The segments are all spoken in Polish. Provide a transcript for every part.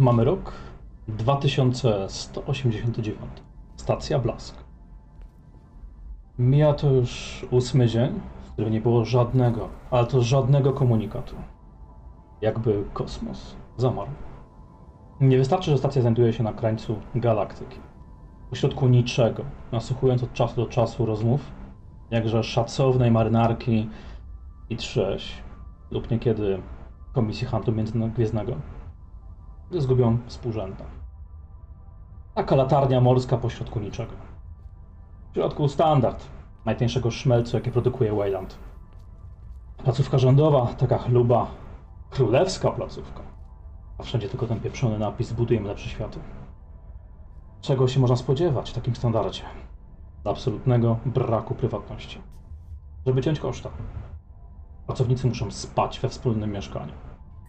Mamy rok 2189. Stacja Blask. Mija to już ósmy dzień, w którym nie było żadnego, ale to żadnego komunikatu. Jakby kosmos zamarł. Nie wystarczy, że stacja znajduje się na krańcu galaktyki. Pośrodku niczego, nasłuchując od czasu do czasu rozmów, jakże szacownej marynarki i trzeź, lub niekiedy Komisji Handlu Międzygwiezdnego, zgubią współrzędne. Taka latarnia morska pośrodku niczego. W środku standard najtańszego szmelcu, jaki produkuje Wayland. Placówka rządowa, taka chluba, królewska placówka. A wszędzie tylko ten pieprzony napis budujemy lepsze światy. Czego się można spodziewać w takim standardzie? Absolutnego braku prywatności. Żeby ciąć koszta. Pracownicy muszą spać we wspólnym mieszkaniu.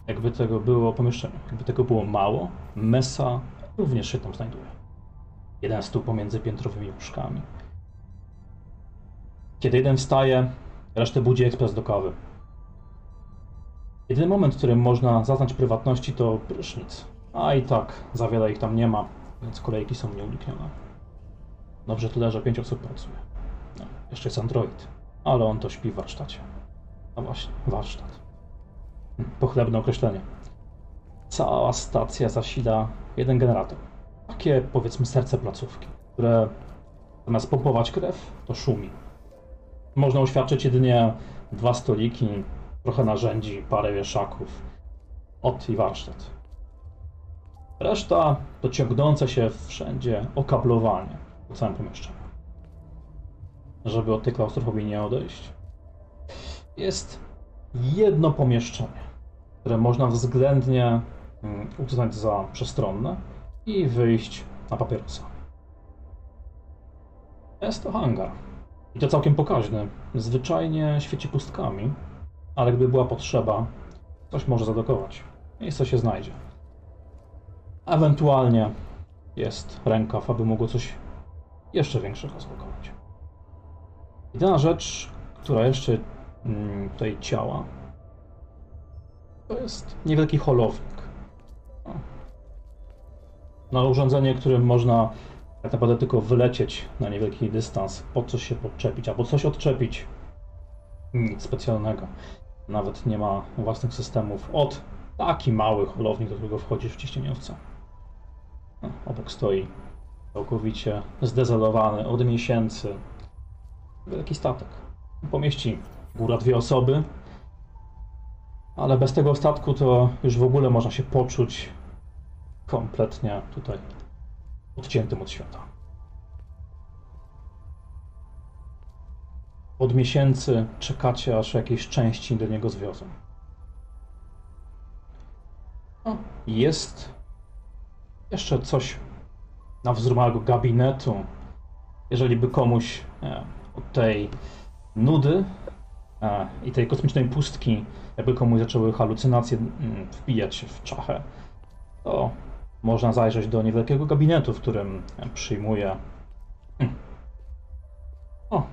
Jakby tego było pomieszczenie, jakby tego było mało, Mesa również się tam znajduje. Jeden stół pomiędzy piętrowymi łóżkami. Kiedy jeden wstaje, resztę budzi ekspres do kawy. Jedyny moment, w którym można zaznać prywatności to prysznic. A i tak, za wiele ich tam nie ma, więc kolejki są nieuniknione. Dobrze tyle, że pięć osób pracuje. No, jeszcze jest android, ale on to śpi w warsztacie. A właśnie, warsztat. Pochlebne określenie. Cała stacja zasila jeden generator. Takie, powiedzmy, serce placówki, które zamiast pompować krew, to szumi. Można uświadczyć jedynie dwa stoliki, trochę narzędzi, parę wieszaków. Od i warsztat. Reszta to ciągnące się wszędzie okablowanie po całym pomieszczeniu. Żeby od tej klaustrofobii nie odejść, jest jedno pomieszczenie, które można względnie mm, uznać za przestronne i wyjść na papierosa. Jest to hangar. I to całkiem pokaźny. Zwyczajnie świeci pustkami, ale gdyby była potrzeba, coś może zadokować. Miejsce się znajdzie. Ewentualnie jest rękaw, aby mogło coś jeszcze większego zblokować. Jedyna rzecz, która jeszcze mm, tutaj ciała, to jest niewielki holownik. No. Urządzenie, którym można tak naprawdę tylko wylecieć na niewielki dystans, po coś się podczepić, albo coś odczepić. Nic specjalnego. Nawet nie ma własnych systemów. Od taki mały holownik, do którego wchodzisz w ciśnieniowce. No, obok stoi całkowicie zdezolowany od miesięcy wielki statek. Pomieści góra dwie osoby, ale bez tego statku to już w ogóle można się poczuć kompletnie tutaj odciętym od świata. Od miesięcy czekacie, aż jakieś części do niego zwiozą. O, jest jeszcze coś na wzór małego gabinetu. Jeżeli by komuś nie, od tej nudy e, i tej kosmicznej pustki, jakby komuś zaczęły halucynacje mm, wbijać się w czachę, to można zajrzeć do niewielkiego gabinetu, w którym przyjmuje. Hmm. O,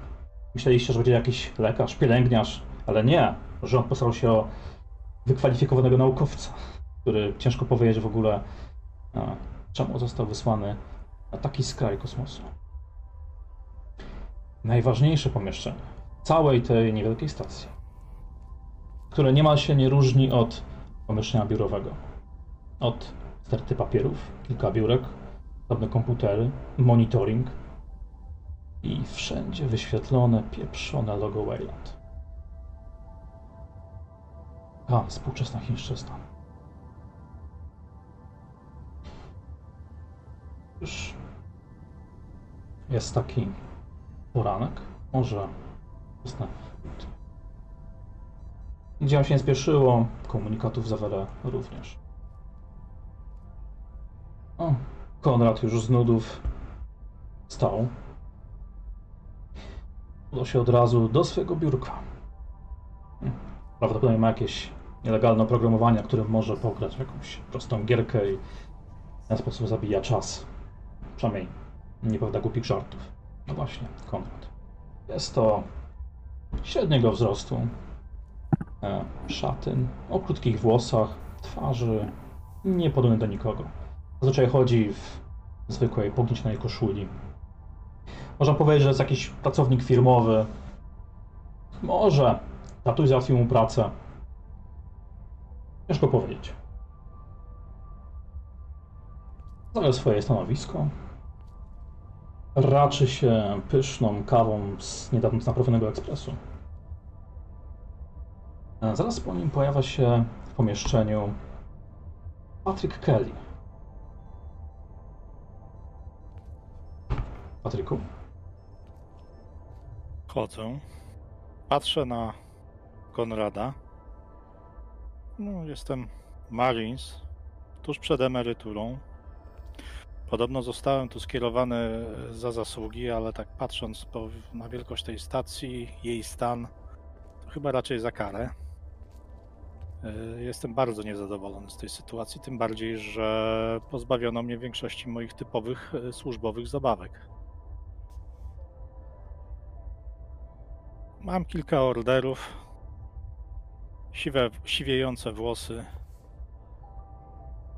myśleliście, że będzie jakiś lekarz, pielęgniarz, ale nie. Rząd postarał się o wykwalifikowanego naukowca, który ciężko powiedzieć w ogóle, czemu został wysłany na taki skraj kosmosu. Najważniejsze pomieszczenie całej tej niewielkiej stacji, które niemal się nie różni od pomieszczenia biurowego. Od sterty papierów, kilka biurek, drobne komputery, monitoring i wszędzie wyświetlone, pieprzone logo Wayland. A, współczesna chińszczyzna. Już jest taki poranek, może wczesne. Nigdzie się nie spieszyło, komunikatów za wiele również. O, Konrad już z nudów stał. Udał się od razu do swojego biurka. Hmm, Prawdopodobnie ma jakieś nielegalne oprogramowanie, którym może pograć jakąś prostą gierkę i w ten sposób zabija czas. Przynajmniej nie prawda głupich żartów. No właśnie, Konrad. Jest to średniego wzrostu. E, szatyn o krótkich włosach, twarzy nie podobny do nikogo. Zazwyczaj chodzi w zwykłej, pognicznej koszuli. Można powiedzieć, że jest jakiś pracownik firmowy. Może tatuś załatwił mu pracę. Ciężko powiedzieć. Zajął swoje stanowisko. Raczy się pyszną kawą z niedawno naprawionego ekspresu. E, Zaraz po nim pojawia się w pomieszczeniu Patrick Kelly. Patryku? Chodzę. Patrzę na Konrada. No, jestem Marines, tuż przed emeryturą. Podobno zostałem tu skierowany za zasługi, ale tak patrząc na wielkość tej stacji, jej stan, to chyba raczej za karę. Y, Jestem bardzo niezadowolony z tej sytuacji, tym bardziej, że pozbawiono mnie większości moich typowych y, służbowych zabawek. Mam kilka orderów, siwe, siwiejące włosy.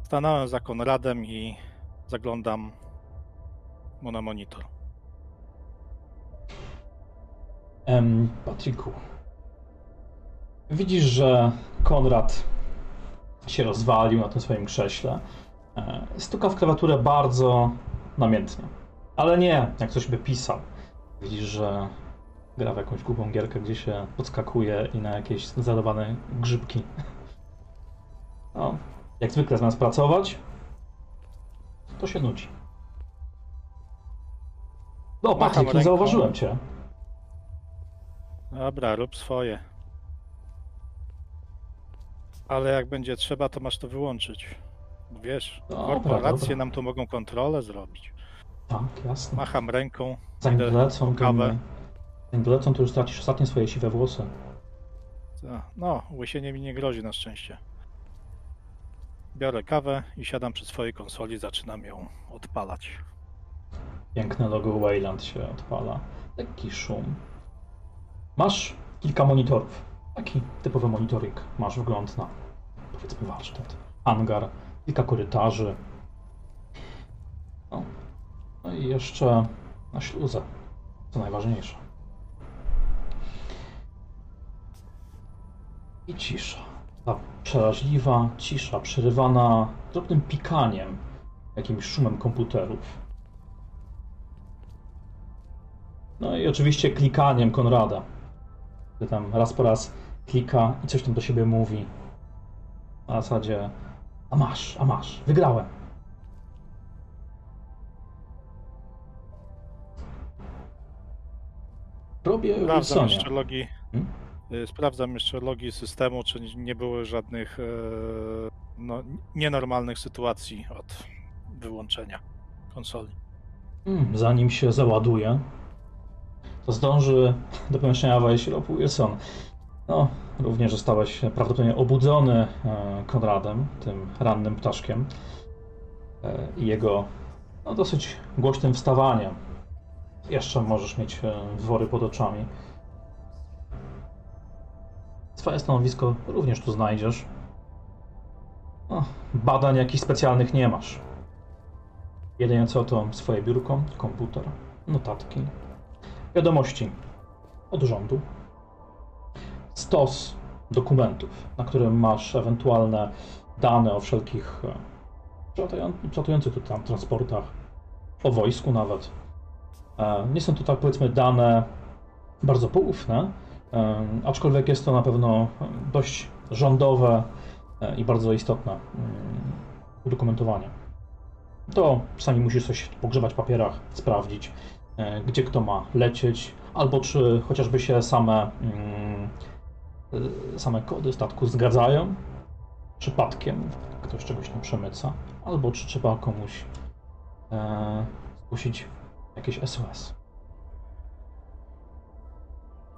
Stanąłem za Konradem i zaglądam mu na monitor. Em, Patryku. Widzisz, że Konrad się rozwalił na tym swoim krześle. E, Stuka w klawiaturę bardzo namiętnie. Ale nie, jak ktoś by pisał. Widzisz, że gra w jakąś głupą gierkę, gdzie się podskakuje i na jakieś zadawane grzybki. No, jak zwykle zamiast pracować, to się nudzi. No, Patryk, nie ręką. zauważyłem cię. Dobra, rób swoje. Ale jak będzie trzeba, to masz to wyłączyć. Wiesz, Dobra, korporacje dobra. nam tu mogą kontrolę zrobić. Tak, jasne. Macham ręką, Zanim to kawę. zanim wlecą, to już stracisz ostatnie swoje siwe włosy. No, łysienie mi nie grozi na szczęście. Biorę kawę i siadam przy swojej konsoli, zaczynam ją odpalać. Piękne logo Wayland się odpala. Lekki szum. Masz kilka monitorów. Taki typowy monitoring. Masz wgląd na, powiedzmy, warsztat, hangar, kilka korytarzy. No, no i jeszcze na śluzę, co najważniejsze. I cisza. Ta przeraźliwa cisza, przerywana drobnym pikaniem, jakimś szumem komputerów. No i oczywiście klikaniem Konrada, który tam raz po raz klika i coś tam do siebie mówi. Na zasadzie, a masz, a masz, wygrałem. Robię Sprawdzam jeszcze logi. Hmm? y, Sprawdzam jeszcze logi systemu, czy nie było żadnych e, no, nienormalnych sytuacji od wyłączenia konsoli. Mm, Zanim się załaduje, to zdąży do pomieszczenia wejść Rob Wilson. No, również zostałeś prawdopodobnie obudzony e, Konradem, tym rannym ptaszkiem e, i jego no, dosyć głośnym wstawaniem. Jeszcze możesz mieć e, wory pod oczami. Swoje stanowisko również tu znajdziesz. No, badań jakichś specjalnych nie masz. Jedynie co to swoje biurko, komputer, notatki, wiadomości od rządu, stos dokumentów, na którym masz ewentualne dane o wszelkich e, przelatują- przelatujących tu tam transportach, o wojsku nawet. E, Nie są to tak powiedzmy dane bardzo poufne, e, aczkolwiek jest to na pewno dość rządowe i bardzo istotne mm, udokumentowanie to sami musisz coś pogrzebać w papierach, sprawdzić, gdzie kto ma lecieć, albo czy chociażby się same, mm, same kody statku zgadzają, przypadkiem ktoś czegoś tam przemyca, albo czy trzeba komuś e, zgłosić jakieś SOS.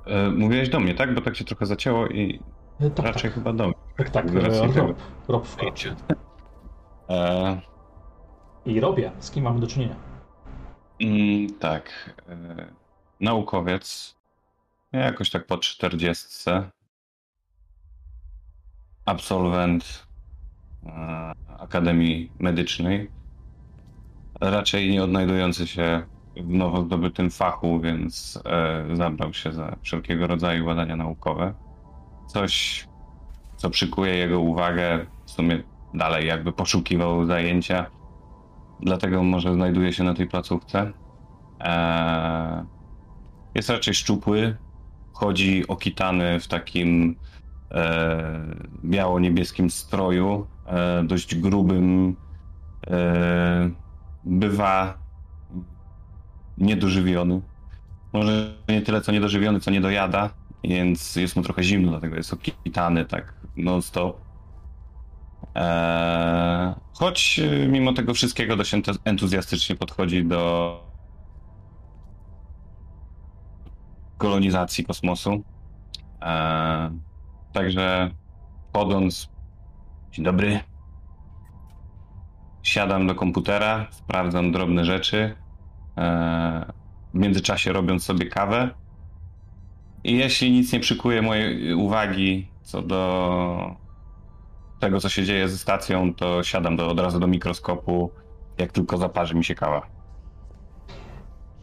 E, Mówiłeś do mnie, tak? Bo tak się trochę zacięło i E, Tak, raczej tak, chyba do mnie. tak, tak, e. Rob, Rob wkroczył. E, I robię, z kim mamy do czynienia. mm, tak. E, naukowiec. Jakoś tak po czterdziestce. Absolwent e, Akademii Medycznej. Raczej nie odnajdujący się w nowo zdobytym fachu, więc e, zabrał się za wszelkiego rodzaju badania naukowe. Coś, co przykuje jego uwagę, w sumie dalej jakby poszukiwał zajęcia, dlatego może znajduje się na tej placówce. E, jest raczej szczupły, chodzi okitany w takim biało-niebieskim stroju, e, dość grubym. E, bywa niedożywiony. Może nie tyle co niedożywiony, co niedojada, więc jest mu trochę zimno, dlatego jest okitany tak non-stop. Eee, choć e, mimo tego wszystkiego dość entuzjastycznie podchodzi do kolonizacji kosmosu. Także wchodząc, dzień dobry, siadam do komputera, sprawdzam drobne rzeczy, eee, w międzyczasie robiąc sobie kawę. I jeśli nic nie przykuje mojej uwagi co do tego, co się dzieje ze stacją, to siadam do, od razu do mikroskopu, jak tylko zaparzy mi się kawa.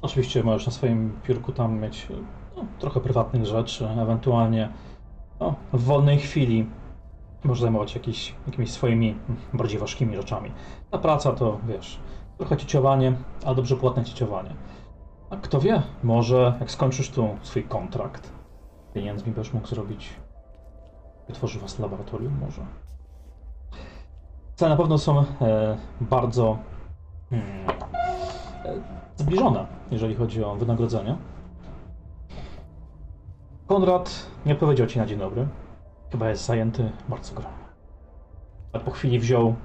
Oczywiście możesz na swoim piórku tam mieć no, trochę prywatnych rzeczy, ewentualnie no, w wolnej chwili możesz zajmować się jakieś, jakimiś swoimi bardziej ważkimi rzeczami. Ta praca to, wiesz, trochę cieciowanie, ale dobrze płatne cieciowanie. A kto wie, może jak skończysz tu swój kontrakt, pieniędzmi będziesz mógł zrobić, wytworzy was laboratorium może. Cele na pewno są e, bardzo hmm, e, zbliżone, jeżeli chodzi o wynagrodzenie. Konrad nie powiedział ci na dzień dobry. Chyba jest zajęty bardzo grą. Ale po chwili wziął,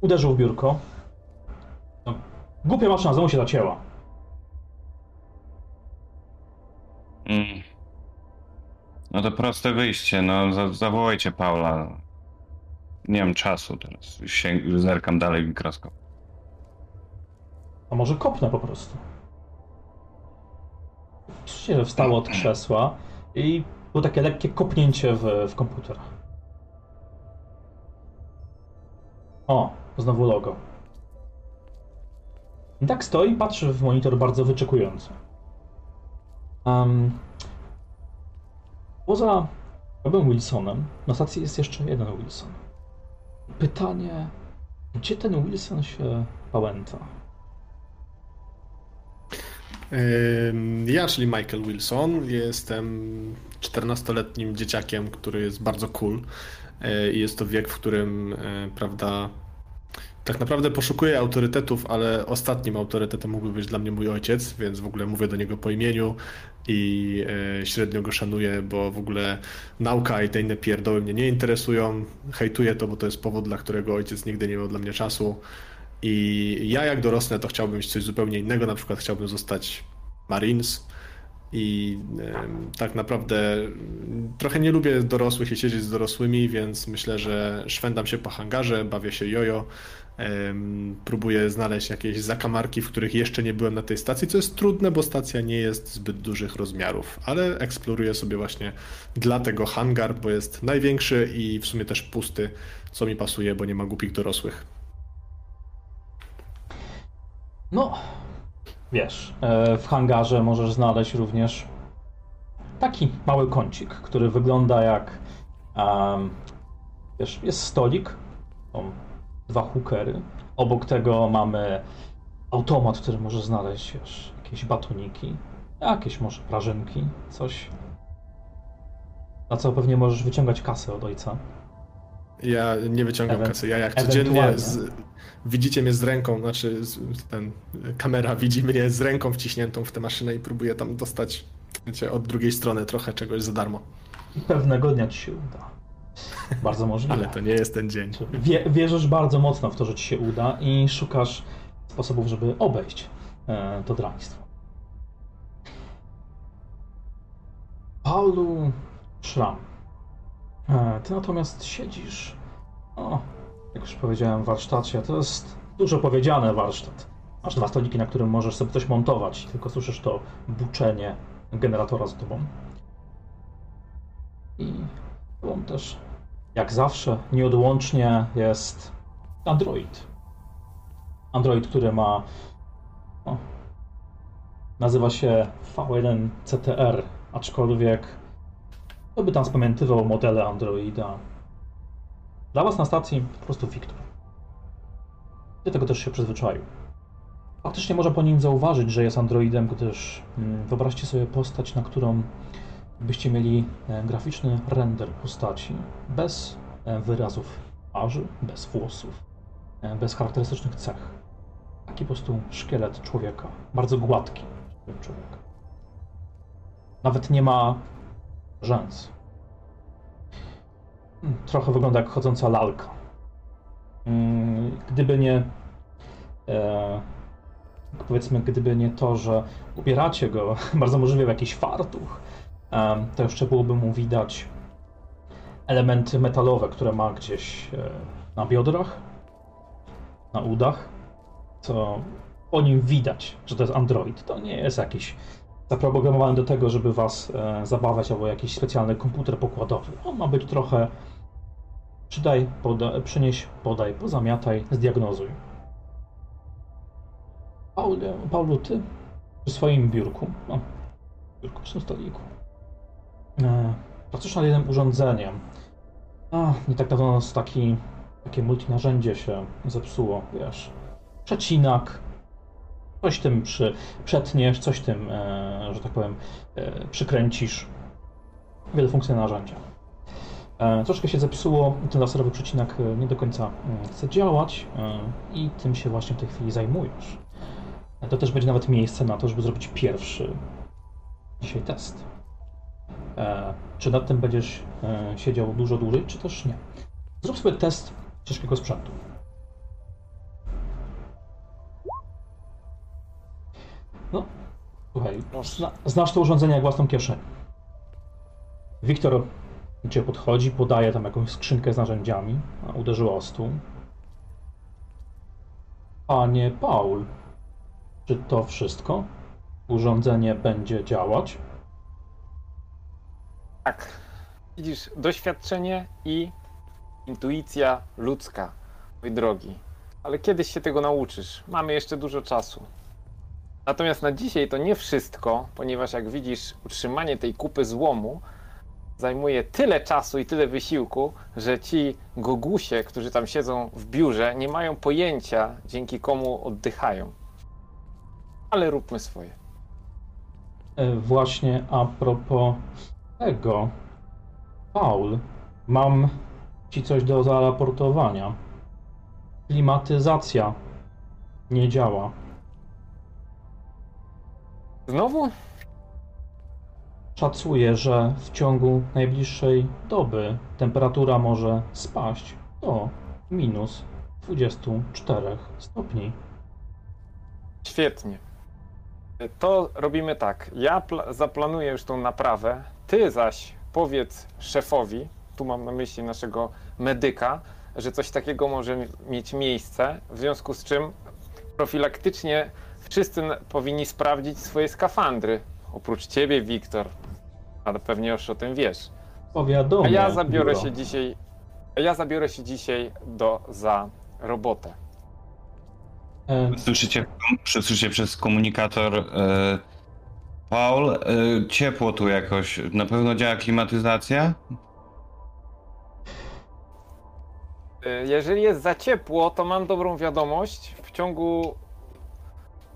uderzył w biurko. No, głupia maszyna znowu się zacięła. Mm. No to proste wyjście, no za, zawołajcie Paula. Nie mam czasu teraz, się, zerkam dalej w mikroskop. A może kopnę po prostu. Oczywiście, że wstało od krzesła i było takie lekkie kopnięcie w, w komputer. O, znowu logo. I tak stoi, patrzy w monitor bardzo wyczekująco. Um, poza Robem Wilsonem na stacji jest jeszcze jeden Wilson. Pytanie, gdzie ten Wilson się pałęta? Ja, czyli Michael Wilson, jestem 14-letnim dzieciakiem, który jest bardzo cool. Yy, I jest to wiek, w którym, yy, prawda, tak naprawdę poszukuję autorytetów, ale ostatnim autorytetem mógłby być dla mnie mój ojciec, więc w ogóle mówię do niego po imieniu i yy, średnio go szanuję, bo w ogóle nauka i te inne pierdoły mnie nie interesują. Hejtuję to, bo to jest powód, dla którego ojciec nigdy nie miał dla mnie czasu. I ja jak dorosnę, to chciałbym coś zupełnie innego, na przykład chciałbym zostać Marines. I tak naprawdę trochę nie lubię dorosłych i siedzieć z dorosłymi, więc myślę, że szwendam się po hangarze, bawię się jojo, próbuję znaleźć jakieś zakamarki, w których jeszcze nie byłem na tej stacji, co jest trudne, bo stacja nie jest zbyt dużych rozmiarów, ale eksploruję sobie właśnie dlatego hangar, bo jest największy i w sumie też pusty, co mi pasuje, bo nie ma głupich dorosłych. No, wiesz, e, w hangarze możesz znaleźć również taki mały kącik, który wygląda jak. em, wiesz, jest stolik, są dwa hookery. Obok tego mamy automat, który możesz znaleźć, wiesz, jakieś batoniki, jakieś może prażynki, coś. Na co pewnie możesz wyciągać kasę od ojca. Ja nie wyciągam Ewen- kasy. Ja jak codziennie z, widzicie mnie z ręką, znaczy ten, kamera widzi mnie z ręką wciśniętą w tę maszynę i próbuję tam dostać wiecie, od drugiej strony trochę czegoś za darmo. I pewnego dnia ci się uda. Bardzo możliwe. Ale to nie jest ten dzień. Wie, wierzysz bardzo mocno w to, że ci się uda i szukasz sposobów, żeby obejść e, to draństwo. Paulu Szram. E, ty natomiast siedzisz. O, jak już powiedziałem, warsztacie. To jest dużo powiedziane warsztat. Masz dwa stoliki, na którym możesz sobie coś montować, tylko słyszysz to buczenie generatora z tobą. I on też jak zawsze, nieodłącznie jest Android. Android, który ma. No, nazywa się V1 CTR, aczkolwiek to by tam spamiętywał modele Androida. Dla was na stacji po prostu Wiktor. Do tego też się przyzwyczaił. Faktycznie można po nim zauważyć, że jest Androidem, gdyż mm, wyobraźcie sobie postać, na którą byście mieli e, graficzny render postaci bez e, wyrazów twarzy, bez włosów, e, bez charakterystycznych cech. Taki po prostu szkielet człowieka, bardzo gładki człowieka. Nawet nie ma rzęs. Mm, Trochę wygląda jak chodząca lalka. Mm, Gdyby nie e, powiedzmy, gdyby nie to, że ubieracie go bardzo możliwie w jakiś fartuch, em, to jeszcze byłoby mu widać elementy metalowe, które ma gdzieś e, na biodrach, na udach, co po nim widać, że to jest Android. To nie jest jakiś zaprogramowany do tego, żeby was e, zabawiać, albo jakiś specjalny komputer pokładowy. On ma być trochę przydaj, poda, przynieś, podaj, pozamiataj, zdiagnozuj. Paul, Paulu, ty przy swoim biurku, no, biurku przy stoliku, e, pracujesz nad jednym urządzeniem. A, nie tak dawno nas taki, takie multinarzędzie się zepsuło, wiesz. Przecinak, coś tym przy, przetniesz, coś tym, e, że tak powiem, e, przykręcisz. Wielofunkcyjne narzędzia. E, troszkę się zepsuło, ten laserowy przecinak e, nie do końca mm, chce działać e, i tym się właśnie w tej chwili zajmujesz. To też będzie nawet miejsce na to, żeby zrobić pierwszy dzisiaj test. E, czy nad tym będziesz e, siedział dużo dłużej, czy też nie? Zrób sobie test ciężkiego sprzętu. No, słuchaj, zna, znasz to urządzenie jak własną kieszeń. Wiktor ciebie podchodzi, podaje tam jakąś skrzynkę z narzędziami, a uderzyła o stół. Panie Paul, czy to wszystko? Urządzenie będzie działać? Tak. Widzisz, doświadczenie i intuicja ludzka, mój drogi. Ale kiedyś się tego nauczysz. Mamy jeszcze dużo czasu. Natomiast na dzisiaj to nie wszystko, ponieważ jak widzisz, utrzymanie tej kupy złomu zajmuje tyle czasu i tyle wysiłku, że ci gogusie, którzy tam siedzą w biurze, nie mają pojęcia, dzięki komu oddychają. Ale róbmy swoje. E, Właśnie a propos tego, Paul, mam ci coś do zaraportowania. Klimatyzacja nie działa. Znowu? Szacuję, że w ciągu najbliższej doby temperatura może spaść do minus 24 stopni. Świetnie. To robimy tak. Ja pla- zaplanuję już tą naprawę. Ty zaś powiedz szefowi, tu mam na myśli naszego medyka, że coś takiego może mi- mieć miejsce, w związku z czym profilaktycznie wszyscy powinni sprawdzić swoje skafandry. Oprócz ciebie, Wiktor, ale pewnie już o tym wiesz. Powiadomię. A ja zabiorę biuro. się dzisiaj, a ja zabiorę się dzisiaj do, za robotę. E, Słyszycie, słyszycie przez komunikator e, Paul, e, ciepło tu jakoś. Na pewno działa klimatyzacja? Jeżeli jest za ciepło, to mam dobrą wiadomość. W ciągu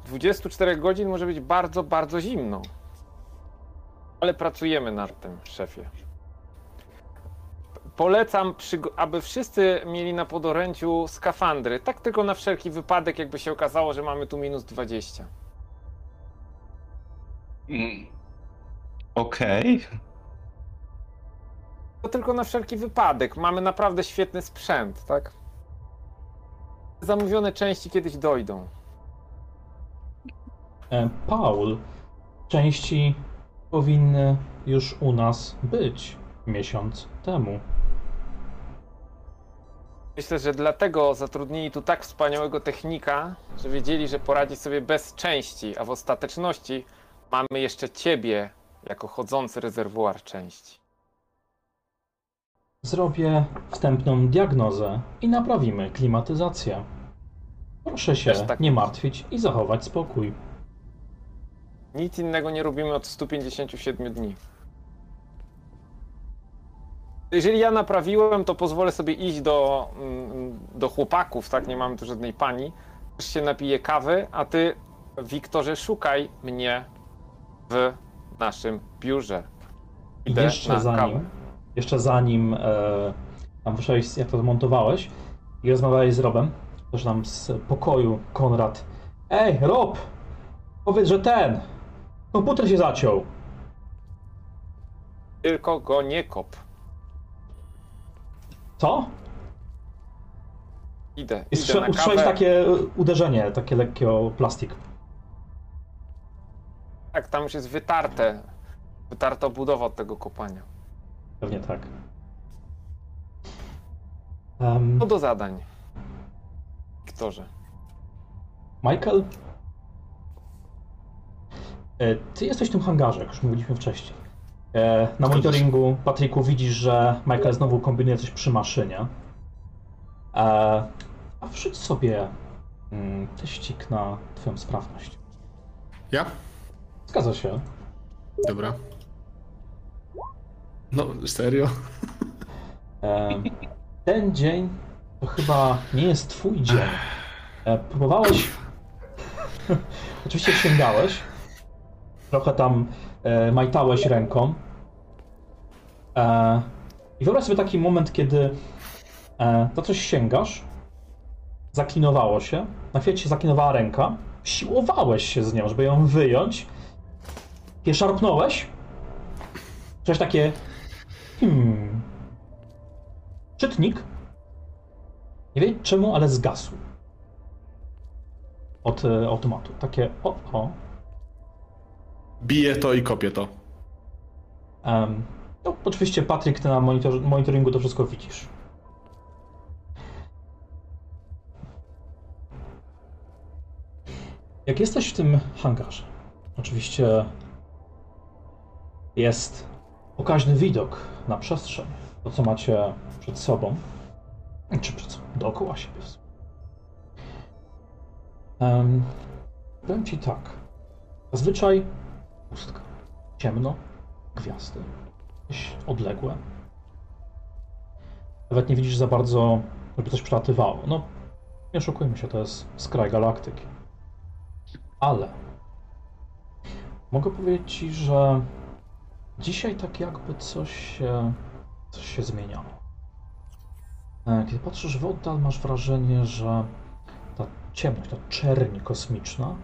24 godzin może być bardzo, bardzo zimno. Ale pracujemy nad tym, szefie. Polecam, aby wszyscy mieli na podorędziu skafandry. Tak tylko na wszelki wypadek, jakby się okazało, że mamy tu minus 20. Mm. Okej. To tylko na wszelki wypadek. Mamy naprawdę świetny sprzęt, tak? Zamówione części kiedyś dojdą. e, Paul, części powinny już u nas być miesiąc temu. Myślę, że dlatego zatrudnili tu tak wspaniałego technika, że wiedzieli, że poradzi sobie bez części, a w ostateczności mamy jeszcze ciebie jako chodzący rezerwuar części. zrobię wstępną diagnozę i naprawimy klimatyzację. Proszę się tak nie martwić i zachować spokój. Nic innego nie robimy od 157 dni. Jeżeli ja naprawiłem, to pozwolę sobie iść do, mm, do chłopaków, tak? Nie mamy tu żadnej pani. Też się napiję kawy, a ty, Wiktorze, szukaj mnie w naszym biurze. Idę jeszcze zanim, kawę. jeszcze zanim e, tam wyszłeś, jak to zmontowałeś i rozmawiałeś z Robem, też tam z pokoju Konrad. Ej, Rob! Powiedz, że ten! Komputer się zaciął! Tylko go nie kop. Co? Idę, I idę na usłyszałeś kawę. takie uderzenie, takie lekkie o plastik. Tak, tam już jest wytarte. Wytarta budowa od tego kopania. Pewnie tak. Em, No do zadań. Wiktorze. Michael? E, Ty jesteś w tym hangarze, jak już mówiliśmy wcześniej. E, Na monitoringu, Patryku, widzisz, że Michael znowu kombinuje coś przy maszynie. E, A wrzuć sobie mm, teścik na twoją sprawność. Ja? Zgadza się. Dobra. No, serio? Ten dzień to chyba nie jest twój dzień. Próbowałeś. Oczywiście sięgałeś. Trochę tam e, majtałeś ręką. E, I wyobraź sobie taki moment, kiedy e, do coś sięgasz, zaklinowało się, na chwilę się zaklinowała ręka, siłowałeś się z nią, żeby ją wyjąć, je szarpnąłeś, coś takie hmm, czytnik, nie wiem czemu, ale zgasł od e, automatu. Takie o, o. Biję to i kopię to. Em, no, oczywiście, Patryk, ty na monitor, monitoringu to wszystko widzisz. Jak jesteś w tym hangarze, oczywiście jest pokaźny widok na przestrzeń, to co macie przed sobą, czy przed sobą, dookoła siebie. Em, powiem ci tak, zazwyczaj pustka, ciemno, gwiazdy, jakieś odległe. Nawet nie widzisz za bardzo, żeby coś przelatywało. No, nie oszukujmy się, to jest skraj galaktyki. Ale mogę powiedzieć ci, że dzisiaj tak jakby coś się, coś się zmieniało. E, Kiedy patrzysz w oddal, masz wrażenie, że ta ciemność, ta czerń kosmiczna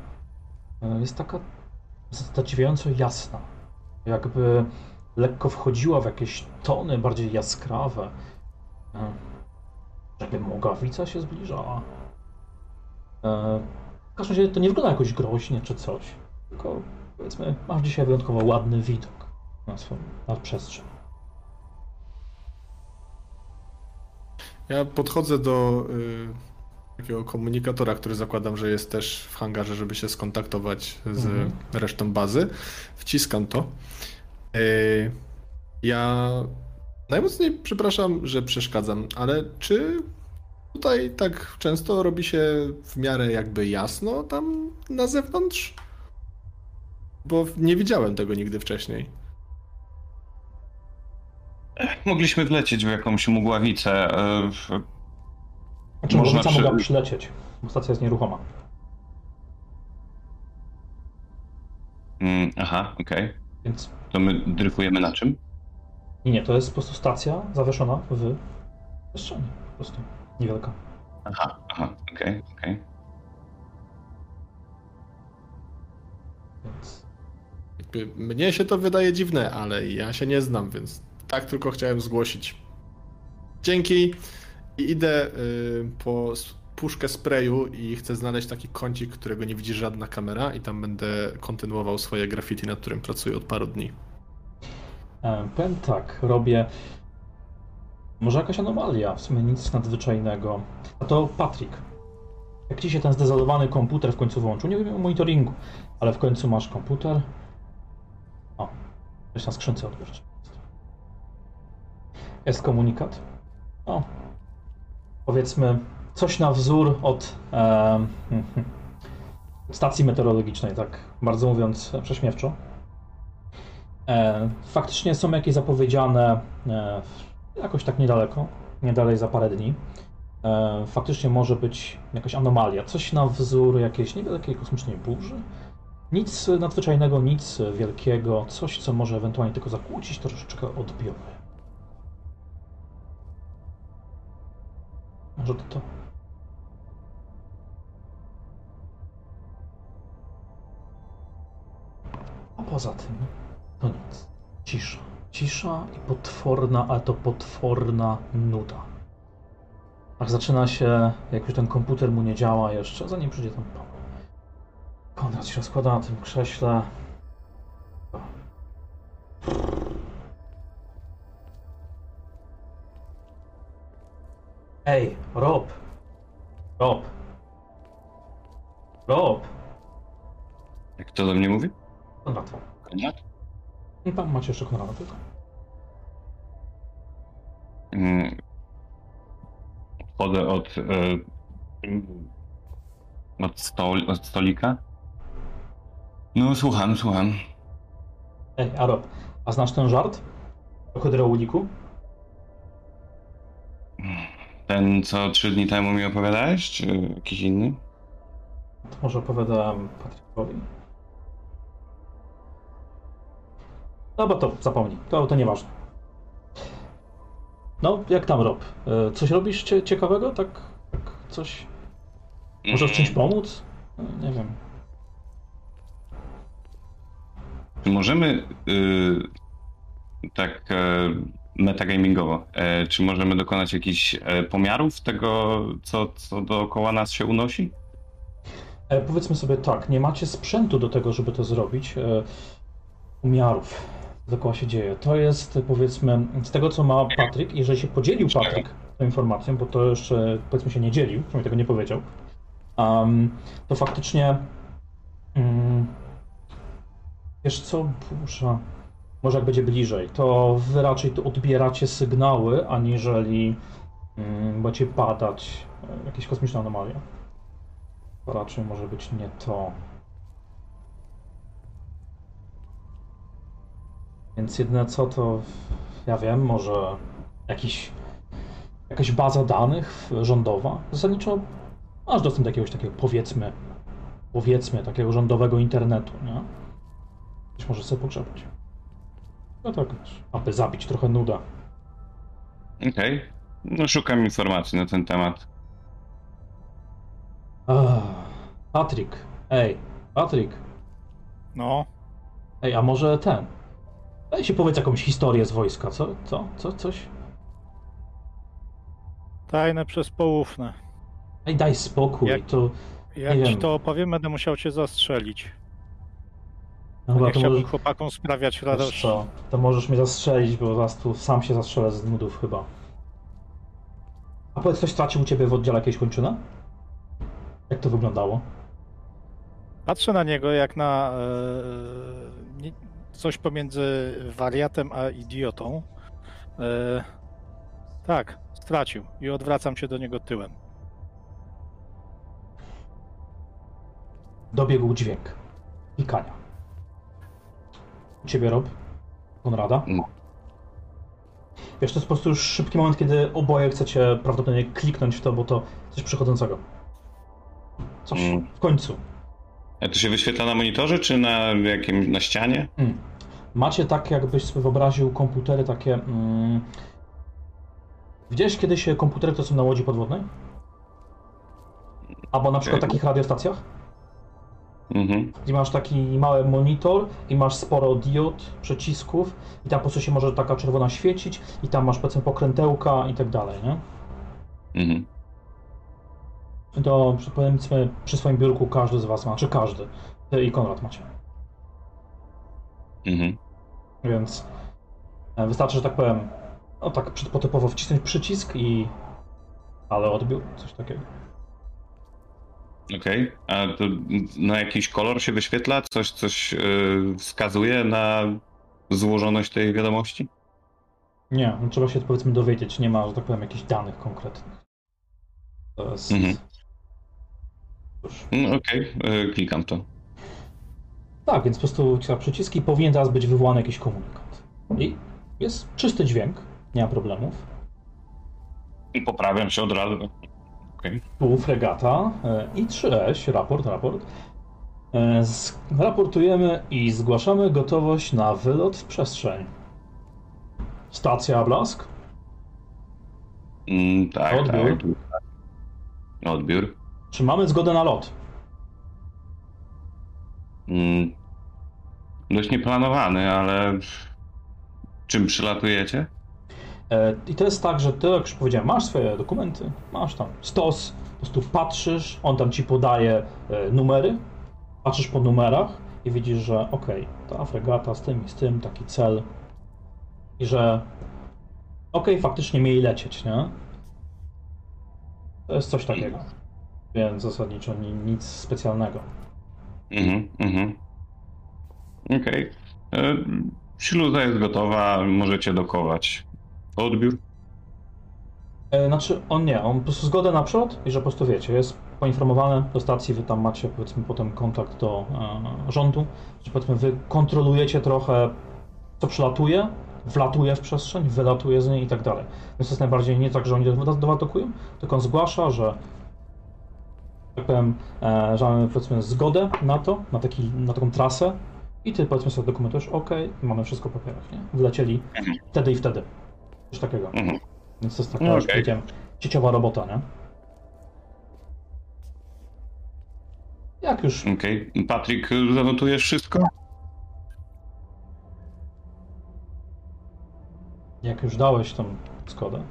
e, jest taka zadziwiająco jasna. Jakby lekko wchodziła w jakieś tony bardziej jaskrawe. E, Jakby Mogawica się zbliżała. E, W każdym razie to nie wygląda jakoś groźnie czy coś. Tylko powiedzmy, masz dzisiaj wyjątkowo ładny widok na swoją przestrzeń. Ja podchodzę do y, takiego komunikatora, który zakładam, że jest też w hangarze, żeby się skontaktować z Mhm. resztą bazy. Wciskam to. Y, ja najmocniej przepraszam, że przeszkadzam, ale czy tutaj tak często robi się w miarę jakby jasno tam na zewnątrz? Bo nie widziałem tego nigdy wcześniej. Mogliśmy wlecieć w jakąś mgławicę. Znaczy, Można przy- mogła przylecieć, bo stacja jest nieruchoma. Mm, aha, okej. Więc To my dryfujemy na czym? nie, nie, to jest po prostu stacja zawieszona w przestrzeni. Po prostu niewielka. Aha, aha, okej, okej. Więc Jakby mnie się to wydaje dziwne, ale ja się nie znam, więc tak tylko chciałem zgłosić. Dzięki. I idę y, po puszkę sprayu i chcę znaleźć taki kącik, którego nie widzi żadna kamera i tam będę kontynuował swoje graffiti, nad którym pracuję od paru dni. E, Powiem tak, robię. Może jakaś anomalia, w sumie nic nadzwyczajnego. A to Patryk. Jak ci się ten zdezolowany komputer w końcu włączył? Nie wiem o monitoringu, ale w końcu masz komputer. O, coś na skrzynce odbierzesz. Jest komunikat. O. Powiedzmy, coś na wzór od e, stacji meteorologicznej, tak bardzo mówiąc prześmiewczo. E, faktycznie są jakieś zapowiedziane e, jakoś tak niedaleko, nie dalej za parę dni. E, faktycznie może być jakaś anomalia, coś na wzór jakiejś niewielkiej kosmicznej burzy. Nic nadzwyczajnego, nic wielkiego, coś co może ewentualnie tylko zakłócić troszeczkę odbiory. Może to. A poza tym, to nic. Cisza. Cisza i potworna, ale to potworna nuda. Aż zaczyna się, jak już ten komputer mu nie działa jeszcze, zanim przyjdzie pan. Konrad się rozkłada na tym krześle. Ej, Rob! Rob! Rob! Jak to do mnie mówi? Konrad. Konrad? I tam macie jeszcze Konrada tylko. Mm. Odchodzę od, e, od, stol, od stolika. No, słucham, słucham. Ej, a Rob, a znasz ten żart? O hydrauliku? Ten, co trzy dni temu mi opowiadałeś, czy jakiś inny? To może opowiadałem Patrykowi. Dobra, to zapomnij. To, to nieważne. No, jak tam, Rob? E, Coś robisz cie ciekawego? Tak, tak coś... Możesz czymś pomóc? E, Nie wiem. Czy możemy y, tak e, metagamingowo, e, czy możemy dokonać jakichś e, pomiarów tego, co, co dookoła nas się unosi? E, powiedzmy sobie tak, nie macie sprzętu do tego, żeby to zrobić. E, umiarów dookoła się dzieje. To jest powiedzmy z tego, co ma Patryk, jeżeli się podzielił Patryk tą informacją, bo to jeszcze powiedzmy się nie dzielił, przynajmniej tego nie powiedział, um, to faktycznie mm, wiesz co, burza, może jak będzie bliżej, to wy raczej odbieracie sygnały, aniżeli mm, będzie padać jakieś kosmiczne anomalie. To raczej może być nie to. Więc jedyne co to, ja wiem, może jakiś, jakaś baza danych rządowa. Zasadniczo masz dostęp do jakiegoś takiego, powiedzmy, powiedzmy, takiego rządowego internetu, nie? Coś może sobie pogrzebać. No tak, aby zabić trochę nuda. Okej. No, szukam informacji na ten temat. Ah, Patryk, ej, Patryk, No, ej, a może ten? Daj się powiedz jakąś historię z wojska, co? Co? Co? Coś? tajne przez poufne. Ej, daj spokój, Jak- to... Jak Nie ci wiem. to opowiem, będę musiał cię zastrzelić. Dobra, nie to chciałbym możesz, chłopakom sprawiać radość. co, to możesz mnie zastrzelić, bo zaraz tu sam się zastrzelę z nudów chyba. A powiedz, ktoś stracił u ciebie w oddziale jakieś kończyny? Jak to wyglądało? Patrzę na niego jak na e, nie- coś pomiędzy wariatem a idiotą. E, tak, stracił i odwracam się do niego tyłem. Dobiegł dźwięk. Pikania. Ciebie, Rob? Konrada? No. Wiesz, to jest po prostu już szybki moment, kiedy oboje chcecie prawdopodobnie kliknąć w to, bo to coś przychodzącego. Coś Mm. w końcu. A to się wyświetla na monitorze, czy na jakim, na ścianie? Mm. Macie tak, jakbyś sobie wyobraził komputery takie. Mm... Widziałeś kiedyś komputery, które są na łodzi podwodnej? Albo na przykład Okej. takich radiostacjach? Mhm. I masz taki mały monitor i masz sporo diod, przycisków i tam po prostu się może taka czerwona świecić i tam masz powiedzmy pokrętełka i tak dalej, nie? Mhm. To powiedzmy przy swoim biurku każdy z was ma, czy każdy. Ty i Konrad macie. Mhm. Więc e, wystarczy, że tak powiem, no tak przy- potypowo wcisnąć przycisk i... Ale odbiór, coś takiego. Okej. A to na jakiś kolor się wyświetla? Coś, coś yy, wskazuje na złożoność tej wiadomości? Nie, no trzeba się powiedzmy dowiedzieć, nie ma, że tak powiem, jakichś danych konkretnych. To jest... Mhm. No, Okej, e, klikam to. Tak, więc po prostu trzeba przyciski, powinien teraz być wywołany jakiś komunikat. I jest czysty dźwięk, nie ma problemów. I Poprawiam się od razu. Okej. Tu fregata e, i 3S, raport, raport. E, Z, raportujemy i zgłaszamy gotowość na wylot w przestrzeń. Stacja Blask. Mm, tak, Odbiór. tak. Odbiór. Czy mamy zgodę na lot? Mm, dość nieplanowany, ale czym przylatujecie? E, I to jest tak, że ty, jak już powiedziałem, masz swoje dokumenty, masz tam stos, po prostu patrzysz, on tam ci podaje e, numery, patrzysz po numerach i widzisz, że okej, ta fregata z tym i z tym, taki cel i że okej, faktycznie mieli lecieć, nie? To jest coś takiego. Więc zasadniczo ni- nic specjalnego. Mhm, mhm. Okej. E, Śluza jest gotowa, możecie dokować. Odbiór? E, Znaczy, on nie, on po prostu zgodę na przód i że po prostu wiecie, jest poinformowany do stacji, wy tam macie powiedzmy potem kontakt do e, rządu, że powiedzmy wy kontrolujecie trochę, co przylatuje, wlatuje w przestrzeń, wylatuje z niej i tak dalej. Więc to jest najbardziej nie tak, że oni do- doładokują, tylko on zgłasza, że tak powiem, e, że mamy powiedzmy zgodę na to, na, taki, na taką trasę i ty powiedzmy sobie dokumentujesz, ok, mamy wszystko w papierach, nie? Wlecieli wtedy i wtedy. Coś takiego. Mhm. Więc to jest taka, No okej. powiedziałem, cieciowa robota, nie? Jak już Okej. Patryk, zanotujesz wszystko? Jak już dałeś tą zgodę. Nie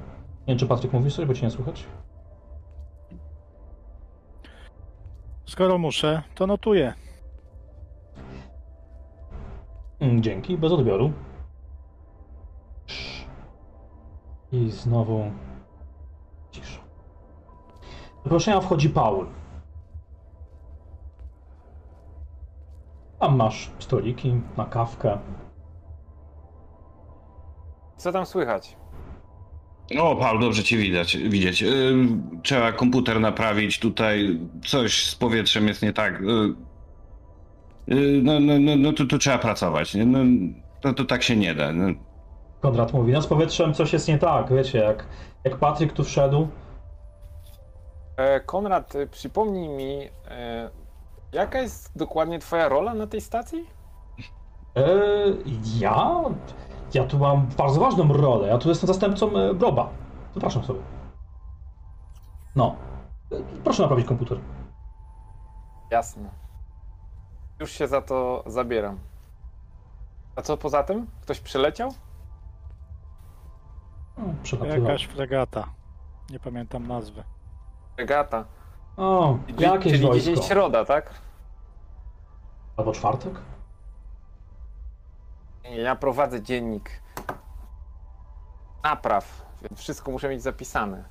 wiem, czy Patryk mówisz coś, bo cię nie słychać? Skoro muszę, to notuję. Mm, Dzięki, bez odbioru. I znowu cisza. Do proszenia wchodzi Paul. Tam masz stoliki na kawkę. Co tam słychać? O, Paul, dobrze cię widać, widzieć. Ym, Trzeba komputer naprawić tutaj. Coś z powietrzem jest nie tak. Y, y, No, no, no, no to, to trzeba pracować. nie? No, to, to tak się nie da. No, Konrad mówi, no z powietrzem coś jest nie tak, wiecie, jak, jak Patryk tu wszedł, E, Konrad, e, przypomnij mi, e, jaka jest dokładnie twoja rola na tej stacji? E, ja? Ja tu mam bardzo ważną rolę. Ja tu jestem zastępcą e, Broba. Zapraszam sobie. No. Proszę naprawić komputer. Jasne. Już się za to zabieram. A co poza tym? Ktoś przyleciał? No, przelatywał. Jakaś fregata. Nie pamiętam nazwy. Regata. O, Czyli- jakieś Czyli wojsko. dzisiaj środa, tak? Albo czwartek? Nie, Ja prowadzę dziennik napraw, więc wszystko muszę mieć zapisane.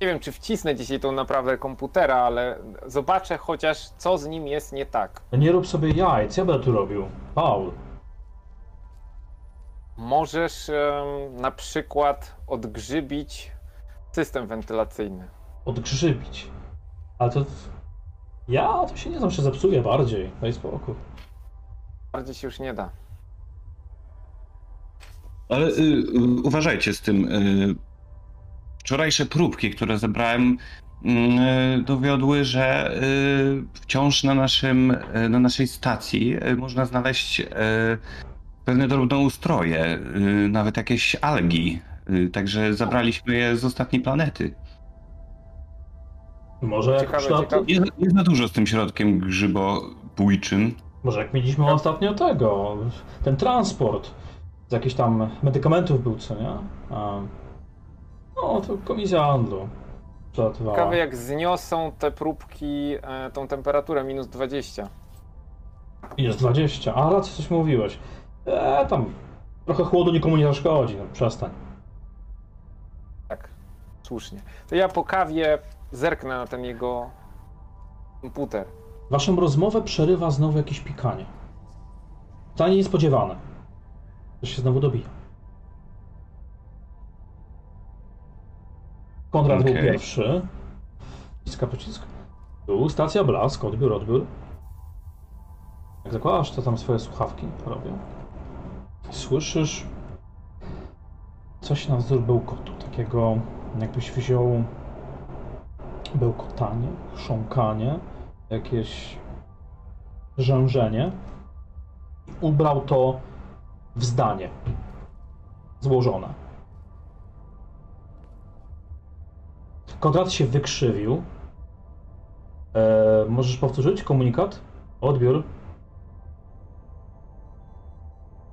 Nie wiem, czy wcisnę dzisiaj tą naprawę komputera, ale zobaczę chociaż, co z nim jest nie tak. Nie rób sobie jajc, ja będę tu robił. Paul. Możesz na przykład odgrzybić system wentylacyjny. Odgrzybić. Ale to... Ja to się nie znam, się zepsuje bardziej. Daj spokój. Bardziej się już nie da. Ale y, y, uważajcie z tym. Y, wczorajsze próbki, które zebrałem, y, dowiodły, że y, wciąż na, naszym, y, na naszej stacji y, można znaleźć y, pewne drobnoustroje, y, nawet jakieś algi. Y, także zabraliśmy je z ostatniej planety. Może jak, Ciekawe, przylat... ciekawe. Jest, jest za dużo z tym środkiem grzybobójczym. Może jak mieliśmy ostatnio tego, ten transport z jakichś tam medykamentów był, co nie? A... No, to komisja handlu przelatywała. Ciekawe jak zniosą te próbki e, tą temperaturę minus 20. Jest 20. A racja, coś mówiłeś. E, tam trochę chłodu nikomu nie zaszkodzi, no przestań. Tak, słusznie. To ja po kawie zerknę na ten jego komputer. Waszą rozmowę przerywa znowu jakieś pikanie. Wcale niespodziewane. To się znowu dobija. Konrad był Okej. pierwszy. Wciska przycisk. Tu stacja Blask, odbiór, odbiór. Jak zakładasz, to tam swoje słuchawki robię. Słyszysz coś na wzór bełkotu, takiego jakbyś wziął bełkotanie, chrząkanie, jakieś rzężenie i ubrał to w zdanie złożone. Konrad się wykrzywił. E, możesz powtórzyć komunikat? Odbiór.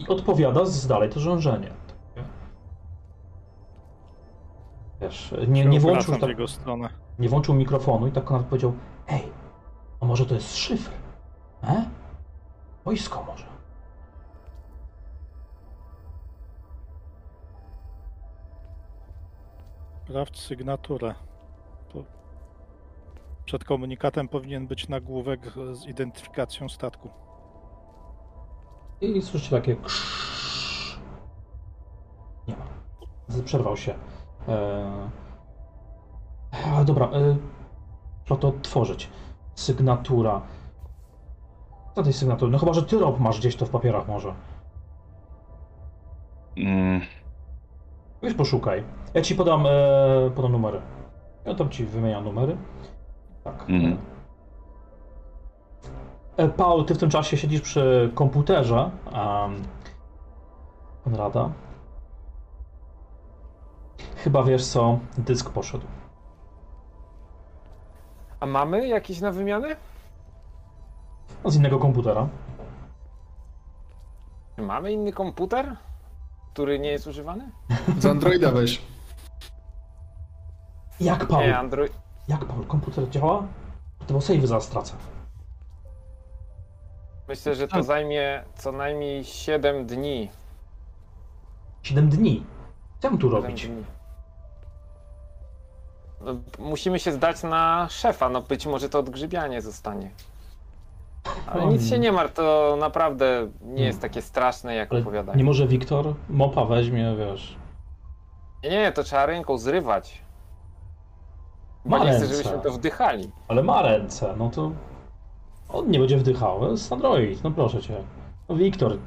I odpowiada z dalej to rzężenie. Wiesz, nie, nie, włączył, tak, nie włączył mikrofonu i tak Konrad powiedział Ej, a może to jest szyfr? E? Wojsko może. Sprawdź sygnaturę. Przed komunikatem powinien być nagłówek z identyfikacją statku. I słyszycie takie krzyż. Nie ma. Przerwał się. Eee... Dobra, e... trzeba to odtworzyć. Sygnatura. Co tej sygnatury? No chyba, że ty Rob masz gdzieś to w papierach może. Mm, Weź poszukaj. Ja ci podam, e... podam numery. Ja tam ci wymieniam numery. Tak. Mhm. E, Paul, ty w tym czasie siedzisz przy komputerze um, Konrada. Chyba wiesz co, dysk poszedł. A mamy jakieś na wymianę? No, Z innego komputera. Czy mamy inny komputer, który nie jest używany? Z Androida weź. Jak Paul? Nie, Android. Jak Paul? Komputer działa? To bo save zaraz stracę. Myślę, że to zajmie co najmniej 7 dni. 7 dni. Co mam tu 7 robić? dni. No, musimy się zdać na szefa, no być może to odgrzybianie zostanie. Ale O nic się nie martw, to naprawdę nie jest takie straszne jak Ale nie może Wiktor mopa weźmie, wiesz. Nie, nie, to trzeba ręką zrywać. Bo Ma nie chcę, ręce. żebyśmy to wdychali. Ale ma ręce, no to on nie będzie wdychał. To jest Android, no proszę cię. No Wiktor,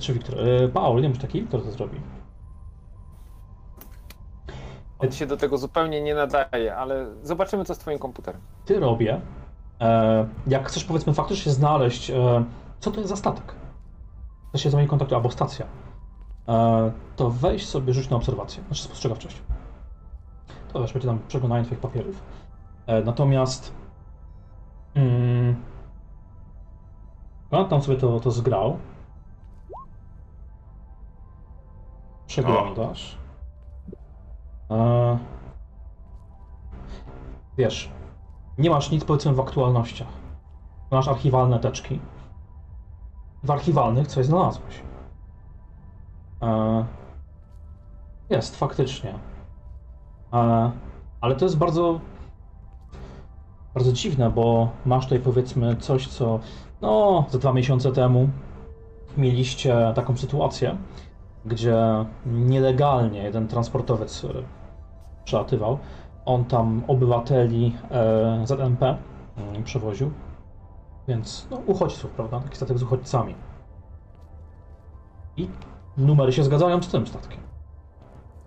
czy Wiktor, e, Paul, nie wiem, czy taki Wiktor to zrobi. On się do tego zupełnie nie nadaje, ale zobaczymy co z twoim komputerem. ty robię, e, jak chcesz powiedzmy faktycznie znaleźć, e, co to jest za statek, chcesz się z nami kontaktu, albo stacja, e, to weź sobie, rzuć na obserwację, znaczy spostrzegawczość. To wiesz, będzie tam przeglądanie twoich papierów. E, natomiast mm, on tam sobie to, to zgrał. Przeglądasz. E, wiesz, nie masz nic powiedzmy w aktualnościach. Masz archiwalne teczki. W archiwalnych coś znalazłeś. E, jest, faktycznie. E, ale to jest bardzo. Bardzo dziwne, bo masz tutaj powiedzmy coś, co. No, za dwa miesiące temu mieliście taką sytuację, gdzie nielegalnie jeden transportowiec e, przelatywał. On tam obywateli e, ZNP mm, przewoził. Więc no, uchodźców, prawda? Taki statek z uchodźcami. I numery się zgadzają z tym statkiem.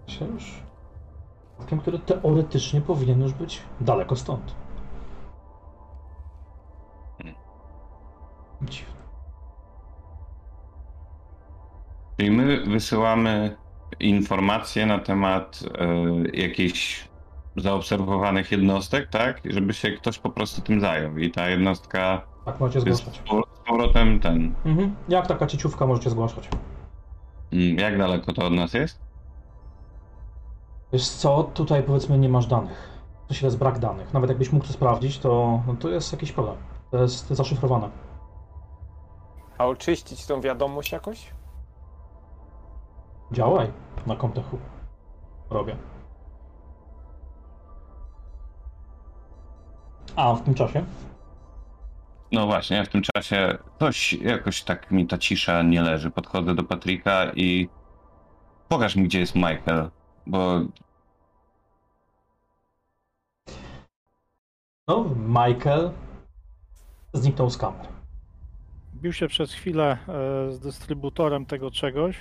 Się już. Statkiem, który teoretycznie powinien już być daleko stąd. Dziwne. Czyli my wysyłamy informacje na temat e, jakichś zaobserwowanych jednostek, tak? Żeby się ktoś po prostu tym zajął. I ta jednostka Tak, możecie zgłaszać. z powrotem ten. Mhm. Jak taka cieciówka możecie zgłaszać? Mm, Jak daleko to od nas jest? Wiesz co, tutaj powiedzmy nie masz danych. To się jest brak danych. Nawet jakbyś mógł to sprawdzić, to, no, to jest jakiś problem. To jest zaszyfrowane. A oczyścić tą wiadomość jakoś? Działaj na Comtechu. Robię. A w tym czasie? No właśnie, w tym czasie coś jakoś tak mi ta cisza nie leży. Podchodzę do Patryka i pokaż mi, gdzie jest Michael, bo No, Michael zniknął z kamer. Bił się przez chwilę e, z dystrybutorem tego czegoś,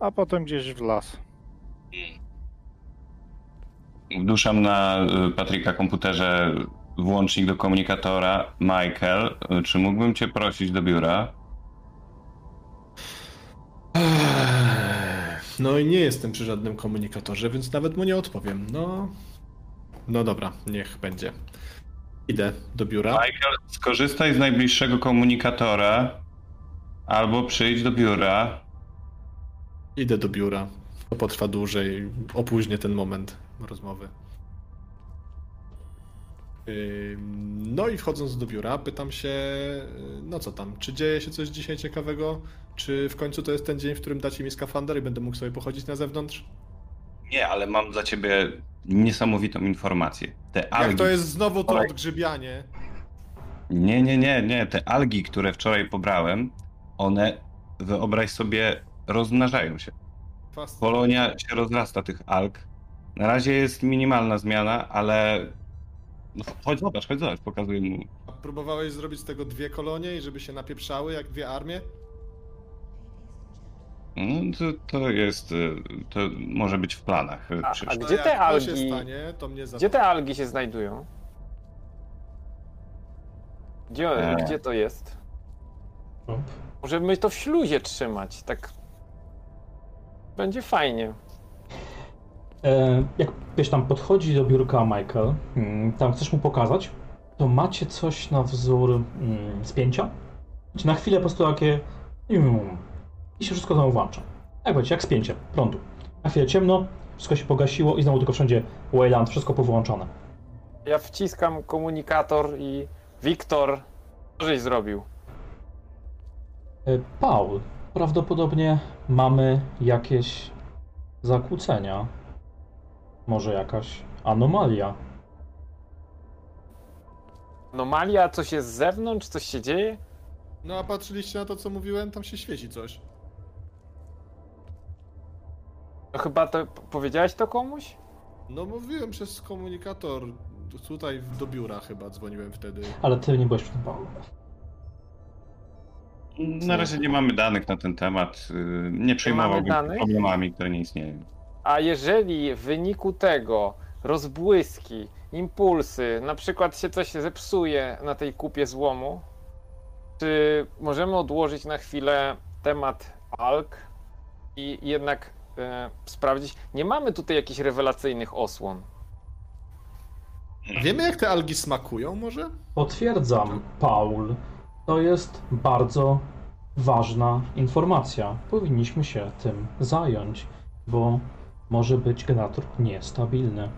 a potem gdzieś w las. Wduszam na y, Patryka komputerze włącznik do komunikatora. Michael, y, czy mógłbym cię prosić do biura? No i nie jestem przy żadnym komunikatorze, więc nawet mu nie odpowiem. No. No dobra, niech będzie. Idę do biura. Michael, skorzystaj z najbliższego komunikatora albo przyjdź do biura. Idę do biura. To potrwa dłużej. Opóźnię ten moment rozmowy. No i wchodząc do biura, pytam się, y, no co tam, czy dzieje się coś dzisiaj ciekawego? Czy w końcu to jest ten dzień, w którym dacie mi skafander i będę mógł sobie pochodzić na zewnątrz? Nie, ale mam dla ciebie niesamowitą informację. Te algi... Jak to jest znowu to odgrzybianie? Nie, nie, nie, nie. Te algi, które wczoraj pobrałem, one, wyobraź sobie, rozmnażają się. Polonia się rozrasta tych alg. Na razie jest minimalna zmiana, ale. No, chodź zobacz, chodź zobacz, pokazuję mu. A Próbowałeś zrobić z tego dwie kolonie i żeby się napieprzały jak dwie armie? No, to, to jest. y, To może być w planach. A- a Gdzie te jak to się algi- stanie, to mnie Gdzie te algi się znajdują? Gdzie, Eee. gdzie to jest? No. Możemy to w śluzie trzymać, tak. Będzie fajnie. E, jak wiesz, tam podchodzi do biurka Michael, mm, tam chcesz mu pokazać, to macie coś na wzór mm, spięcia? Czy na chwilę po prostu takie mm, i się wszystko znowu włącza. Jak będzie, jak spięcie prądu. Na chwilę ciemno, wszystko się pogasiło i znowu tylko wszędzie Wayland, wszystko powłączone. Ja wciskam komunikator i Wiktor, co żeś zrobił? E, Paul, prawdopodobnie mamy jakieś zakłócenia. Może jakaś anomalia. Anomalia, coś jest z zewnątrz, coś się dzieje? No a patrzyliście na to, co mówiłem? Tam się świeci coś. No chyba to powiedziałeś to komuś? No mówiłem przez komunikator tutaj do biura chyba dzwoniłem wtedy. Ale ty nie byłeś przy tym, Paul. Na razie nie mamy danych na ten temat. y, Nie przejmowałbym się danych? problemami, które nie istnieją. A jeżeli w wyniku tego rozbłyski, impulsy, na przykład się coś zepsuje na tej kupie złomu, czy możemy odłożyć na chwilę temat alg i jednak e, sprawdzić? Nie mamy tutaj jakichś rewelacyjnych osłon. Wiemy jak te algi smakują może? Potwierdzam, Paul. To jest bardzo ważna informacja. Powinniśmy się tym zająć, bo może być generator niestabilny.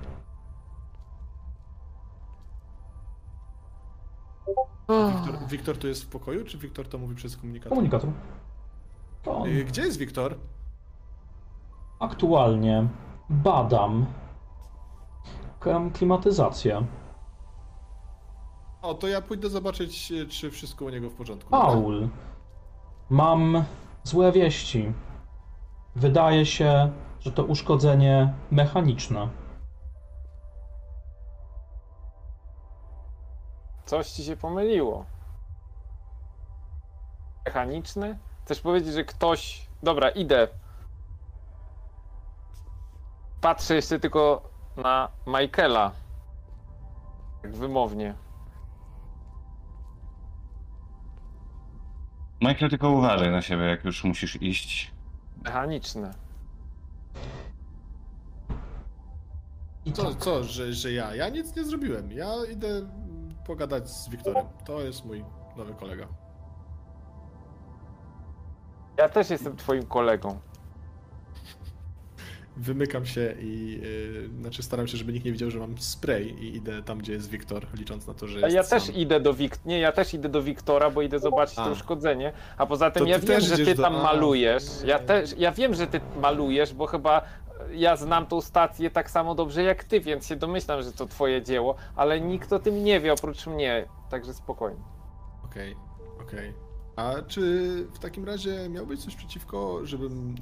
Wiktor, Wiktor tu jest w pokoju, czy Wiktor to mówi przez komunikator? Komunikator. To on. Y, Gdzie jest Wiktor? Aktualnie badam klim- klimatyzację. O, to ja pójdę zobaczyć, czy wszystko u niego w porządku. Paul, mam złe wieści. Wydaje się, że to uszkodzenie mechaniczne. Coś ci się pomyliło. Mechaniczny? Chcesz powiedzieć, że ktoś. Dobra, idę. Patrzę jeszcze tylko na Michaela. Tak wymownie. Michael, tylko uważaj na siebie, jak już musisz iść. Mechaniczny. I Co, co że, że ja? Ja nic nie zrobiłem. Ja idę pogadać z Wiktorem. To jest mój nowy kolega. Ja też jestem twoim kolegą. Wymykam się i yy, znaczy staram się, żeby nikt nie widział, że mam spray i idę tam, gdzie jest Wiktor, licząc na to, że jest ja też sam. idę do Wik... Nie, ja też idę do Wiktora, bo idę zobaczyć A. to uszkodzenie. A poza tym To ja wiem, też że ty do- tam malujesz. Ja też, ja wiem, że ty malujesz, bo chyba ja znam tą stację tak samo dobrze jak ty, więc się domyślam, że to twoje dzieło, ale nikt o tym nie wie oprócz mnie, także spokojnie. Okej, okej. A czy w takim razie miałbyś coś przeciwko, żebym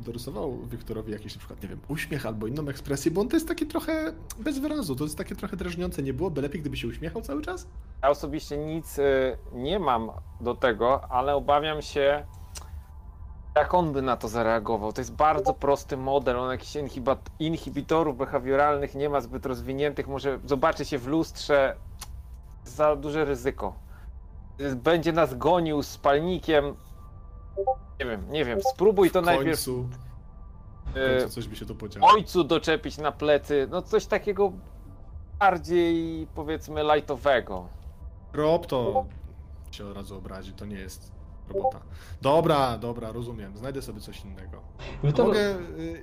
e, dorysował Wiktorowi jakiś na przykład, nie wiem, uśmiech albo inną ekspresję, bo on to jest taki trochę bez wyrazu, to jest takie trochę drażniące. Nie byłoby lepiej, gdyby się uśmiechał cały czas? Ja osobiście nic y, nie mam do tego, ale obawiam się, jak on by na to zareagował. To jest bardzo prosty model, on jakichś inhibitorów behawioralnych nie ma zbyt rozwiniętych, może zobaczy się w lustrze, za duże ryzyko. Będzie nas gonił z palnikiem. Nie wiem, nie wiem, spróbuj to w najpierw y, końcu coś by się podziało. ojcu doczepić na plecy, no coś takiego bardziej powiedzmy lightowego. Rob to się od razu obrazi, to nie jest robota. Dobra, dobra, rozumiem, znajdę sobie coś innego. To, Mogę y,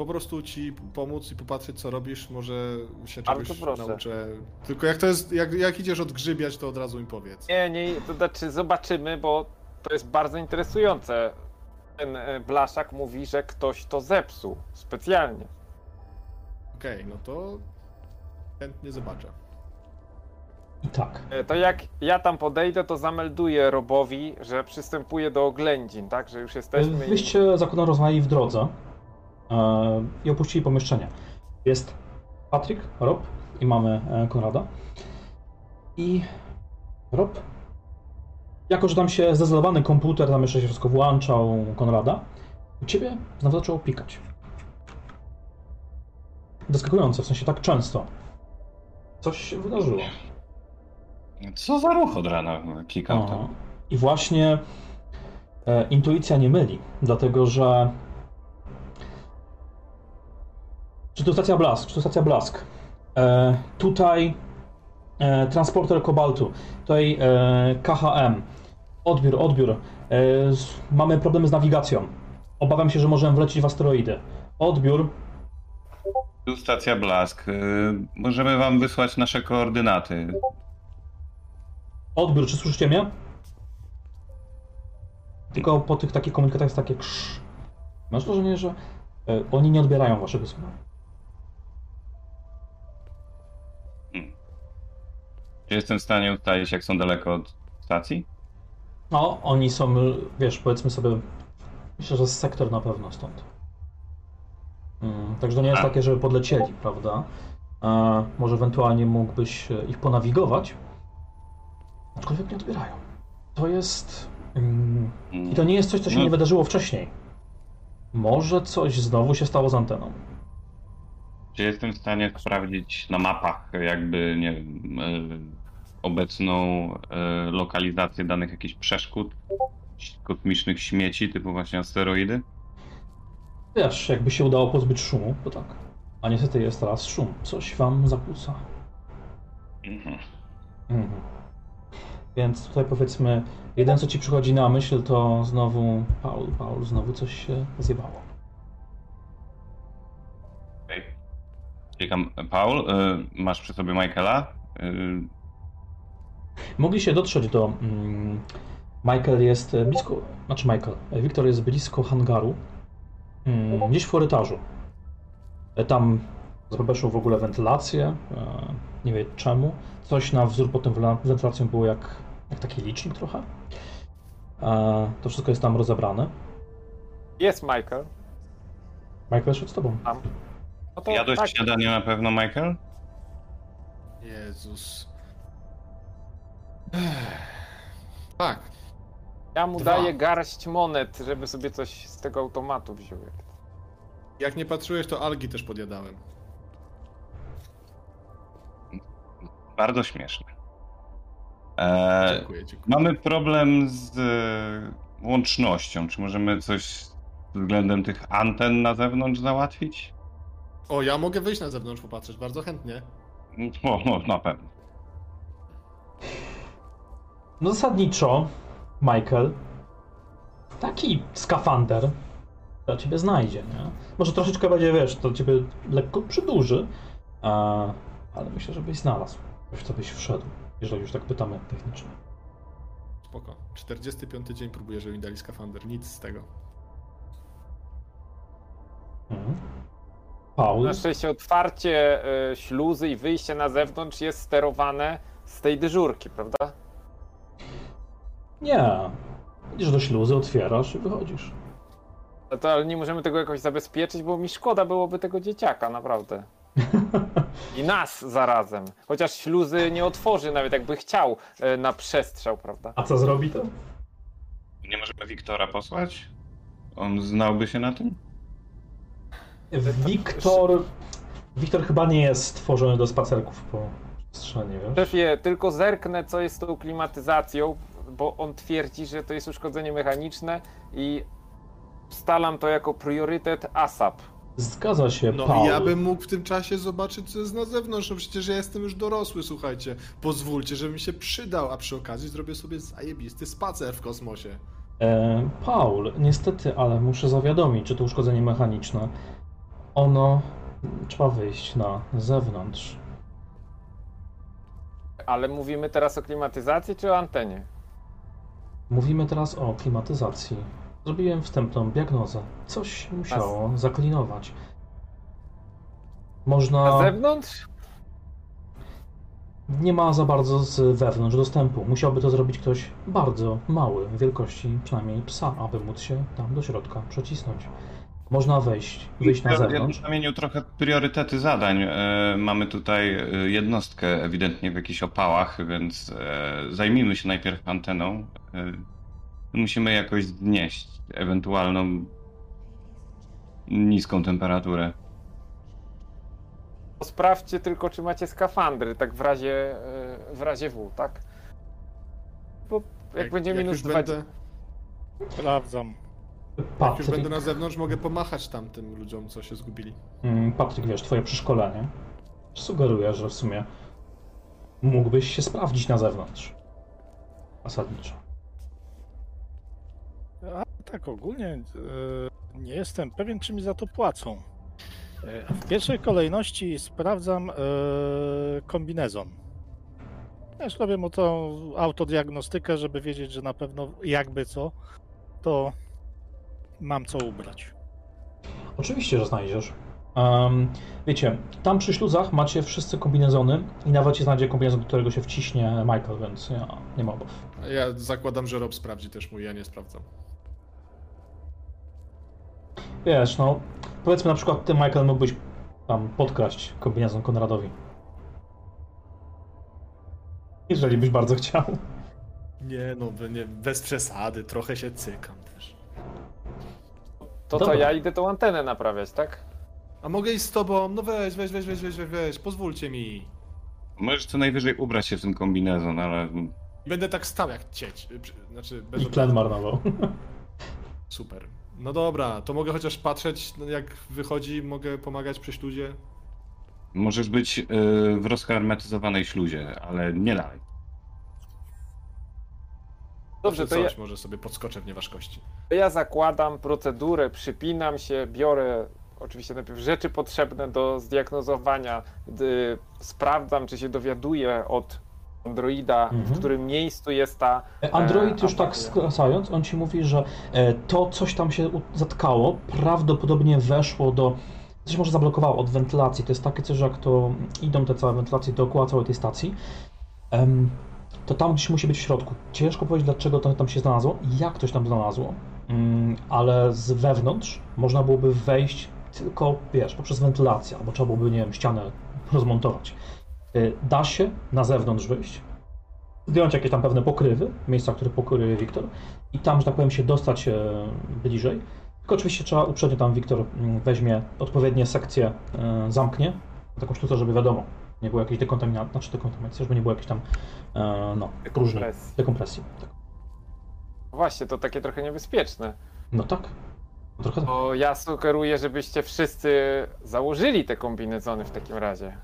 po prostu ci pomóc i popatrzeć, co robisz, może się czegoś proszę. nauczę. Tylko jak to jest, jak, jak idziesz odgrzybiać, to od razu mi powiedz. Nie, nie, to znaczy zobaczymy, bo to jest bardzo interesujące. Ten e, Blaszak mówi, że ktoś to zepsuł specjalnie. Okej, no to chętnie zobaczę. I tak. E, To jak ja tam podejdę, to zamelduję Robowi, że przystępuję do oględzin, tak? Że już jesteśmy. i- Wyście zakładam rozmawiali w drodze i opuścili pomieszczenie. Jest Patryk, Rob i mamy e, Konrada. I Rob, jako że tam się zdezolowany komputer, tam jeszcze się wszystko włączał Konrada, u ciebie znowu zaczęło pikać. Zaskakujące, w sensie tak często. Coś się wydarzyło. Co za ruch od rana klikał Aha. tam. I właśnie e, intuicja nie myli, dlatego że. Czy to stacja Blask? Czy to stacja Blask? E, tutaj e, transporter kobaltu, tutaj e, KHM, odbiór, odbiór. E, z, mamy problemy z nawigacją. Obawiam się, że możemy wlecieć w asteroidy. Odbiór. Tu stacja Blask. y, Możemy wam wysłać nasze koordynaty. Odbiór, czy słyszycie mnie? Tylko po tych takich komunikatach jest takie krz. Masz wrażenie, że e, oni nie odbierają waszego sygnału. Czy jestem w stanie ustalić, jak są daleko od stacji? No, oni są, wiesz, powiedzmy sobie, myślę, że z sektor na pewno stąd. Mm, także to nie jest A. takie, żeby podlecieli, prawda? E, może ewentualnie mógłbyś e, ich ponawigować, aczkolwiek nie odbierają. To jest... Mm, I to nie jest coś, co się No. nie wydarzyło wcześniej. Może coś znowu się stało z anteną. Czy jestem w stanie sprawdzić na mapach, jakby, nie wiem, e, obecną e, lokalizację danych jakichś przeszkód, kosmicznych śmieci, typu właśnie asteroidy? Wiesz, jakby się udało pozbyć szumu, to tak. A niestety jest teraz szum. Coś wam zakłóca. Mhm. Mhm. Więc tutaj powiedzmy, jeden co ci przychodzi na myśl, to znowu Paul, Paul, znowu coś się zjebało. Okej. Ciekam, Paul, e, masz przy sobie Michaela? E, Mogli się dotrzeć do. Mm, Michael jest blisko. Znaczy Michael. Wiktor jest blisko hangaru. Mm, gdzieś w korytarzu. Tam zabezpieczył w ogóle wentylację. e, Nie wiem czemu. Coś na wzór pod wela- wentylacją było jak, jak taki licznik trochę. E, To wszystko jest tam rozebrane. Jest Michael. Michael jest przed tobą. Tam. No to Jadłeś tak, śniadanie na pewno, Michael? Jezus. Tak, ja mu Dwa. daję garść monet, żeby sobie coś z tego automatu wziął. jak nie patrzyłeś, to algi też podjadałem. Bardzo śmieszne. E, Dziękuję, dziękuję. mamy problem z e, łącznością. Czy możemy coś względem tych anten na zewnątrz załatwić? O, ja mogę wyjść na zewnątrz popatrzeć, bardzo chętnie. O, no, na pewno. No zasadniczo, Michael, taki skafander dla ciebie znajdzie, nie? Może troszeczkę będzie, wiesz, to ciebie lekko przydłuży, a, ale myślę, że byś znalazł w co byś wszedł, jeżeli już tak pytamy technicznie. Spoko. 45 dzień próbuję, żeby mi dali skafander. Nic z tego. Mhm. Paul, Na szczęście otwarcie y, śluzy i wyjście na zewnątrz jest sterowane z tej dyżurki, prawda? Nie, Idziesz do śluzy, otwierasz i wychodzisz. Ale To, ale nie możemy tego jakoś zabezpieczyć, bo mi szkoda byłoby tego dzieciaka, naprawdę. I nas zarazem. Chociaż śluzy nie otworzy, nawet jakby chciał e, na przestrzał, prawda? A co zrobi to? Nie możemy Wiktora posłać? On znałby się na tym? Wiktor... Wiktor chyba nie jest stworzony do spacerków po przestrzeni, wiesz? Szefie, tylko zerknę, co jest z tą klimatyzacją, bo on twierdzi, że to jest uszkodzenie mechaniczne i stalam to jako priorytet ASAP. Zgadza się, No Paul. i ja bym mógł w tym czasie zobaczyć, co jest na zewnątrz. No przecież ja jestem już dorosły, słuchajcie. Pozwólcie, żebym się przydał, a przy okazji zrobię sobie zajebisty spacer w kosmosie. E, Paul, niestety, ale muszę zawiadomić, że to uszkodzenie mechaniczne, ono trzeba wyjść na zewnątrz. Ale mówimy teraz o klimatyzacji czy o antenie? Mówimy teraz o klimatyzacji. Zrobiłem wstępną diagnozę. Coś musiało zaklinować. Na Można. zewnątrz? Nie ma za bardzo z wewnątrz dostępu. Musiałby to zrobić ktoś bardzo mały, wielkości przynajmniej psa, aby móc się tam do środka przecisnąć. Można wejść, wyjść na Ja- Ja zewnątrz. bym zamienił trochę priorytety zadań. E, Mamy tutaj e, jednostkę ewidentnie w jakichś opałach, więc e, zajmijmy się najpierw anteną. Musimy jakoś znieść ewentualną niską temperaturę. Sprawdźcie tylko, czy macie skafandry, tak w razie, w razie W, tak? Bo jak, będzie minus już 20. będę, Sprawdzam. Jak już Patryk, będę na zewnątrz, mogę pomachać tamtym ludziom, co się zgubili. Mm, Patryk, wiesz, twoje przeszkolenie sugeruje, że w sumie mógłbyś się sprawdzić na zewnątrz. Zasadniczo. A tak ogólnie e, nie jestem pewien, czy mi za to płacą. E, W pierwszej kolejności sprawdzam e, kombinezon. Też robię mu tą autodiagnostykę, żeby wiedzieć, że na pewno jakby co, to mam co ubrać. Oczywiście, że znajdziesz. Em, wiecie, tam przy śluzach macie wszyscy kombinezony i nawet się znajdzie kombinezon, do którego się wciśnie Michael, więc ja nie ma obaw. Ja zakładam, że Rob sprawdzi też mój, ja nie sprawdzam. Wiesz, no, powiedzmy na przykład ty, Michael, mógłbyś tam podkraść kombinezon Konradowi. Jeżeli byś bardzo chciał. Nie no, nie, bez przesady, trochę się cykam. To Dobra. co, ja idę tą antenę naprawiać, tak? A mogę iść z tobą? No weź, weź, weź, weź, weź, weź, weź, pozwólcie mi. Możesz co najwyżej ubrać się w ten kombinezon, ale Będę tak stał jak cieć. Znaczy, bez I tlen marnował. Super. No dobra, to mogę chociaż patrzeć, no, jak wychodzi, mogę pomagać przy śluzie. możesz być e, w rozhermetyzowanej śluzie, ale nie dalej. Dobrze, to ja, coś, może sobie podskoczę w nieważkości. to ja zakładam procedurę, przypinam się, biorę oczywiście najpierw rzeczy potrzebne do zdiagnozowania, gdy sprawdzam, czy się dowiaduję od Androida, w Mhm. którym miejscu jest ta. e, Android już tak skracając, on ci mówi, że e, to coś tam się zatkało, prawdopodobnie weszło do. Coś może zablokowało od wentylacji. To jest takie coś, że jak to idą te całe wentylacje dookoła całej tej stacji, to tam gdzieś musi być w środku. Ciężko powiedzieć, dlaczego to tam się znalazło i jak ktoś tam znalazło, Mm, ale z wewnątrz można byłoby wejść tylko, wiesz, poprzez wentylację, albo trzeba byłoby, nie wiem, ścianę rozmontować. E, Da się na zewnątrz wyjść, zdjąć jakieś tam pewne pokrywy, miejsca, które pokryje Wiktor i tam, że tak powiem, się dostać e, bliżej. Tylko oczywiście trzeba uprzednio tam Wiktor mm, weźmie odpowiednie sekcje, e, zamknie, taką sztukę, żeby wiadomo, nie było jakiejś dekontaminacji, znaczy dekontaminacji, żeby nie było jakiejś tam, e, no, różnej Dekompresji. dekompresji. Tak. Właśnie, to takie trochę niebezpieczne. No tak, trochę tak. Bo ja sugeruję, żebyście wszyscy założyli te kombinezony w takim razie.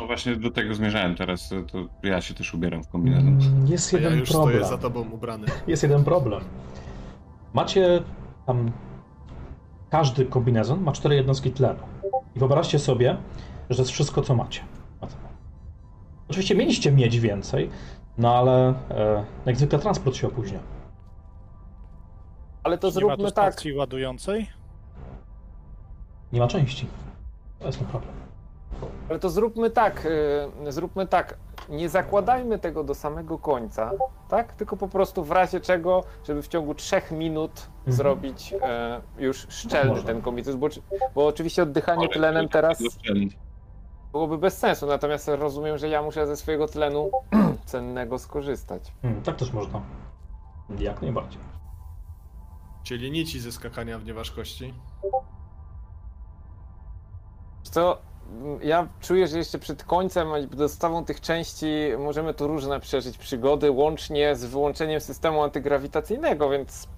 No właśnie do tego zmierzałem teraz, to ja się też ubieram w kombinezon. Mm, Jest A ja jeden już problem. stoję za tobą ubrany. Jest jeden problem. Macie tam. Każdy kombinezon ma cztery jednostki tlenu. I wyobraźcie sobie, że to jest wszystko, co macie. Oczywiście mieliście mieć więcej, no ale e, jak zwykle transport się opóźnia. Ale to nie ma tu zróbmy tak. stacji ładującej? Nie ma części. To jest ten problem. Ale to zróbmy tak, y, zróbmy tak. nie zakładajmy tego do samego końca, tak? Tylko po prostu w razie czego, żeby w ciągu trzech minut zrobić e, już szczelny Można. ten komitet, bo, bo oczywiście oddychanie tlenem teraz byłoby bez sensu, natomiast rozumiem, że ja muszę ze swojego tlenu cennego skorzystać. Hmm, tak też można. Jak najbardziej. Czyli nici ze skakania w nieważkości. Co? Ja czuję, że jeszcze przed końcem i dostawą tych części możemy tu różne przeżyć przygody, łącznie z wyłączeniem systemu antygrawitacyjnego, więc.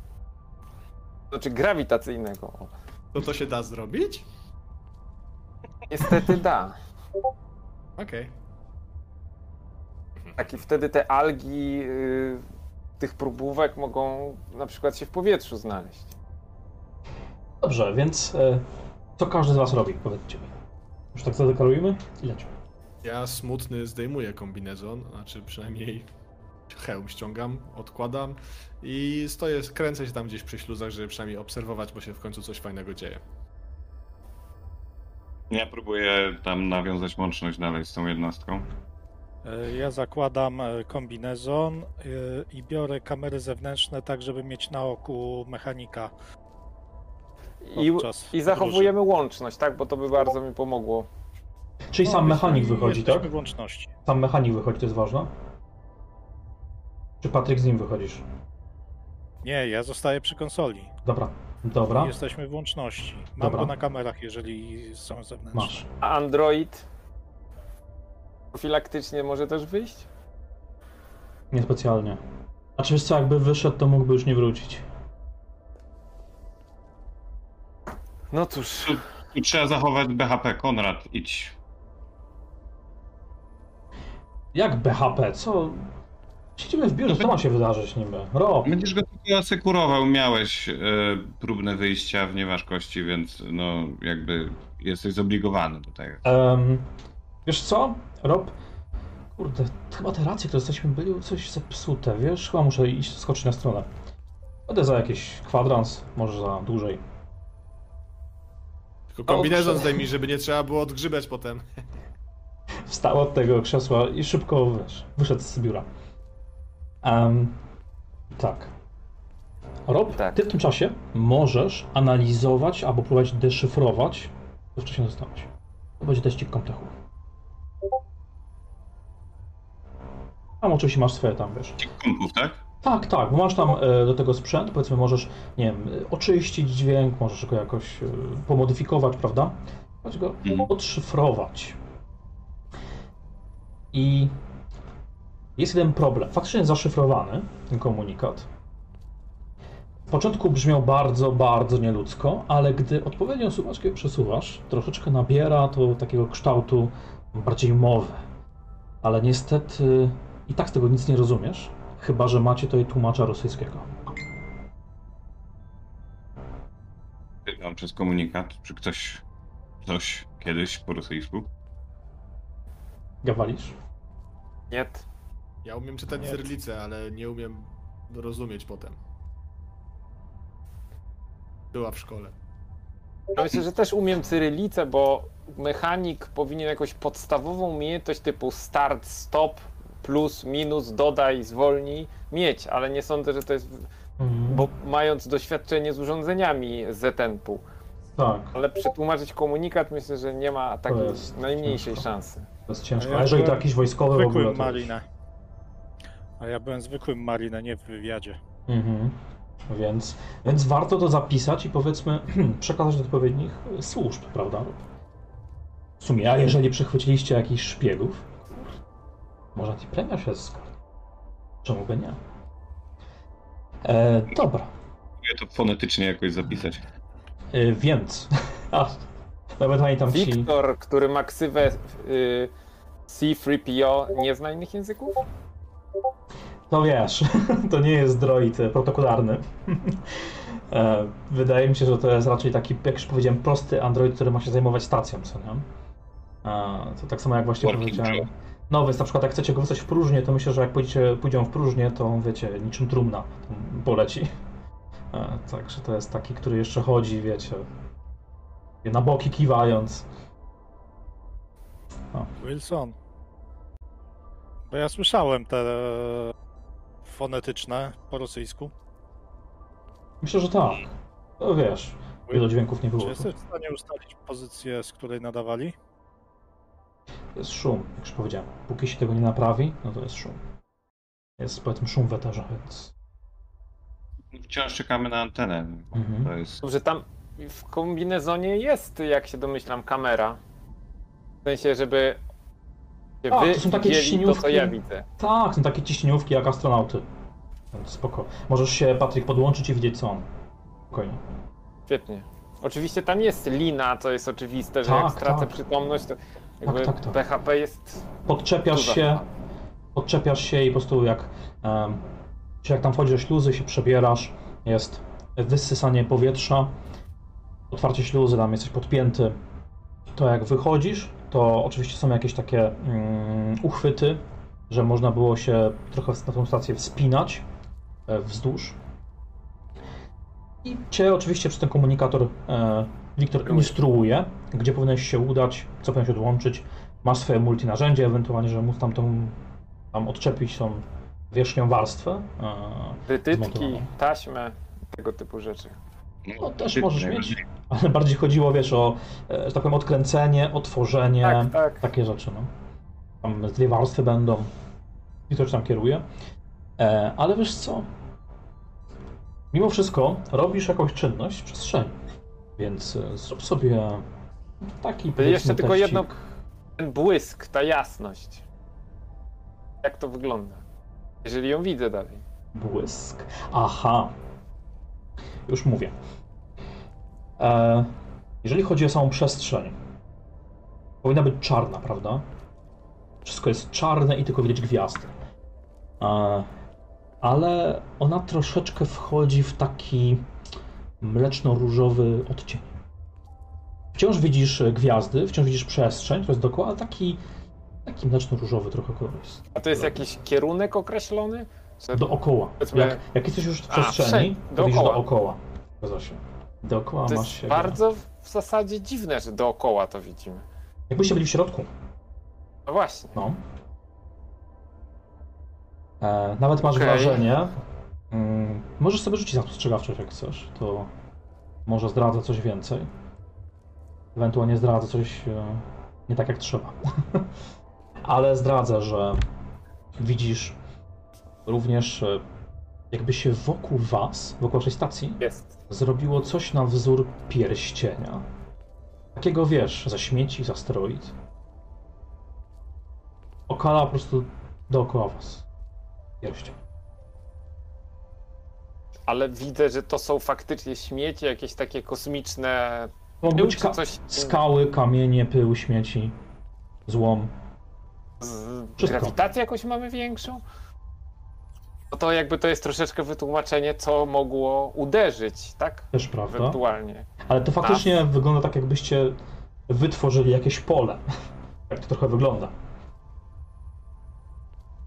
Znaczy grawitacyjnego. To to się da zrobić? Niestety da. Okej. Tak i wtedy te algi y, tych próbówek mogą na przykład się w powietrzu znaleźć. Dobrze, więc e, co każdy z was robi? Powiedzcie mi. Już tak zadeklarujemy i lecimy. Ja smutny zdejmuję kombinezon, znaczy przynajmniej hełm ściągam, odkładam i stoję, kręcę się tam gdzieś przy śluzach, żeby przynajmniej obserwować, bo się w końcu coś fajnego dzieje. Ja próbuję tam nawiązać łączność dalej z tą jednostką. E, Ja zakładam e, kombinezon e, i biorę kamery zewnętrzne, tak żeby mieć na oku mechanika. I, I zachowujemy łączność, tak? Bo to by bardzo mi pomogło. Czyli sam mechanik wychodzi, tak? Łączności. Sam mechanik wychodzi, to jest ważne? Czy Patryk z nim wychodzisz? Nie, ja zostaję przy konsoli. Dobra, dobra, Jesteśmy w łączności. Mam Dobra. go na kamerach, jeżeli są zewnętrzne. masz. A Android profilaktycznie może też wyjść? Niespecjalnie. A czy wiesz co, jakby wyszedł, to mógłby już nie wrócić. No cóż. Tu trzeba zachować BHP. Konrad, idź. Jak BHP? Co? Siedzimy w biurze, co ma się wydarzyć niby? Rob, Będziesz go tylko asekurował. Miałeś e, próbne wyjścia w nieważkości, więc no jakby jesteś zobligowany do tego. Em, wiesz co, Rob? Kurde, chyba te racje, które jesteśmy byli coś zepsute, wiesz? Chyba muszę iść, skoczyć na stronę. Będę za jakiś kwadrans, może za dłużej. Tylko kombinezon zdejmij, żeby nie trzeba było odgrzybać potem. Wstał od tego krzesła i szybko, wiesz, wyszedł z biura. Em, tak. Rob, Tak. ty w tym czasie możesz analizować albo próbować deszyfrować, co wcześniej dostałeś. To będzie teścik komtechu. Tam oczywiście masz swoje tam, wiesz. Kompów, tak? Tak, tak, bo masz tam e, do tego sprzęt, powiedzmy możesz, nie wiem, e, oczyścić dźwięk, możesz go jakoś e, pomodyfikować, prawda? Możesz go Mhm. odszyfrować. I jest jeden problem. Faktycznie jest zaszyfrowany ten komunikat. W początku brzmiał bardzo, bardzo nieludzko, ale gdy odpowiednią suwaczkę przesuwasz, troszeczkę nabiera to takiego kształtu bardziej mowy. Ale niestety i tak z tego nic nie rozumiesz, chyba że macie tutaj tłumacza rosyjskiego. Pytam przez komunikat, czy ktoś coś kiedyś po rosyjsku? Gawalisz? Nie. Ja umiem czytać Nie. cyrylicę, ale nie umiem rozumieć potem. Była w szkole. Ja myślę, że też umiem cyrylicę, bo mechanik powinien jakąś podstawową umiejętność typu start, stop, plus, minus, dodaj, zwolnij mieć, ale nie sądzę, że to jest, Mhm. bo mając doświadczenie z urządzeniami ZNP-u, Tak, ale przetłumaczyć komunikat myślę, że nie ma takiej najmniejszej ciężko. szansy. to jest ciężko. A jeżeli to jakiś wojskowy w ogóle, to... A ja byłem zwykłym marinę, nie w wywiadzie. Mhm. Więc, więc warto to zapisać i powiedzmy przekazać do odpowiednich służb, prawda? W sumie, a jeżeli przechwyciliście jakichś szpiegów, może i premia się zgadza. Czemu by nie? E, dobra, Próbuję to fonetycznie jakoś zapisać. e, więc... A, nawet ani tam ci... Wiktor, który ma ksywę y, C3PO, nie zna innych języków? No wiesz, to nie jest droid e, protokolarny. E, Wydaje mi się, że to jest raczej taki, jak już powiedziałem, prosty android, który ma się zajmować stacją, co nie? E, To tak samo jak właśnie Working powiedziałem. No więc na przykład jak chcecie go wysłać w próżnię, to myślę, że jak pójdziecie, pójdą w próżnię, to wiecie, niczym trumna poleci. Także to jest taki, który jeszcze chodzi, wiecie, na boki kiwając. Wilson. Bo ja słyszałem te fonetyczne po rosyjsku. Myślę, że tak. To wiesz, wielu dźwięków nie było. Czy jesteś w stanie ustalić pozycję, z której nadawali? To jest szum, jak już powiedziałem. Póki się tego nie naprawi, no to jest szum. Jest powiedzmy szum w eterze, więc... Wciąż czekamy na antenę. Mhm. To jest. Dobrze, tam w kombinezonie jest, jak się domyślam, kamera. W sensie, żeby wy to są takie widzieli to, co ja widzę. Tak, są takie ciśnieniówki jak astronauty. Więc spoko. Możesz się, Patryk, podłączyć i widzieć co on. Spokojnie. Świetnie. Oczywiście tam jest lina, co jest oczywiste, że Tak, jak stracę tak. przytomność, to jakby tak, tak. PHP jest Podczepiasz duża. się, podczepiasz się i po prostu jak, em, jak tam wchodzisz do śluzy, się przebierasz, jest wysysanie powietrza, otwarcie śluzy, tam jesteś podpięty. To jak wychodzisz, to oczywiście są jakieś takie mm, uchwyty, że można było się trochę na tą stację wspinać e, wzdłuż. I cię oczywiście przez ten komunikator e, Wiktor instruuje, gdzie powinieneś się udać, co powinieneś odłączyć. Masz swoje multinarzędzie, ewentualnie, że móc tam tą tam odczepić tą wierzchnią warstwę. E, Zmontowane. taśmę, tego typu rzeczy. No też możesz mieć, ale bardziej chodziło, wiesz, o, e, że tak powiem, odkręcenie, otworzenie, Tak, tak. takie rzeczy, no. Tam dwie warstwy będą i ktoś tam kieruje. E, ale wiesz co? Mimo wszystko robisz jakąś czynność w przestrzeni, więc e, zrób sobie taki To jeszcze tylko teścik. jedno, ten błysk, ta jasność. Jak to wygląda? Jeżeli ją widzę dalej. Błysk. Aha. Już mówię. E, jeżeli chodzi o samą przestrzeń, powinna być czarna, prawda? Wszystko jest czarne i tylko widać gwiazdy. E, ale ona troszeczkę wchodzi w taki mleczno-różowy odcień. Wciąż widzisz gwiazdy, wciąż widzisz przestrzeń, to jest dookoła, ale taki, taki mleczno-różowy trochę kolor jest. A to jest jakiś kierunek określony? Dookoła. Jak, jak jesteś już w A, przestrzeni, wszędzie, to widzisz dookoła. dookoła. Zgadza się. Dookoła to masz jest bardzo w zasadzie dziwne, że dookoła to widzimy. Jakbyście byli w środku. No właśnie. No. E, nawet masz Okej. wrażenie. Mm, możesz sobie rzucić na spostrzegawczość, jak chcesz. To może zdradza coś więcej. Ewentualnie zdradza coś e, nie tak jak trzeba. Ale zdradza, że widzisz również, e, jakby się wokół was, wokół waszej stacji, Jest. Zrobiło coś na wzór pierścienia. Takiego wiesz, za śmieci, za asteroid. Okala po prostu dookoła was. Pierścień. Ale widzę, że to są faktycznie śmieci, jakieś takie kosmiczne Mogą być ka- coś skały, kamienie, pył, śmieci, złom. z... Grawitację jakoś mamy większą? No to jakby to jest troszeczkę wytłumaczenie, co mogło uderzyć, tak? Też prawda. Ewentualnie. Ale to faktycznie wygląda tak, jakbyście wytworzyli jakieś pole. Jak to trochę wygląda.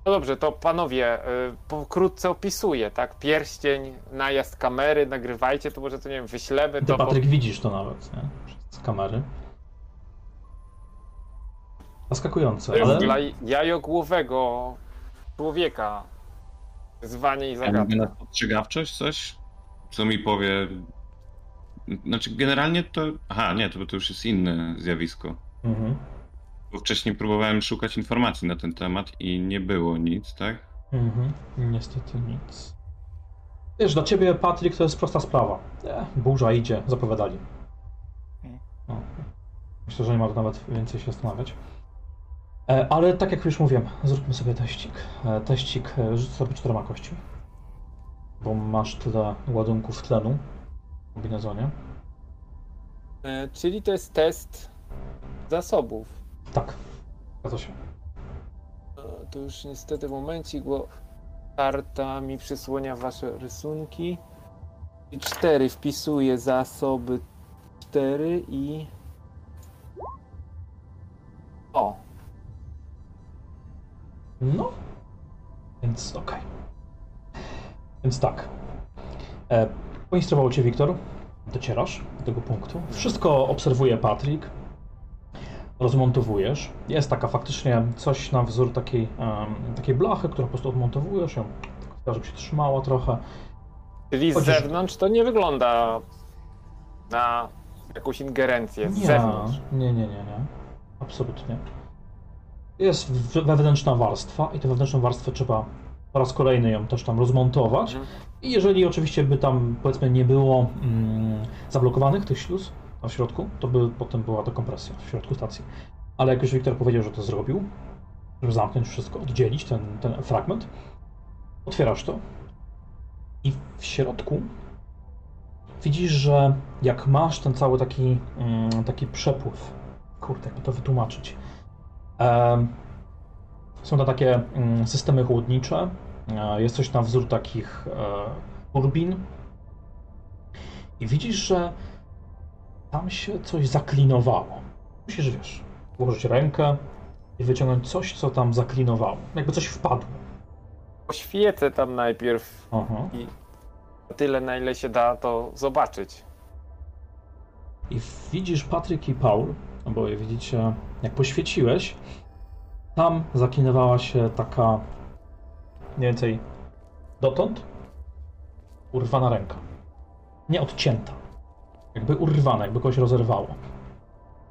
No dobrze, to panowie, y, pokrótce opisuję, tak? Pierścień, najazd kamery, nagrywajcie, to może to nie wiem, wyślemy Ty, to. Patryk, widzisz to nawet, nie? Z kamery. Zaskakujące, To ale... dla jajogłowego człowieka zwanie i zagadka. na spostrzegawczość coś, co mi powie. Znaczy, generalnie to. Aha, nie, to, to już jest inne zjawisko. Mhm. Bo wcześniej próbowałem szukać informacji na ten temat i nie było nic, tak? Mhm, niestety nic. Wiesz, dla ciebie, Patryk, to jest prosta sprawa. E, burza idzie, zapowiadali. No. Myślę, że nie ma tu nawet więcej się zastanawiać. E, ale tak jak już mówiłem, zróbmy sobie teścik. E, teścik e, rzuć sobie czterema kości. Bo masz tyle ładunków tlenu w kombinezonie. Czyli to jest test zasobów. Tak, zgadza się. To już niestety momencik, bo karta mi przysłania wasze rysunki. I 4 wpisuję zasoby 4 i. O! No, więc okej. Więc tak. E, poinstruował cię Wiktor. Docierasz do tego punktu. Wszystko obserwuje Patryk. rozmontowujesz. Jest taka faktycznie coś na wzór takiej, em, takiej blachy, którą po prostu odmontowujesz ją, tak, żeby się trzymała trochę. Czyli z Chociaż- zewnątrz to nie wygląda na jakąś ingerencję. Z Nie, zewnątrz. nie, nie, nie, nie. Absolutnie. Jest wewnętrzna warstwa i tę wewnętrzną warstwę trzeba po raz kolejny ją też tam rozmontować. Mhm. I jeżeli oczywiście by tam powiedzmy nie było mm, zablokowanych tych śluz w środku, to by potem była dekompresja w środku stacji. Ale jak już Wiktor powiedział, że to zrobił, żeby zamknąć wszystko, oddzielić ten, ten fragment, otwierasz to i w środku widzisz, że jak masz ten cały taki, mm, taki przepływ, kurde, jakby to wytłumaczyć, są to takie mm, systemy chłodnicze, e, jest coś na wzór takich e, turbin i widzisz, że tam się coś zaklinowało. Musisz, wiesz, włożyć rękę i wyciągnąć coś, co tam zaklinowało. Jakby coś wpadło. Poświecę tam najpierw Aha. i tyle, na ile się da, to zobaczyć. I widzisz Patryk i Paul, oboje widzicie, jak poświeciłeś, tam zaklinowała się taka mniej więcej dotąd urwana ręka. Nie odcięta. Jakby urwana, jakby kogoś rozerwało.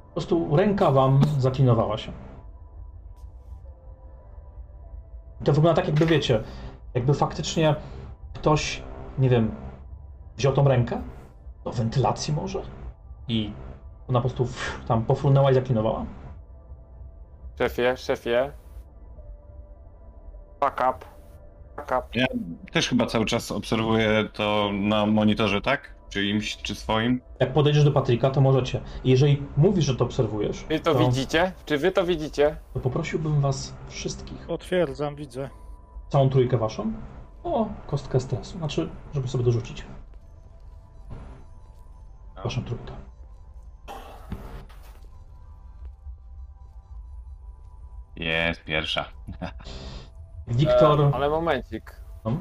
Po prostu ręka wam zaklinowała się. I to wygląda tak, jakby wiecie, jakby faktycznie ktoś, nie wiem, wziął tą rękę do wentylacji może i ona po prostu tam pofrunęła i zaklinowała. Szefie, szefie. Fuck up. Fuck up. Ja też chyba cały czas obserwuję to na monitorze, tak? Czyimś, czy swoim? Jak podejdziesz do Patryka, to możecie. I jeżeli mówisz, że to obserwujesz, Wy to widzicie? Czy wy to widzicie? to poprosiłbym was wszystkich, Potwierdzam, widzę. całą trójkę waszą, o kostkę stresu. Znaczy, żeby sobie dorzucić. Waszą trójkę. Jest, pierwsza. Wiktor. E, ale momencik. No.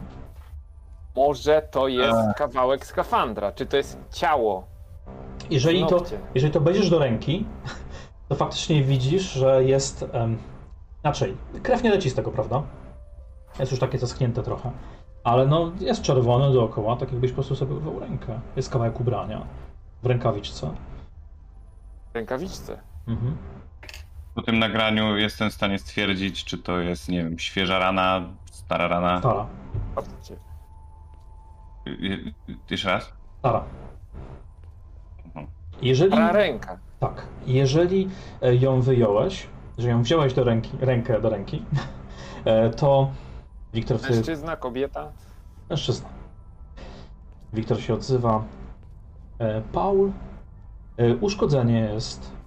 Może to jest E. kawałek skafandra? Czy to jest ciało? Jeżeli to, jeżeli to będziesz do ręki, to faktycznie widzisz, że jest. Um, inaczej, krew nie leci z tego, prawda? Jest już takie zaschnięte trochę. Ale no, jest czerwone dookoła, tak jakbyś po prostu sobie urwał rękę. Jest kawałek ubrania w rękawiczce. W rękawiczce. Mhm. Po tym nagraniu jestem w stanie stwierdzić, czy to jest, nie wiem, świeża rana, stara rana. Stara. Patrzcie. Y- Jeszcze raz? Stara. Mhm. Jeżeli. Stara ręka. Tak. Jeżeli e, ją wyjąłeś, że ją wziąłeś do ręki, rękę do ręki, e, to Wiktor wtedy Mężczyzna, kobieta? Mężczyzna. Wiktor się odzywa. E, Paul, uszkodzenie jest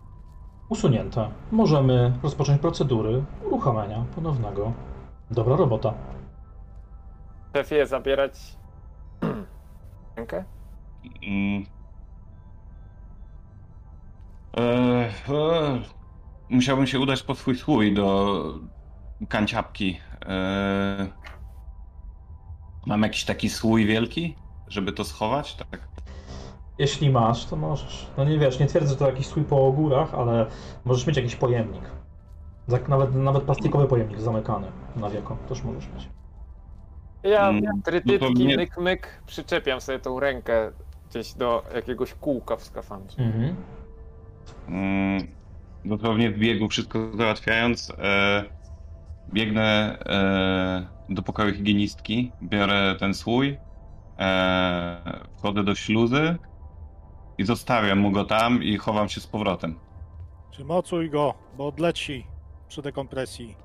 usunięte. Możemy rozpocząć procedury uruchamiania ponownego. Dobra robota. Szefie, zabierać rękę? Mm. E, e, musiałbym się udać po swój słój do kanciapki. E, mam jakiś taki słój wielki, żeby to schować? Tak. Jeśli masz, to możesz. No nie wiesz, nie twierdzę, że to jakiś swój po górach, ale możesz mieć jakiś pojemnik. Tak, nawet, nawet plastikowy pojemnik zamykany na wieko też możesz mieć. Ja Mm, no trytytki, nie- myk, myk, przyczepiam sobie tą rękę gdzieś do jakiegoś kółka w skafandrze. Mhm. Mm, dosłownie w biegu wszystko załatwiając, e, biegnę e, do pokoju higienistki, biorę ten słój, e, wchodzę do śluzy i zostawiam mu go tam i chowam się z powrotem. Przymocuj go, bo odleci przy dekompresji.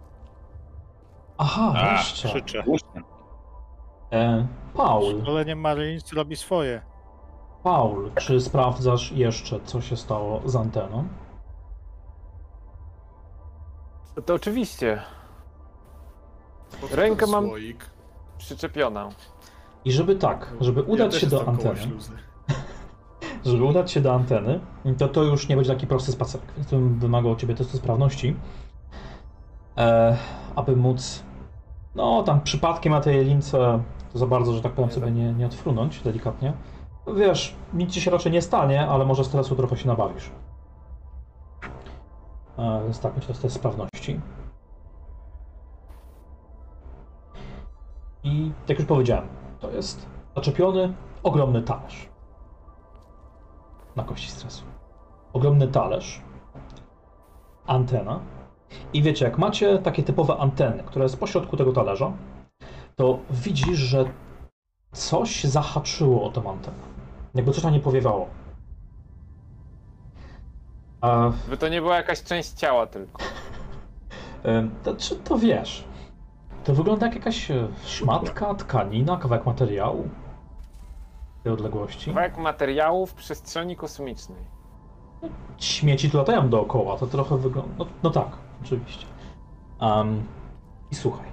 Aha, A, jeszcze. Krzyczę. E, Paul, Szkoleniem Marines robi swoje. Paul, czy sprawdzasz jeszcze, co się stało z anteną? No to oczywiście, Rękę mam- przyczepioną. I żeby tak, żeby Ja udać też się do anteny, śluzy. Żeby udać się do anteny, to to już nie będzie taki prosty spacerek, więc to wymaga od ciebie testu sprawności, e, aby móc, no tam przypadkiem na tej lince to za bardzo, że tak powiem, sobie nie, nie odfrunąć delikatnie. Wiesz, nic ci się raczej nie stanie, ale może stresu trochę się nabawisz. E, Więc tak, myślę, to jest sprawności. I jak już powiedziałem, to jest zaczepiony ogromny talerz na kości stresu. Ogromny talerz, antena. I wiecie, jak macie takie typowe anteny, które jest pośrodku tego talerza, to widzisz, że coś zahaczyło o tą antenę. Jakby coś na nie powiewało. A By to nie była jakaś część ciała tylko. To, czy to wiesz? To wygląda jak jakaś e, szmatka, tkanina, kawałek materiału tej odległości. Kawałek materiału w przestrzeni kosmicznej. Śmieci tu latają dookoła, to trochę wygląda. No, no tak, oczywiście. Em, I słuchaj.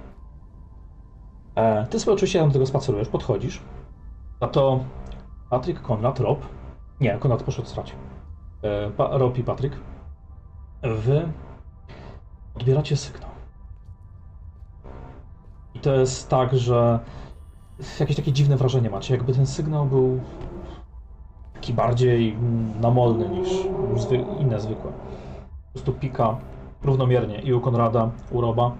E, ty sobie oczywiście do tego spacerujesz, podchodzisz. A to Patryk, Konrad, Rob. Nie, Konrad poszedł stracił. E, pa, Rob i Patryk. Wy odbieracie sygnał. I to jest tak, że jakieś takie dziwne wrażenie macie, jakby ten sygnał był taki bardziej mm, namolny niż zwy inne zwykłe. Po prostu pika równomiernie i u Konrada, u Roba.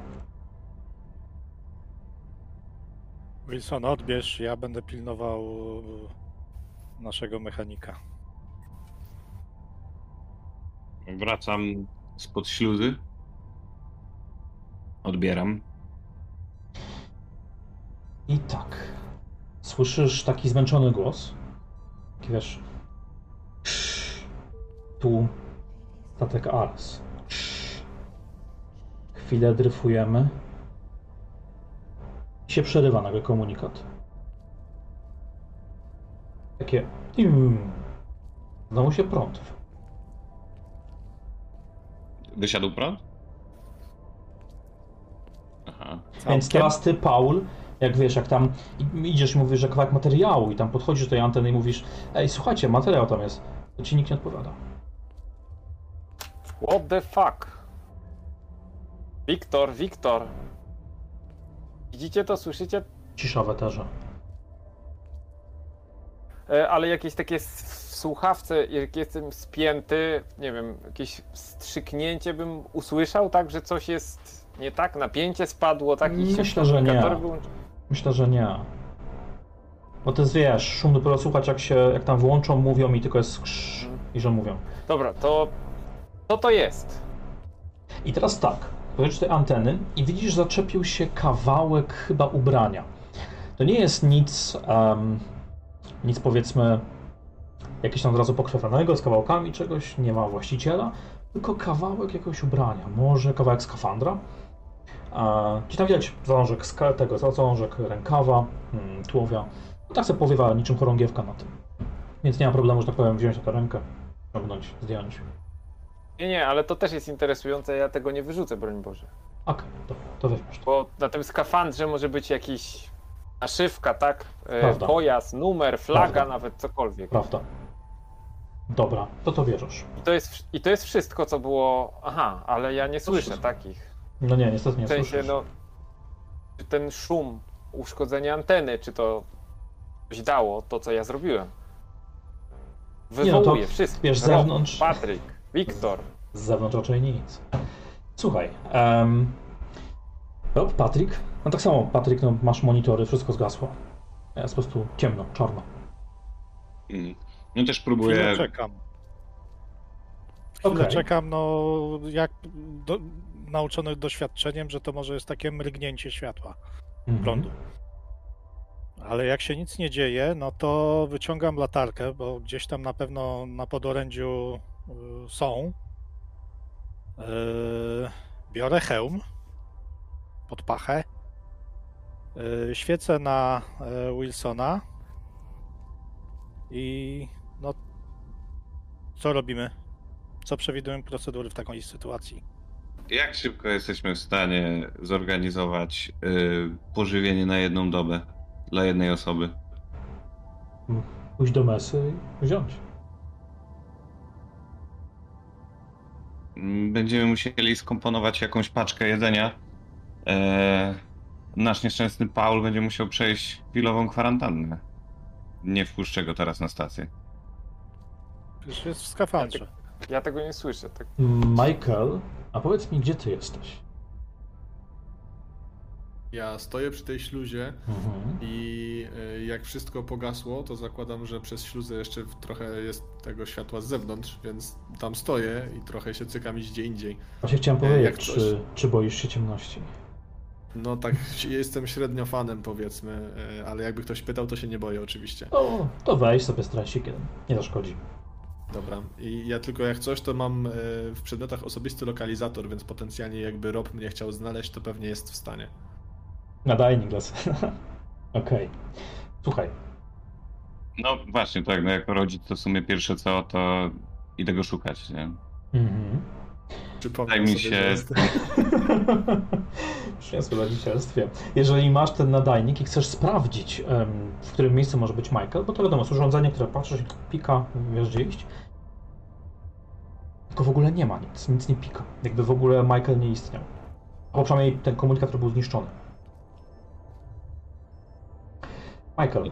Wilson, odbierz, ja będę pilnował naszego mechanika. Wracam spod śluzy. Odbieram. I tak. Słyszysz taki zmęczony głos. Taki wiesz. Tu statek Ares. Chwilę dryfujemy. I się przerywa nagle komunikat. Takie. Znowu się prąd. Wysiadł prąd? Aha. Więc Całkiem? teraz ty, Paul, jak wiesz, jak tam idziesz i mówisz, że kawałek materiału i tam podchodzisz do tej anteny i mówisz Ej, słuchajcie, materiał tam jest. To ci nikt nie odpowiada. What the fuck? Wiktor, Wiktor. Widzicie to, słyszycie? Cisza w eterze. E, Ale jakieś takie s- w słuchawce, jak jestem spięty, nie wiem, jakieś strzyknięcie bym usłyszał, tak, że coś jest nie tak, napięcie spadło, tak? i się Myślę, że nie. Myślę, że nie. Bo to jest, wiesz, szum dopiero słuchać, jak się, jak tam włączą, mówią i tylko jest skrz i że mówią. Dobra, to co to jest? I teraz tak, powiesz tej anteny i widzisz, zaczepił się kawałek chyba ubrania. To nie jest nic, em, nic powiedzmy, jakieś tam od razu pokrwawionego z kawałkami czegoś, nie ma właściciela, tylko kawałek jakiegoś ubrania, może kawałek skafandra. Gdzie tam widać zalążek tego, zalążek rękawa, mm, tułowia. No tak sobie powiewa niczym chorągiewka na tym. Więc nie ma problemu, że tak powiem, wziąć tę rękę, ciągnąć, zdjąć. Nie, nie, ale to też jest interesujące, ja tego nie wyrzucę, broń Boże. Okej, to, to weźmiesz to. Bo na tym skafandrze może być jakiś naszywka, tak? E, Prawda. pojazd, numer, flaga, Prawda. nawet cokolwiek. Prawda. Dobra, to to bierzesz. I to, jest, I to jest wszystko, co było. Aha, ale ja nie słyszę wszystko. takich. No nie, niestety nie W sensie, słyszysz. no. Czy ten szum, uszkodzenie anteny, czy to coś dało, to co ja zrobiłem? Nie, no to, Wywołuje wszystko. wiesz, z Rob, zewnątrz- Patryk, Wiktor. Z zewnątrz raczej nic. Słuchaj, um, Rob, Patryk, no tak samo, Patryk, no masz monitory, wszystko zgasło. Jest po prostu ciemno, czarno. Mm. No też Chwilę próbuję. czekam. Chwilę Okej. czekam, no jak do, nauczony doświadczeniem, że to może jest takie mrygnięcie światła, Mhm. prądu. Ale jak się nic nie dzieje, no to wyciągam latarkę, bo gdzieś tam na pewno na podorędziu y, są. Yy, biorę hełm pod pachę. Yy, świecę na Wilsona. I no co robimy? Co przewidujemy procedury w takiej sytuacji? Jak szybko jesteśmy w stanie zorganizować y, pożywienie na jedną dobę dla jednej osoby? Pójść do mesy i wziąć. Będziemy musieli skomponować jakąś paczkę jedzenia. E, nasz nieszczęsny Paul będzie musiał przejść chwilową kwarantannę. Nie wpuszczę go teraz na stację. Już jest w skafandrze. Ja tego nie słyszę. Tak. Michael A powiedz mi, gdzie ty jesteś? Ja stoję przy tej śluzie Mhm. i y, jak wszystko pogasło, to zakładam, że przez śluzę jeszcze trochę jest tego światła z zewnątrz, więc tam stoję i trochę się cykam iść gdzie indziej. Właśnie chciałem E, powiedzieć, coś- czy, czy boisz się ciemności? No tak, jestem średnio fanem powiedzmy, y, ale jakby ktoś pytał, to się nie boję oczywiście. To, to weź sobie stresikiem, nie zaszkodzi. Dobra. I ja tylko jak coś, to mam y, w przedmiotach osobisty lokalizator, więc potencjalnie jakby Rob mnie chciał znaleźć, to pewnie jest w stanie. Nadajnik dla Okej. Słuchaj, No właśnie, tak, no jako rodzic to w sumie pierwsze co, to idę go szukać, nie? Mhm. Przypomnę Daj mi się... jest... Przyniosły rodzicielstwie. Jeżeli masz ten nadajnik i chcesz sprawdzić, w którym miejscu może być Michael, bo to wiadomo, jest urządzenie, które patrzysz i pika, wiesz gdzie iść. Tylko w ogóle nie ma nic, nic nie pika. Jakby w ogóle Michael nie istniał. Albo przynajmniej ten komunikator był zniszczony. Michael,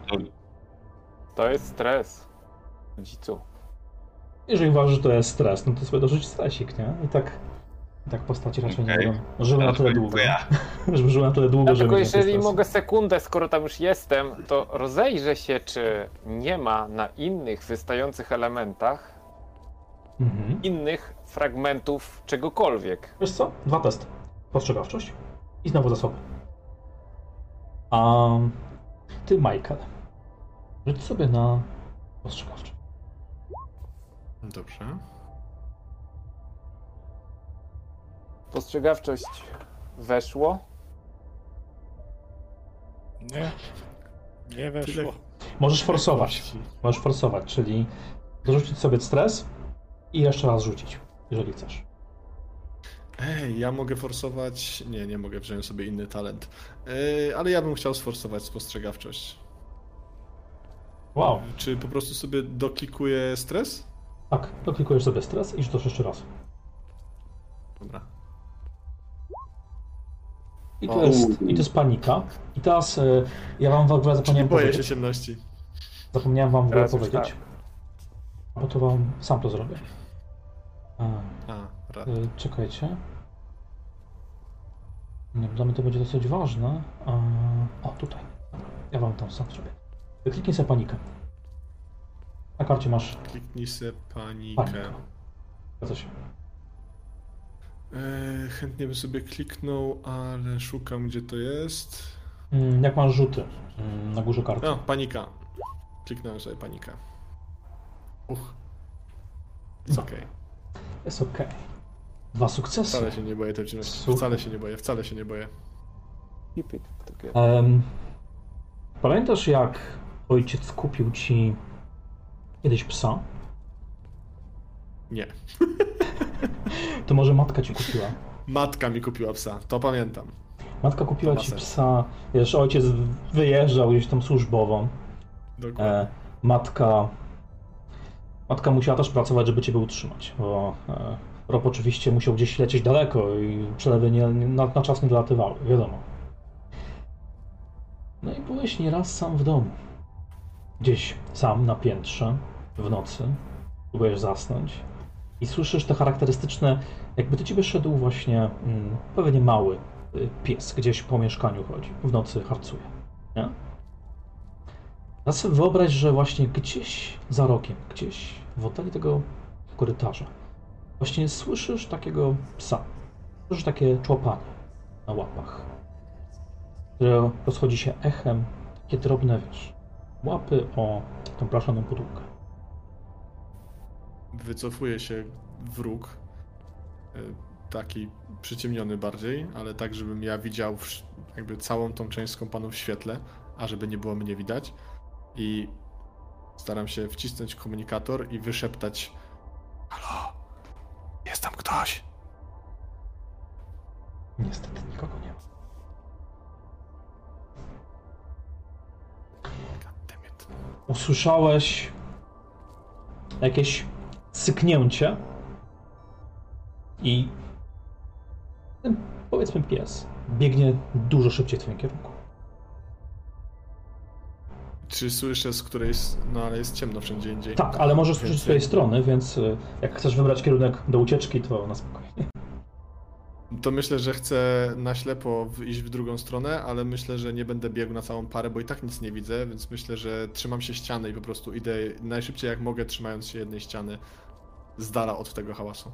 To, jest stres. Rodzicu. jeżeli uważasz, że to jest stres, no to sobie dorzuć stresik, nie? I tak, i tak postaci raczej nie Okej. będą żyły na tyle długo. dziękuję. Żeby żyły na tyle długo, mieć więcej jeżeli mogę sekundę, skoro tam już jestem, to rozejrzę się, czy nie ma na innych wystających elementach Mhm. innych fragmentów czegokolwiek. Wiesz co? Dwa testy. Postrzegawczość i znowu zasoby. A ty, Michael, rzuć sobie na postrzegawczość. Dobrze. Postrzegawczość weszło. Nie. Nie weszło. Możesz forsować. Możesz forsować, czyli dorzucić sobie stres i jeszcze raz rzucić, jeżeli chcesz. Ej, ja mogę forsować. Nie, nie mogę, wziąłem sobie inny talent. Ej, ale ja bym chciał sforsować spostrzegawczość. Wow. Czy po prostu sobie doklikuję stres? Tak, doklikujesz sobie stres i rzucasz jeszcze raz. Dobra. I to, O. jest, i to jest panika. I teraz e, ja wam w ogóle zapomniałem boję się powiedzieć. ciemności. Zapomniałem wam w ogóle powiedzieć. Bo to wam sam to zrobię. A, A, rad. Y, Czekajcie. Nie, Dla mnie to będzie dosyć ważne. A, O, tutaj. Ja wam tam sam zrobię. Kliknij sobie panikę. Na karcie masz Kliknij sobie panikę. panikę. Zgadza się. Ej, chętnie bym sobie kliknął, ale szukam gdzie to jest. Mm, Jak masz rzuty mm, na górze karty. No, panika. Kliknąłem sobie panikę. Uch. Jest No. okej. Jest okej. Dwa sukcesy. Wcale się nie boję tej. Super. Wcale się nie boję, wcale się nie boję. Keep it together. Em, pamiętasz jak ojciec kupił ci kiedyś psa? Nie. To może matka ci kupiła. Matka mi kupiła psa, to pamiętam. Matka kupiła To ma ci sens. psa, wiesz, ojciec wyjeżdżał gdzieś tam służbową. Dokładnie. E, matka. Matka musiała też pracować, żeby ciebie utrzymać, bo e, Rob oczywiście musiał gdzieś lecieć daleko i przelewy nie, na, na czas nie dolatywały, wiadomo. No i byłeś nieraz sam w domu. Gdzieś sam na piętrze, w nocy, próbujesz zasnąć i słyszysz te charakterystyczne, jakby do ciebie szedł właśnie mm, pewnie mały y, pies, gdzieś po mieszkaniu chodzi, w nocy harcuje. Nie? Teraz sobie wyobraź, że właśnie gdzieś za rogiem, gdzieś w oddali tego korytarza, właśnie słyszysz takiego psa. Słyszysz takie człopanie na łapach, które rozchodzi się echem, takie drobne, wiesz, łapy o tą blaszaną podłogę. Wycofuje się wróg. e, Taki przyciemniony bardziej, ale tak, żebym ja widział jakby całą tą część skąpaną w świetle, a żeby nie było mnie widać. I staram się wcisnąć komunikator i wyszeptać Halo, jest tam ktoś. Niestety nikogo nie ma. Goddammit. Usłyszałeś jakieś syknięcie i ten, powiedzmy pies biegnie dużo szybciej w twoim kierunku. Czy słyszę z której, no ale jest ciemno wszędzie indziej. Tak, ale możesz słyszeć z jak- strony, więc y, jak chcesz wybrać kierunek do ucieczki, to na spokojnie. to myślę, że chcę na ślepo iść w drugą stronę, ale myślę, że nie będę biegł na całą parę, bo i tak nic nie widzę, więc myślę, że trzymam się ściany i po prostu idę najszybciej jak mogę, trzymając się jednej ściany z dala od tego hałasu.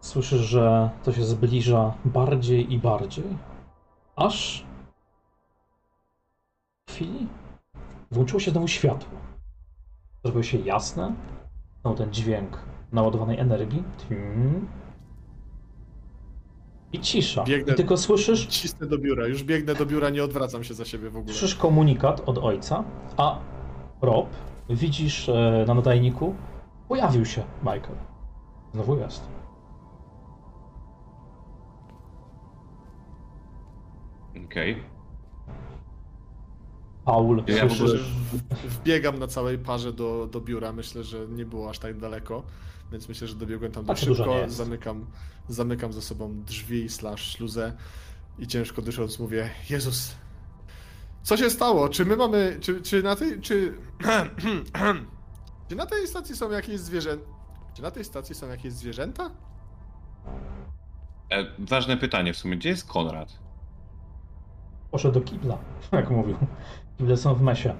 Słyszysz, że to się zbliża bardziej i bardziej, aż chwili włączyło się znowu światło. Zrobiło się jasne, znowu ten dźwięk naładowanej energii. Tim. I cisza. Biegnę- I tylko słyszysz, Cisnę do biura, już biegnę do biura, nie odwracam się za siebie w ogóle. słyszysz komunikat od ojca, a Rob, widzisz e, na nadajniku, pojawił się Michael. Znowu jest. Okej. Paul, Ja słyszysz... w- wbiegam na całej parze do, do biura. Myślę, że nie było aż tak daleko, więc myślę, że dobiegłem tam dość dużo szybko. Zamykam, zamykam za sobą drzwi slash śluzę i ciężko dysząc mówię, Jezus, co się stało? Czy my mamy, czy, czy na tej, czy, czy na tej stacji są jakieś zwierzęta? Czy na tej stacji są jakieś zwierzęta? E, ważne pytanie w sumie, gdzie jest Konrad? Poszedł do kibla, jak mówił. Kible są w mesie.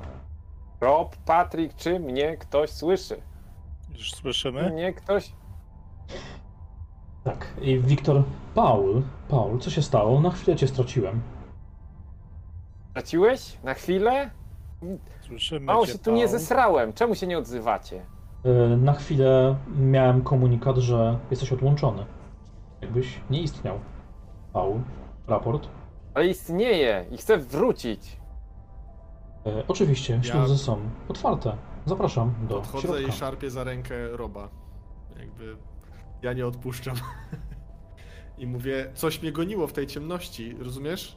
Rob, Patrick, czy mnie ktoś słyszy? Już słyszymy? Mnie ktoś... Tak. I Wiktor, Paul, Paul, co się stało? Na chwilę cię straciłem. Straciłeś? Na chwilę? Słyszymy Mało cię, się tu nie Paul. zesrałem. Czemu się nie odzywacie? Yy, Na chwilę miałem komunikat, że jesteś odłączony. Jakbyś nie istniał. Paul, raport. Ale istnieje i chcę wrócić. Yy, Oczywiście, Ja- śluzy są otwarte. Zapraszam do Podchodzę środka. i szarpię za rękę Roba. Jakby ja nie odpuszczam. I mówię, coś mnie goniło w tej ciemności, rozumiesz?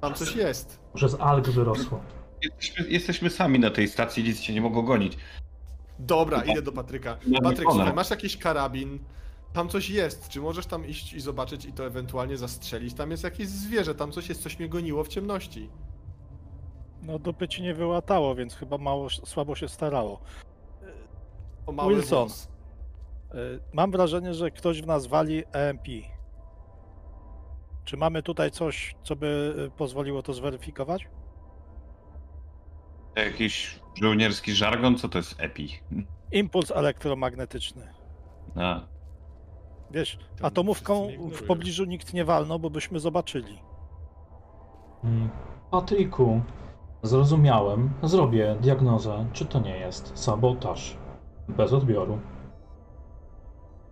Tam coś jest. Że z alg wyrosło. Jesteśmy, jesteśmy sami na tej stacji, nic cię nie mogło gonić. Dobra, idę do Patryka. No, Patryk, słuchaj, masz jakiś karabin? Tam coś jest. Czy możesz tam iść i zobaczyć i to ewentualnie zastrzelić? Tam jest jakieś zwierzę, tam coś jest, coś mnie goniło w ciemności. No dupy ci nie wyłatało, więc chyba mało, słabo się starało. O mały Wilson. włos. Y, Mam wrażenie, że ktoś w nas wali EMP. Czy mamy tutaj coś, co by y, pozwoliło to zweryfikować? Jakiś żołnierski żargon, co to jest EPI? Impuls elektromagnetyczny. A, Wiesz, atomówką w pobliżu nikt nie walnął, bo byśmy zobaczyli. Mm. Patryku, zrozumiałem. Zrobię diagnozę, czy to nie jest sabotaż. Bez odbioru.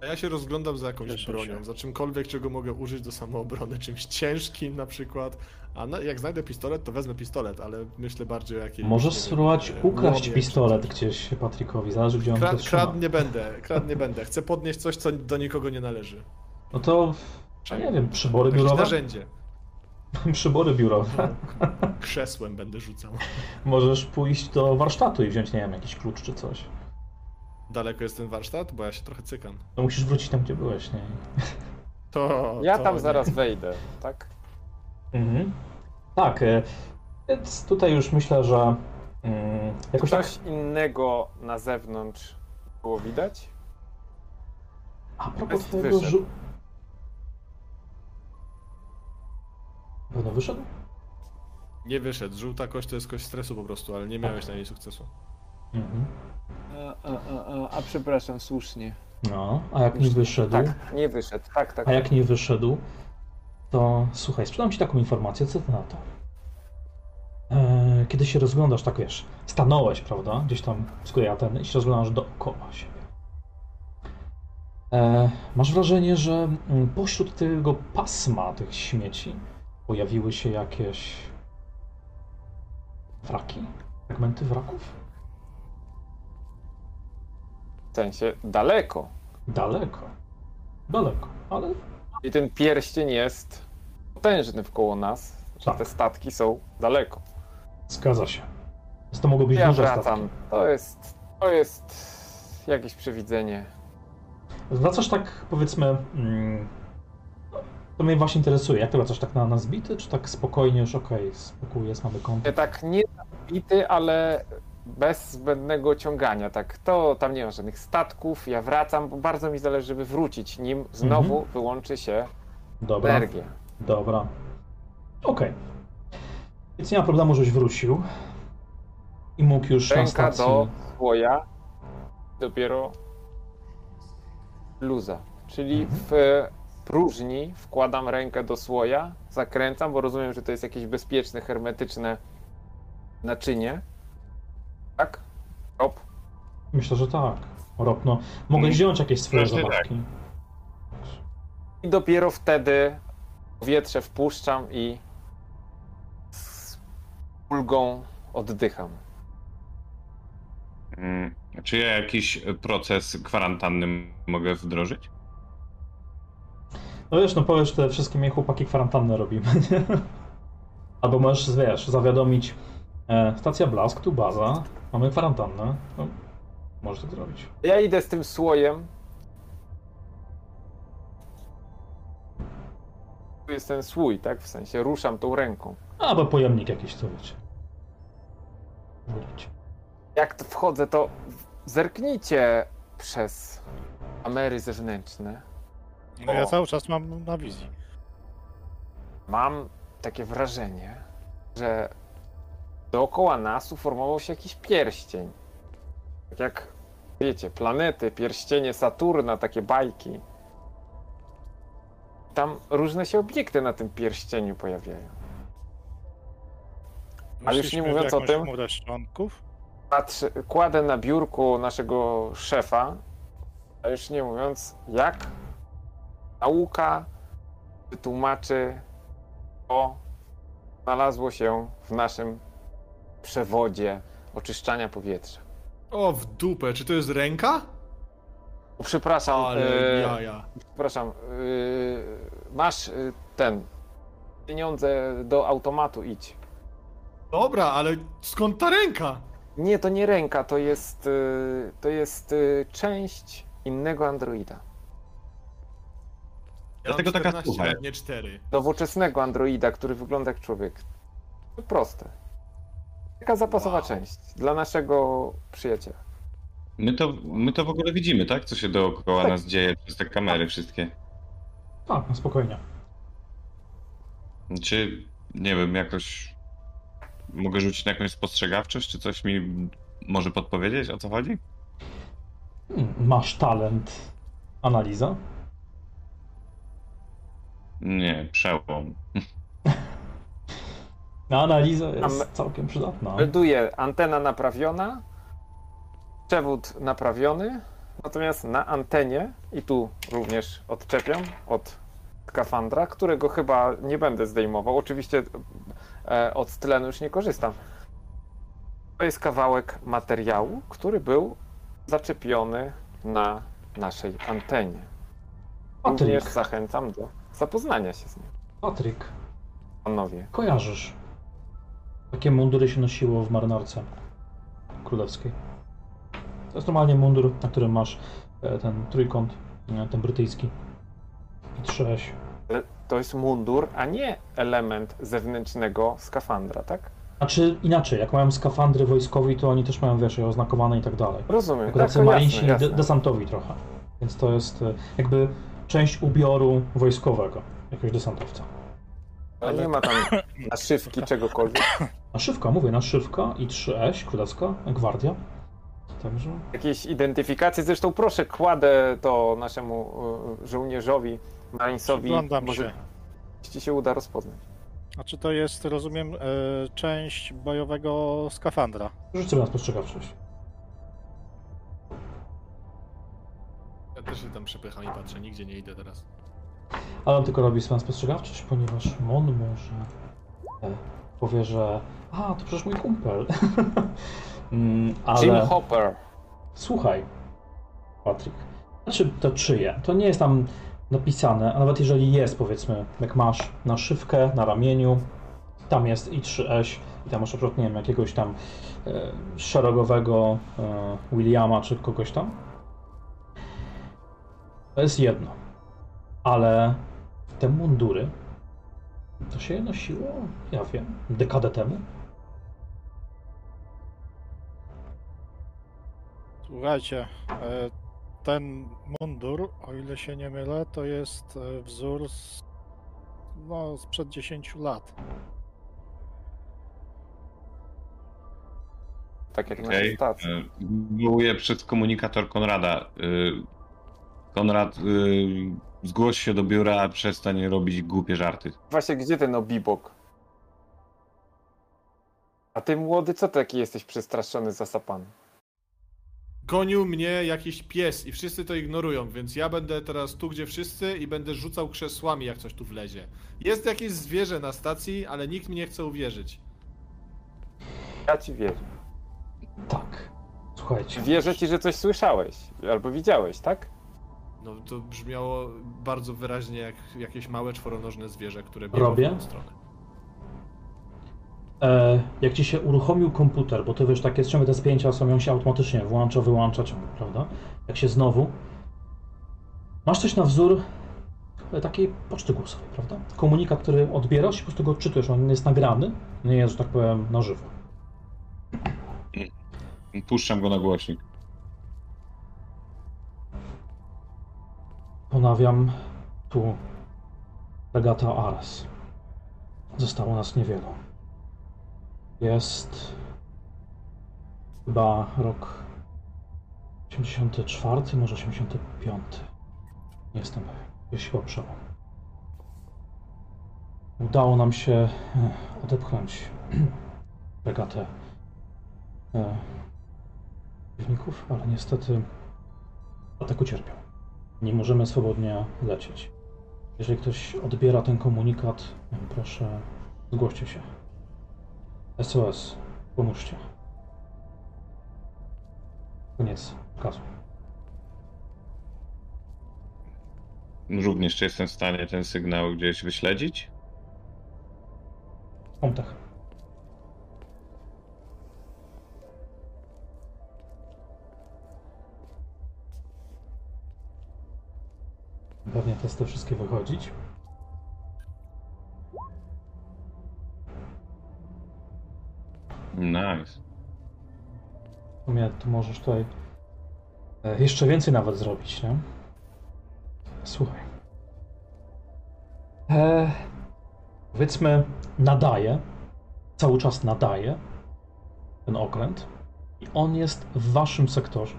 A ja się rozglądam za jakąś Cieszę bronią, się. za czymkolwiek, czego mogę użyć do samoobrony, czymś ciężkim na przykład. A na, jak znajdę pistolet, to wezmę pistolet, ale myślę bardziej o jakiejś... Możesz spróbować ukraść czy pistolet gdzieś Patrykowi, zależy gdzie on to Kra- trzyma. krad nie będę, krad nie będę. Chcę podnieść coś, co do nikogo nie należy. No to, ja nie wiem, przybory Jakieś biurowe? narzędzie. Przybory biurowe. Krzesłem będę rzucał. Możesz pójść do warsztatu i wziąć, nie wiem, jakiś klucz czy coś. Daleko jest ten warsztat? Bo ja się trochę cykam. No musisz wrócić tam, gdzie byłeś, nie? To. Ja to tam nie. zaraz wejdę, tak? Mhm. Tak, e, więc tutaj już myślę, że mm, jakoś tak... Coś innego na zewnątrz było widać? A propos twojego wyszedł. Pewno wyszedł? Nie wyszedł. Żółta kość to jest kość stresu po prostu, ale nie miałeś na niej sukcesu. Mhm. A, a, a, a, a przepraszam, słusznie. No, a jak nie wyszedł, Tak, nie wyszedł. Tak, tak. a jak nie wyszedł, to słuchaj, sprzedam ci taką informację, co ty na to? E, kiedy się rozglądasz, tak wiesz, stanąłeś, prawda, gdzieś tam z ten i się rozglądasz dookoła siebie. E, masz wrażenie, że pośród tego pasma tych śmieci pojawiły się jakieś wraki, fragmenty wraków? W sensie daleko. Daleko. Daleko, ale I ten pierścień jest potężny wkoło nas, że Tak. te statki są daleko. zgadza się. Więc to mogło być Ja duże wracam. statki. To jest. To jest jakieś przewidzenie. Wracasz tak, powiedzmy. Mm, to mnie właśnie interesuje. Jak ty wracasz tak na, na zbity, czy tak spokojnie już okej, spokój jest, mamy kontakt? tak nie zabity, ale bez zbędnego ciągania, tak. To tam nie ma żadnych statków, ja wracam, bo bardzo mi zależy, żeby wrócić, nim znowu Mhm. wyłączy się Dobra, energia. dobra. Okej. Więc nie ma problemu, żeś wrócił. I mógł już na Ręka stacji... do słoja, dopiero luza. Czyli Mhm. w próżni wkładam rękę do słoja, zakręcam, bo rozumiem, że to jest jakieś bezpieczne, hermetyczne naczynie. Tak? Hop. Myślę, że tak. Ropno. Mogę Mm. wziąć jakieś swoje Myślę, zabawki. I dopiero wtedy powietrze wpuszczam i z ulgą oddycham. Mm, Czy ja jakiś proces kwarantanny mogę wdrożyć? No wiesz, no powiesz, te wszystkie mnie chłopaki kwarantannę robimy, nie? Albo możesz, wiesz, zawiadomić e, stacja Blask, tu baza, mamy kwarantannę. No, możesz tak zrobić. Ja idę z tym słojem. Tu jest ten słój, tak? W sensie ruszam tą ręką. Albo pojemnik jakiś, co wiecie. Wróć. Jak to wchodzę, to zerknijcie przez kamery zewnętrzne. No ja O. cały czas mam na wizji. Mam takie wrażenie, że dookoła nas uformował się jakiś pierścień. Tak jak, wiecie, planety, pierścienie Saturna, takie bajki. Tam różne się obiekty na tym pierścieniu pojawiają. A już nie Weszliśmy w mówiąc o jakąś tym- chmurę szczątków. Patrzę, kładę na biurku naszego szefa, a już nie mówiąc, jak nauka wytłumaczy, co znalazło się w naszym przewodzie oczyszczania powietrza. O, w dupę, czy to jest ręka? O, Przepraszam, Ale e, przepraszam, e, masz e, ten pieniądze do automatu idź. Dobra, ale skąd ta ręka? Nie, to nie ręka, to jest, to jest część innego androida. Ja Dlatego mam taka 14 sucha. lat, nie 4. nowoczesnego androida, który wygląda jak człowiek. To proste. Taka zapasowa Wow. część dla naszego przyjaciela. My to, my to w ogóle widzimy, tak? Co się dookoła Tak. nas dzieje przez te kamery wszystkie. Tak, no spokojnie. Czy, nie wiem, jakoś mogę rzucić na jakąś spostrzegawczość, czy coś mi może podpowiedzieć, o co chodzi? Hmm, Masz talent analiza? Nie, przełom. Analiza jest Am- całkiem przydatna. Melduje antena naprawiona, przewód naprawiony, natomiast na antenie, i tu również odczepiam od skafandra, którego chyba nie będę zdejmował. Oczywiście e, od tlenu już nie korzystam. To jest kawałek materiału, który był zaczepiony na naszej antenie. Również zachęcam do zapoznania się z nim, Patryk, panowie. kojarzysz. Takie mundury się nosiło w marynarce królewskiej. To jest normalnie mundur, na którym masz e, ten trójkąt, e, ten brytyjski. I trześ. Ale to jest mundur, a nie element zewnętrznego skafandra, tak? Znaczy inaczej, jak mają skafandry wojskowi, to oni też mają, wiesz, je oznakowane i tak dalej. Rozumiem. Jako Tak, tacy to marinsi jasne, jasne. de- desantowi trochę. Więc to jest e, jakby część ubioru wojskowego, jakiegoś desantowca. Ale nie ma tam naszywki czegokolwiek. Naszywka, mówię, naszywka i 3S, królewska, gwardia. Także Jakieś identyfikacje. Zresztą proszę, kładę to naszemu y, żołnierzowi, Marinesowi. Przyglądam Może się. ci się uda rozpoznać. A czy to jest, rozumiem, e, część bojowego skafandra? sobie na spostrzegawczość. Też się tam przepycham i patrzę, nigdzie nie idę teraz. Ale on tylko robi swoją spostrzegawczość, ponieważ Mon może e, powie, że a, to przecież mój kumpel. Mm, Jim Ale Hopper. słuchaj, Patryk, znaczy to czyje? To nie jest tam napisane, a nawet jeżeli jest, powiedzmy, jak masz naszywkę na ramieniu, tam jest i 3S i tam masz na nie wiem, jakiegoś tam e, szeregowego e, Williama czy kogoś tam. To jest jedno. Ale te mundury to się nosiło, ja wiem, dekadę temu. Słuchajcie, e, ten mundur, o ile się nie mylę, to jest e, wzór z, no, sprzed 10 lat. Tak jak Okej. na stacji. E, Wywołuję przez komunikator Konrada. Konrad, e, zgłoś się do biura, przestań robić głupie żarty. Właśnie, gdzie ten obibok? A ty młody, co taki jesteś przestraszony, zasapany? Gonił mnie jakiś pies i wszyscy to ignorują, więc ja będę teraz tu, gdzie wszyscy i będę rzucał krzesłami, jak coś tu wlezie. Jest jakieś zwierzę na stacji, ale nikt mi nie chce uwierzyć. Ja ci wierzę. Tak. Słuchajcie. Wierzę ci, że coś słyszałeś albo widziałeś, tak? No to brzmiało bardzo wyraźnie jak jakieś małe czworonożne zwierzę, które biegło Robię? w tą stronę. E, jak ci się uruchomił komputer, bo to wiesz, takie strzemy te spięcia są, on się automatycznie włącza, wyłącza ciągle, prawda? Jak się znowu... Masz coś na wzór e, takiej poczty głosowej, prawda? Komunikat, który odbierasz i po prostu go odczytujesz, on jest nagrany, nie jest, że tak powiem, na żywo. Puszczam go na głośnik. Ponawiam tu regata Ares. Zostało nas niewielu. Jest chyba rok 84, może 85. Nie jestem pewien. Chyba przełom. Udało nam się e, odepchnąć regatę e, przeciwników, ale niestety atak ucierpiał. Nie możemy swobodnie lecieć. Jeżeli ktoś odbiera ten komunikat, proszę zgłoście się. SOS, pomóżcie. Koniec kazu. Również czy jestem w stanie ten sygnał gdzieś wyśledzić? Pomtech. Pewnie testy wszystkie wychodzić. Nice. W sumie tu możesz tutaj e, jeszcze więcej nawet zrobić, nie? Słuchaj. E, powiedzmy, nadaje, cały czas nadaje ten okręt i on jest w waszym sektorze.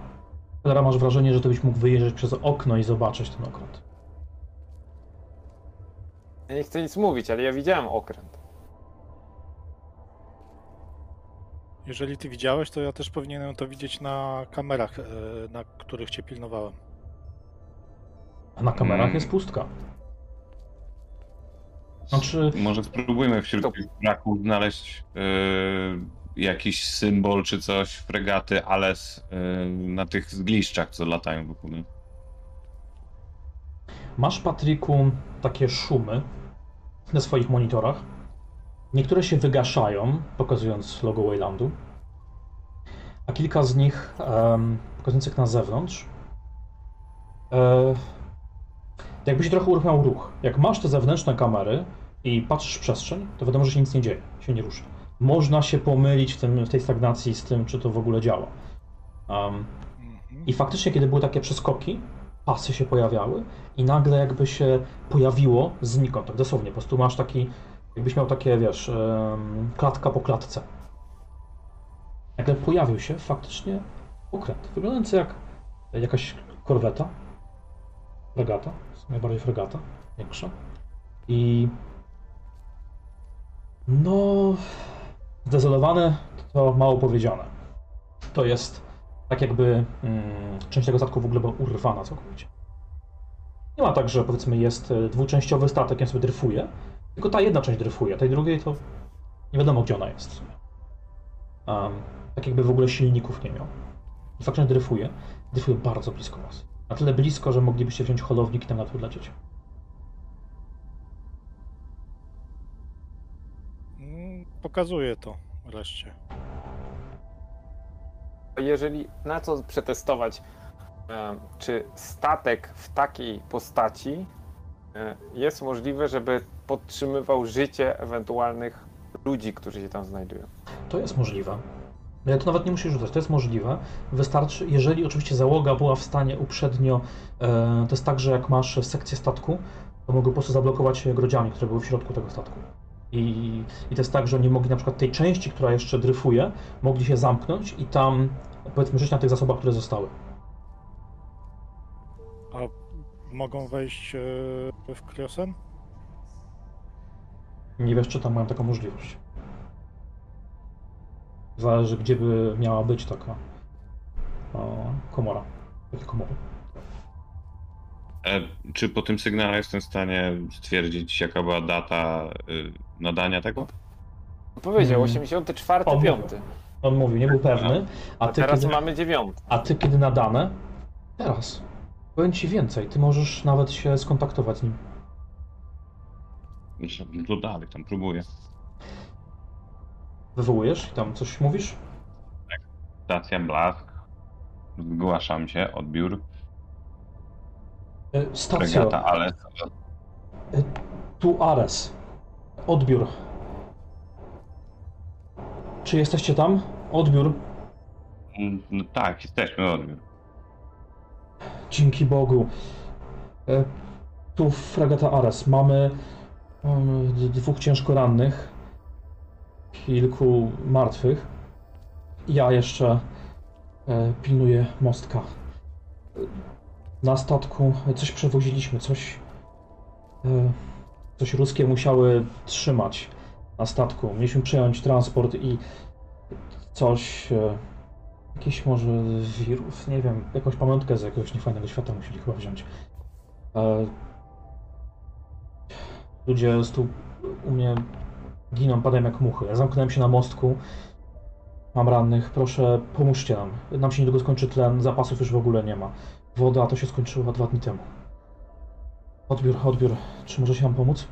Teraz masz wrażenie, że to byś mógł wyjeżdżać przez okno i zobaczyć ten okręt. Ja nie chcę nic mówić, ale ja widziałem okręt. Jeżeli ty widziałeś, to ja też powinienem to widzieć na kamerach, e, na których cię pilnowałem. A na kamerach Mm. jest pustka. Znaczy, Może spróbujmy wśród To- tych braków znaleźć yy, jakiś symbol czy coś fregaty, ale z, yy, na tych zgliszczach, co latają wokół. niej. Masz, Patryku, takie szumy na swoich monitorach. Niektóre się wygaszają, pokazując logo Waylandu, a kilka z nich, em, pokazujących na zewnątrz, e, jakby się trochę uruchamiał ruch. Jak masz te zewnętrzne kamery i patrzysz w przestrzeń, to wiadomo, że się nic nie dzieje, się nie rusza. Można się pomylić w, tym, w tej stagnacji z tym, czy to w ogóle działa. Mhm. i faktycznie, kiedy były takie przeskoki, pasy się pojawiały i nagle jakby się pojawiło znikąd, tak dosłownie. Po prostu masz taki, jakbyś miał takie, wiesz, klatka po klatce. Nagle pojawił się faktycznie okręt, wyglądający jak jakaś korweta, fregata, w sumie bardziej fregata, większa. I no, zdezolowane to mało powiedziane. To jest tak jakby mm, część tego statku w ogóle była urwana całkowicie. Nie ma tak, że powiedzmy jest e, dwuczęściowy statek, on sobie dryfuje, tylko ta jedna część dryfuje, a tej drugiej to nie wiadomo gdzie ona jest. Um, tak jakby w ogóle silników nie miał. I faktycznie dryfuje, dryfuje bardzo blisko was. Na tyle blisko, że moglibyście wziąć holownik i tam na to lecieć. Mm, Pokazuję to wreszcie. Jeżeli na co przetestować, e, czy statek w takiej postaci e, jest możliwe, żeby podtrzymywał życie ewentualnych ludzi, którzy się tam znajdują. To jest możliwe. Ale to nawet nie musisz rzucać, to jest możliwe. Wystarczy, jeżeli oczywiście załoga była w stanie uprzednio, e, to jest tak, że jak masz sekcję statku, to mogą po prostu zablokować grodziami, które były w środku tego statku. I, I to jest tak, że oni mogli na przykład tej części, która jeszcze dryfuje, mogli się zamknąć i tam powiedzmy żyć na tych zasobach, które zostały. A mogą wejść e, w Kriosen? Nie wiesz, czy tam mają taką możliwość. Zależy, gdzie by miała być taka o, komora. Takie komory. E, czy po tym sygnale jestem w stanie stwierdzić, jaka była data y, nadania tego? Powiedział Mm. 84, O, 5. On mówił, nie był pewny, a A ty, teraz kiedy, mamy 9. a ty kiedy nadane? Teraz. Powiem ci więcej, ty możesz nawet się skontaktować z nim. No to dalej, tam próbuję. Wywołujesz i tam coś mówisz? Stacja Blask. Zgłaszam się, odbiór. E, Stacja, Regata, ale tu Ares. Odbiór. Czy jesteście tam? Odbiór. Mm, No tak, jesteśmy odbiór. Dzięki Bogu. E, Tu fregata Ares. Mamy d- dwóch ciężko rannych, kilku martwych. Ja jeszcze e, pilnuję mostka. Na statku coś przewoziliśmy, coś. E, coś ruskie musiały trzymać na statku. Mieliśmy przejąć transport i coś. E, Jakiś może wirus, nie wiem, jakąś pamiątkę z jakiegoś niefajnego świata musieli chyba wziąć. E, ludzie z tu u mnie giną, padają jak muchy. Ja zamknąłem się na mostku. Mam rannych, proszę pomóżcie nam. Nam się niedługo skończy tlen, zapasów już w ogóle nie ma. Woda to się skończyła dwa dni temu. Odbiór, odbiór. Czy może się nam pomóc?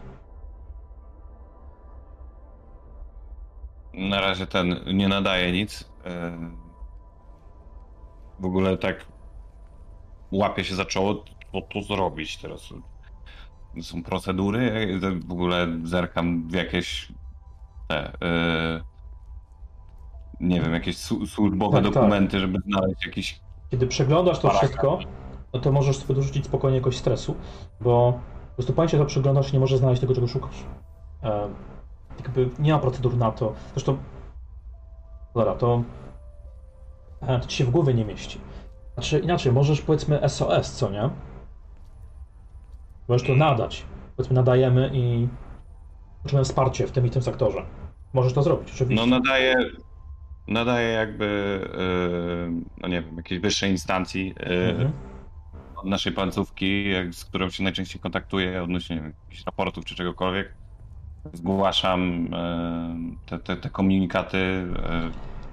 Na razie ten nie nadaje nic. E, W ogóle tak łapie się za czoło, co tu zrobić teraz. Są procedury, w ogóle zerkam w jakieś te, e, nie wiem, jakieś służbowe Tak, tak. dokumenty, żeby znaleźć jakiś Kiedy przeglądasz to wszystko, no to możesz sobie dorzucić spokojnie jakoś stresu, bo po prostu pamiętaj, to przeglądasz i nie możesz znaleźć tego, czego szukasz. E, jakby nie ma procedur na to. Zresztą, dobra, to, e, to ci się w głowie nie mieści. Znaczy inaczej, możesz powiedzmy SOS, co nie? Możesz to nadać. Powiedzmy nadajemy i potrzebujemy wsparcie w tym i tym sektorze. Możesz to zrobić, oczywiście. No nadaje, nadaje jakby, e, no nie wiem, jakiejś wyższej instancji e, Mhm. od naszej placówki, jak- z którą się najczęściej kontaktuję odnośnie wiem, jakichś raportów czy czegokolwiek. Zgłaszam e, te, te, te komunikaty.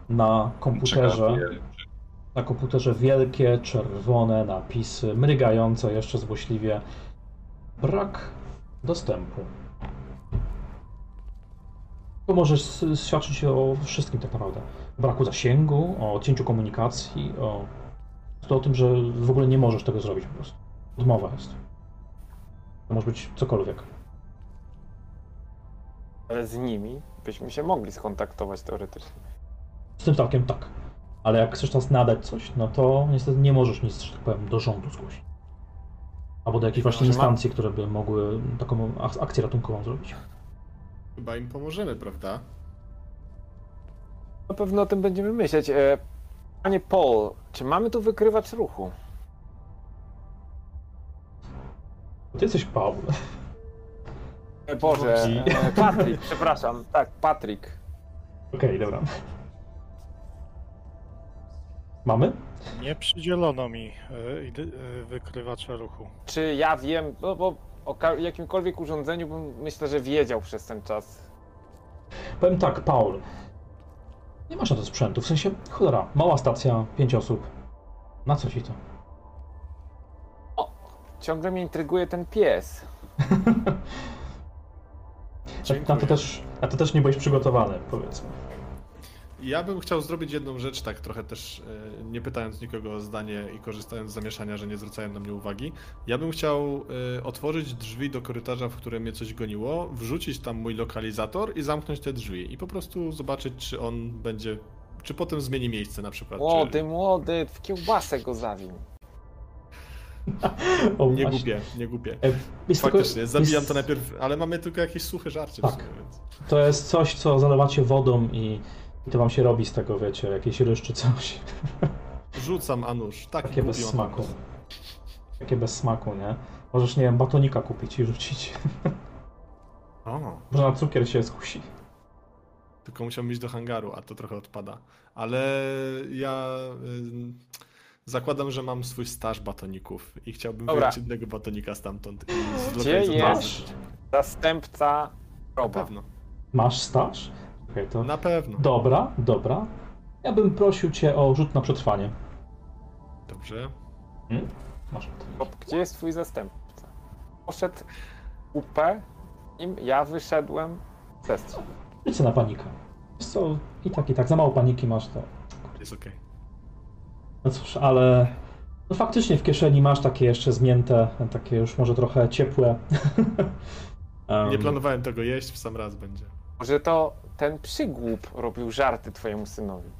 Na komputerze. Na komputerze wielkie, czerwone napisy, mrygające jeszcze złośliwie. Brak dostępu. To może s- świadczyć o wszystkim tak naprawdę. Braku zasięgu, o odcięciu komunikacji, o, to o tym, że w ogóle nie możesz tego zrobić po prostu. Odmowa jest. To może być cokolwiek. Ale z nimi byśmy się mogli skontaktować teoretycznie. Z tym statkiem tak. Ale jak chcesz teraz nadać coś, no to niestety nie możesz nic, że tak powiem, do rządu zgłosić. Albo do jakiejś właśnie Może instancji, które by mogły taką ak- akcję ratunkową zrobić. Chyba im pomożemy, prawda? Na pewno o tym będziemy myśleć. E, Panie Paul, czy mamy tu wykrywacz ruchu? Ty jesteś Paul. E, Boże, e, Patrick, przepraszam. Tak, Patrick. Okej, dobra. Mamy? Nie przydzielono mi wykrywacza ruchu. Czy ja wiem, no bo o jakimkolwiek urządzeniu bym myślę, że wiedział przez ten czas. Powiem tak, Paul. Nie masz na to sprzętu, w sensie, cholera, mała stacja, pięć osób. Na co ci to? Ciągle mnie intryguje ten pies. Na to też, na to też nie byłeś przygotowany, powiedzmy. Ja bym chciał zrobić jedną rzecz, tak trochę też e, nie pytając nikogo o zdanie i korzystając z zamieszania, że nie zwracają na mnie uwagi. Ja bym chciał e, otworzyć drzwi do korytarza, w którym mnie coś goniło, wrzucić tam mój lokalizator i zamknąć te drzwi. I po prostu zobaczyć, czy on będzie czy potem zmieni miejsce na przykład. Młody, Czy... młody, w kiełbasę go zawił. O, Nie właśnie. głupie, nie głupie. E, jest tylko- Faktycznie, zabijam jest- to najpierw, ale mamy tylko jakieś suche żarcie Tak. w sumie, więc... To jest coś, co zalewacie wodą i, i to wam się robi z tego, wiecie, jakieś ryż czy coś. Rzucam a nóż. Tak, Takie bez smaku. Takie bez smaku, nie? Możesz, nie wiem, batonika kupić i rzucić. O, Może na cukier się skusi. tylko musiałbym iść do hangaru, a to trochę odpada. Ale ja y, zakładam, że mam swój staż batoników i chciałbym Dobra. wyjąć jednego batonika stamtąd i Gdzie jest zastępca Na Roba? pewno, Masz staż? Okej, to... na pewno. Dobra, dobra. Ja bym prosił cię o rzut na przetrwanie. Dobrze. Hmm? Masz. Gdzie jest twój zastępca? Poszedł UP, im ja wyszedłem sestrzał. Rzucę na panikę. Wiesz co, i tak, i tak, za mało paniki masz to. Jest okej. No cóż, ale no faktycznie w kieszeni masz takie jeszcze zmięte, takie już może trochę ciepłe. Em, Nie planowałem tego jeść, w sam raz będzie. Może to ten przygłup robił żarty twojemu synowi.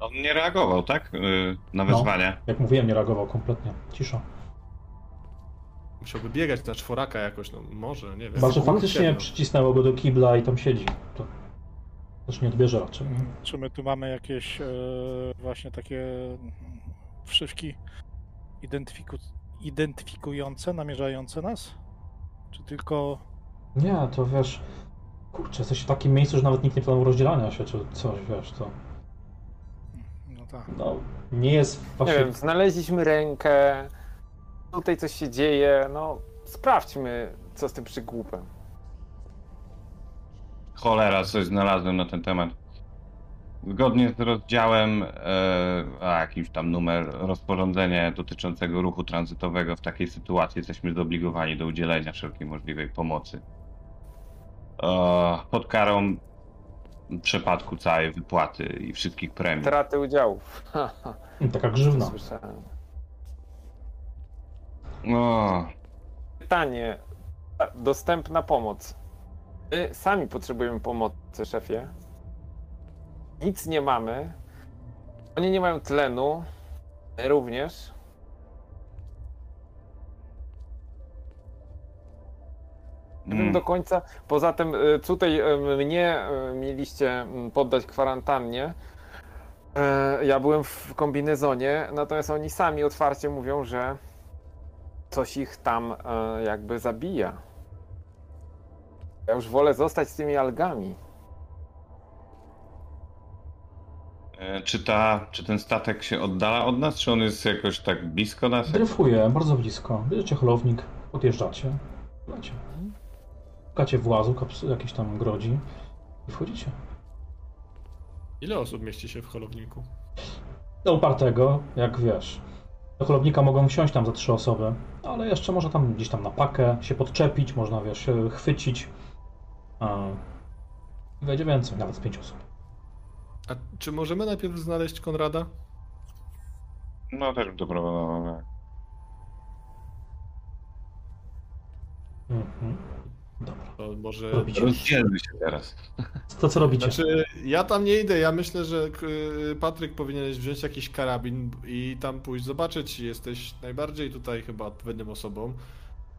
On nie reagował, tak? Y, Na No. wezwanie. Jak mówiłem, nie reagował kompletnie. Cisza. Musiałby biegać na czworaka jakoś, no może, nie wiem. Kurczę, faktycznie no. przycisnęło go do kibla i tam siedzi. To też nie odbierze raczej. Czy my tu mamy jakieś e, właśnie takie wszywki identyfiku, identyfikujące, namierzające nas? Czy tylko Nie, to wiesz... Kurczę, jesteś w takim miejscu, że nawet nikt nie planował rozdzielania się, czy coś, wiesz, to... no tak. No, nie jest Nie właśnie... wiem, znaleźliśmy rękę, tutaj coś się dzieje, no sprawdźmy, co z tym przygłupem. Cholera, coś znalazłem na ten temat. Zgodnie z rozdziałem, e, a jakiś tam numer, rozporządzenie dotyczącego ruchu tranzytowego w takiej sytuacji jesteśmy zobligowani do udzielenia wszelkiej możliwej pomocy. E, pod karą przepadku całej wypłaty i wszystkich premii. Traty udziałów. Ha, Taka grzywna. słyszałem. O, Pytanie. Dostępna pomoc. My sami potrzebujemy pomocy, szefie. Nic nie mamy. Oni nie mają tlenu. My również. Mm, do końca. Poza tym y, tutaj y, mnie y, mieliście mm, poddać kwarantannie. E, Ja byłem w kombinezonie, natomiast oni sami otwarcie mówią, że coś ich tam e, jakby zabija. Ja już wolę zostać z tymi algami. e, czy, ta, czy ten statek się oddala od nas, czy on jest jakoś tak blisko nas? Dryfuje, bardzo blisko. Bierzecie holownik, podjeżdżacie, lecie. Szukacie włazu, jakiejś tam grodzi i wchodzicie. Ile osób mieści się w holowniku? Do upartego, jak wiesz. Do holownika mogą wsiąść tam za trzy osoby, ale jeszcze można tam gdzieś tam na pakę się podczepić, można wiesz, się chwycić. I Wejdzie więcej, nawet z pięć osób. A czy możemy najpierw znaleźć Konrada? No też bym to proponował. tak. Mhm. Dobra. To może... Robicie. Rozdzielmy się teraz. To co robicie? Znaczy, ja tam nie idę. Ja myślę, że k- Patryk powinieneś wziąć jakiś karabin i tam pójść zobaczyć. Jesteś najbardziej tutaj chyba odpowiednią osobą.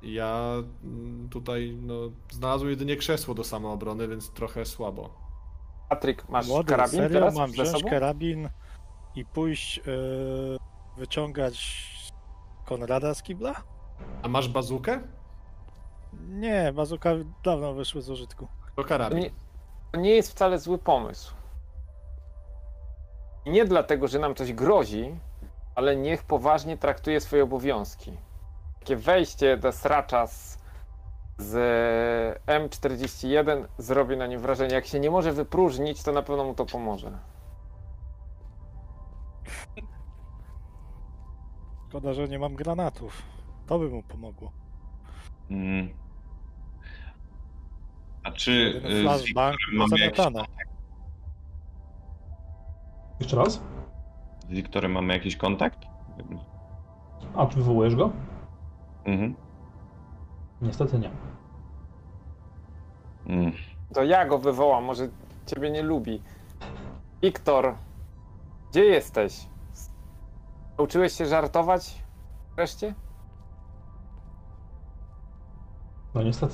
Ja mm, tutaj no, znalazłem jedynie krzesło do samoobrony, więc trochę słabo. Patryk, masz Młody, karabin serio teraz mam wziąć sobą? karabin i pójść e, wyciągać Konrada z kibla? A masz bazukę? Nie, bazuka dawno wyszły z użytku. To To karabin. nie, to nie jest wcale zły pomysł. I nie dlatego, że nam coś grozi, ale niech poważnie traktuje swoje obowiązki. Takie wejście do sracza z, z M41 zrobi na nim wrażenie. Jak się nie może wypróżnić, to na pewno mu to pomoże. Szkoda, że nie mam granatów. To by mu pomogło. Mm. A czy y, z Wiktorem mamy jakiś. Jeszcze raz? z Wiktorem mamy jakiś kontakt? A, czy wywołujesz go? Mhm. Niestety nie. Mm. To ja go wywołam, może ciebie nie lubi. Wiktor, gdzie jesteś? Nauczyłeś się żartować wreszcie? No niestety.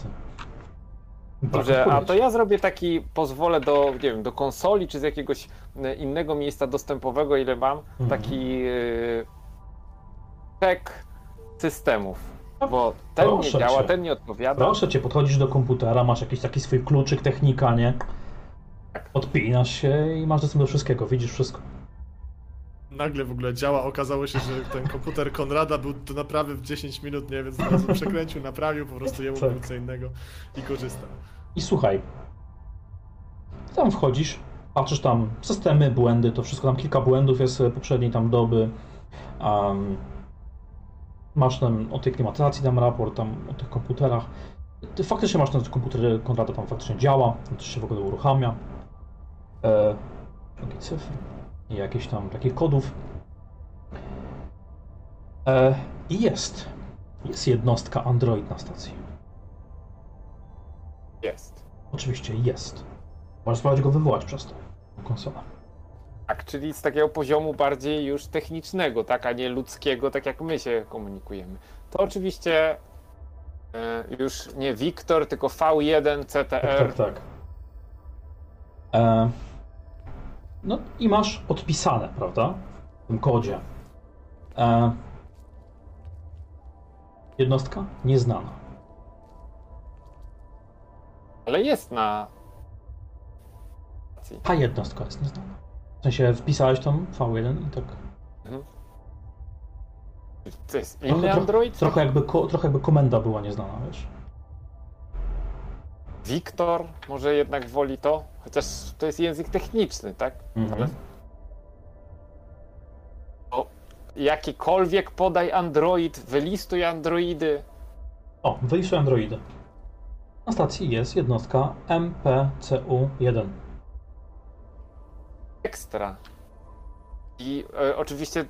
Dobrze, a to ja zrobię taki, pozwolę do, nie wiem, do konsoli czy z jakiegoś e, innego miejsca dostępowego, ile mam, Mhm. taki yy, check systemów. Bo ten nie Proszę działa, cię. ten nie odpowiada. Proszę cię, podchodzisz do komputera, masz jakiś taki swój kluczyk, technika, nie? Odpinasz się i masz dostęp do wszystkiego, widzisz wszystko. Nagle w ogóle działa, okazało się, że ten komputer Konrada był do naprawy w 10 minut, nie, więc od razu przekręcił, naprawił, po prostu jemu Tak. co innego i korzystał. I słuchaj, tam wchodzisz, patrzysz tam systemy, błędy, to wszystko, tam kilka błędów jest e, poprzedniej tam doby. Um, masz tam o tej klimatyzacji tam raport, tam o tych komputerach. Ty faktycznie masz ten komputer Konrada tam faktycznie działa, to się w ogóle uruchamia. E, takie cyfry i jakieś tam takich kodów. E, I jest. Jest jednostka Android na stacji. Jest. Oczywiście jest. Możesz spróbować go wywołać przez to. Konsolę. Tak, czyli z takiego poziomu bardziej już technicznego, tak, a nie ludzkiego, tak jak my się komunikujemy. To oczywiście e, już nie Wiktor, tylko V1 Tak, CTR. tak, tak. E, no i masz podpisane, prawda? W tym kodzie. E, jednostka nieznana. Ale jest na. Ta jednostka jest nieznana. W sensie wpisałeś tam V1 i tak. To jest Trochę- inny trochę- Android? Trochę jakby, ko, trochę jakby komenda była nieznana, wiesz? Wiktor może jednak woli to? Chociaż to jest język techniczny, tak? Mhm. Ale- O, jakikolwiek podaj Android, wylistuj Androidy. O, wyjście Androidy. Na stacji jest jednostka MPCU1. Ekstra. I e, oczywiście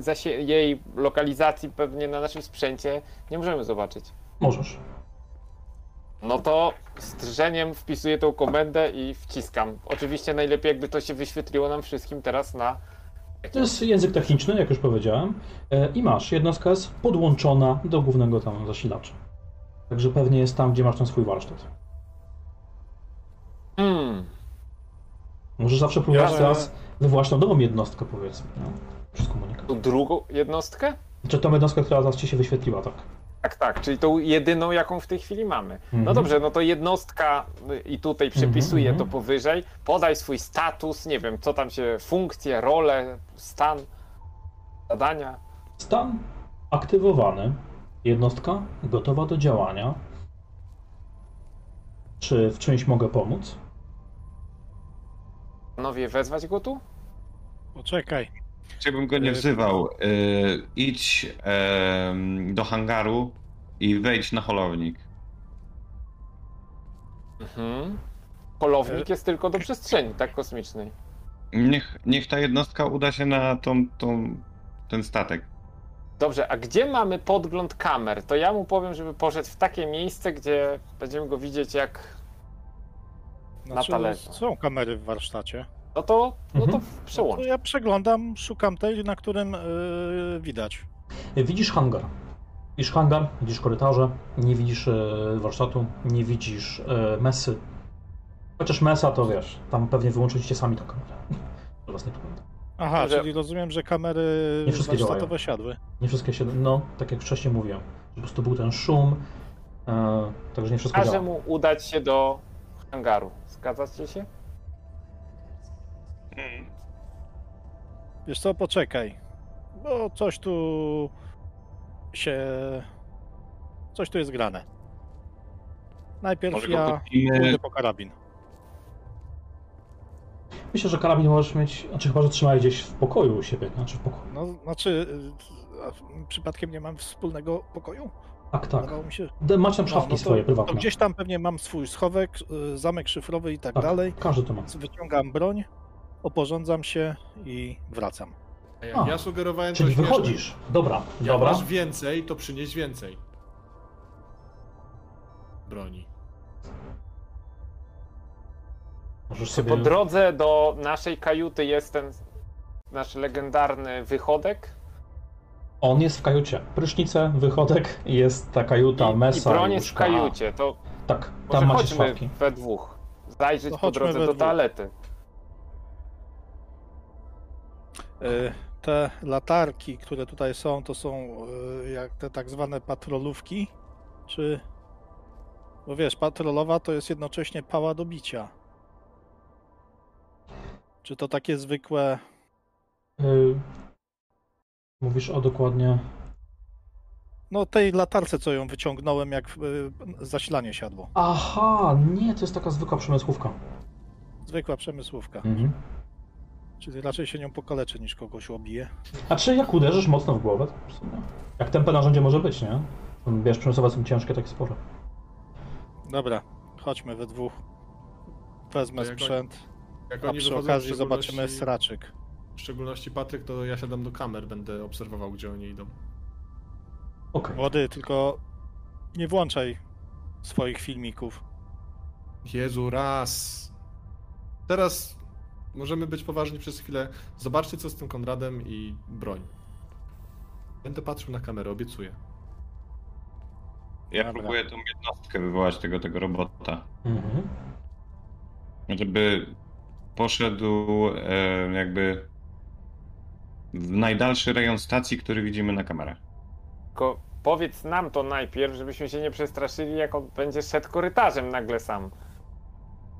zasie- jej lokalizacji pewnie na naszym sprzęcie nie możemy zobaczyć. Możesz. No to z drżeniem wpisuję tą komendę i wciskam. Oczywiście najlepiej jakby to się wyświetliło nam wszystkim teraz na To jest język techniczny, jak już powiedziałem. E, I masz, jednostka jest podłączona do głównego tam zasilacza. Także pewnie jest tam, gdzie masz ten swój warsztat. Hmm. Możesz zawsze próbować Ja- teraz wywołać tą nową jednostkę, powiedzmy. No, przez komunikat. Drugą jednostkę? Czy tą jednostkę, która zaraz ci się wyświetliła, tak? Tak, tak, czyli tą jedyną, jaką w tej chwili mamy. No Mhm. dobrze, no to jednostka y, i tutaj przepisuję Mhm, to powyżej. Podaj swój status, nie wiem, co tam się, funkcje, role, stan, zadania. Stan aktywowany. Jednostka gotowa do działania. Czy w czymś mogę pomóc? Panowie, wezwać go tu? Poczekaj. Chciałbym go nie Y- wzywał. Y, idź em, do hangaru i wejdź na holownik. Mhm. Polownik jest tylko do przestrzeni, tak, kosmicznej. Niech, niech ta jednostka uda się na tą, tą, ten statek. Dobrze, a gdzie mamy podgląd kamer? To ja mu powiem, żeby poszedł w takie miejsce, gdzie będziemy go widzieć jak... Znaczy, talerzu. są kamery w warsztacie. No to, no to Mhm. przełącz. To ja przeglądam, szukam tej, na którym yy, widać. Widzisz hangar. Widzisz hangar, widzisz korytarze, nie widzisz e, warsztatu, nie widzisz e, mesy. Chociaż mesa to wiesz, tam pewnie wyłączyliście sami tą kamerę. Że was nie pamiętam. Aha, czyli rozumiem, że kamery Nie wszystkie warsztatowe siadły. Nie wszystkie się, no, tak jak wcześniej mówiłem, po prostu był ten szum, e, także nie wszystko Każe działa. mu udać się do hangaru. Zgadzacie się? Wiesz co, poczekaj. Bo coś tu się... Coś tu jest grane. Najpierw Może ja pójdę po karabin. Myślę, że karabin możesz mieć, znaczy chyba, że trzymaj gdzieś w pokoju u siebie, znaczy w pokoju. No, znaczy, przypadkiem nie mam wspólnego pokoju? Tak, tak. Się... Macie tam No, szafki no to, swoje, to prywatne. gdzieś tam pewnie mam swój schowek, y, zamek szyfrowy i tak, tak, dalej. każdy to ma. Wyciągam broń, oporządzam się i wracam. A jak A, ja sugerowałem Czyli to śmieszne. wychodzisz. Dobra, Jak dobra. masz więcej, to przynieś więcej. Broni. Możesz Czy sobie... po drodze do naszej kajuty jest ten nasz legendarny wychodek? On jest w kajucie. Prysznice, wychodek, jest ta kajuta, I, i mesa broń jest w kajucie. To Tak, tam macie szafki. we dwóch. Zajrzeć po drodze do dwóch. toalety. Te latarki, które tutaj są, to są y, jak te tak zwane patrolówki, czy... Bo wiesz, patrolowa to jest jednocześnie pała do bicia. Czy to takie zwykłe... Y... Mówisz o dokładnie... No tej latarce, co ją wyciągnąłem, jak zasilanie siadło. Aha, nie, to jest taka zwykła przemysłówka. Zwykła przemysłówka. Mhm. Czyli raczej się nią pokaleczy niż kogoś obije. A czy jak uderzysz mocno w głowę, to w sumie... Jak tempe narzędzie może być, nie? Wiesz, przemysłowe są ciężkie, takie spore. Dobra, chodźmy we dwóch. Wezmę To jak sprzęt, Jak a oni przy wychodzą, w okazji zobaczymy straczyk. W szczególności Patryk, to ja siadam do kamer, będę obserwował, gdzie oni idą. Okej. Młody, tylko nie włączaj swoich filmików. Jezu, raz. Teraz możemy być poważni przez chwilę. Zobaczcie, co z tym Konradem i broń. Będę patrzył na kamerę, obiecuję. Ja Dobra. próbuję tą jednostkę wywołać tego, tego robota. Mhm. Żeby poszedł e, jakby w najdalszy rejon stacji, który widzimy na kamerach. Tylko powiedz nam to najpierw, żebyśmy się nie przestraszyli, jak on będzie szedł korytarzem nagle sam.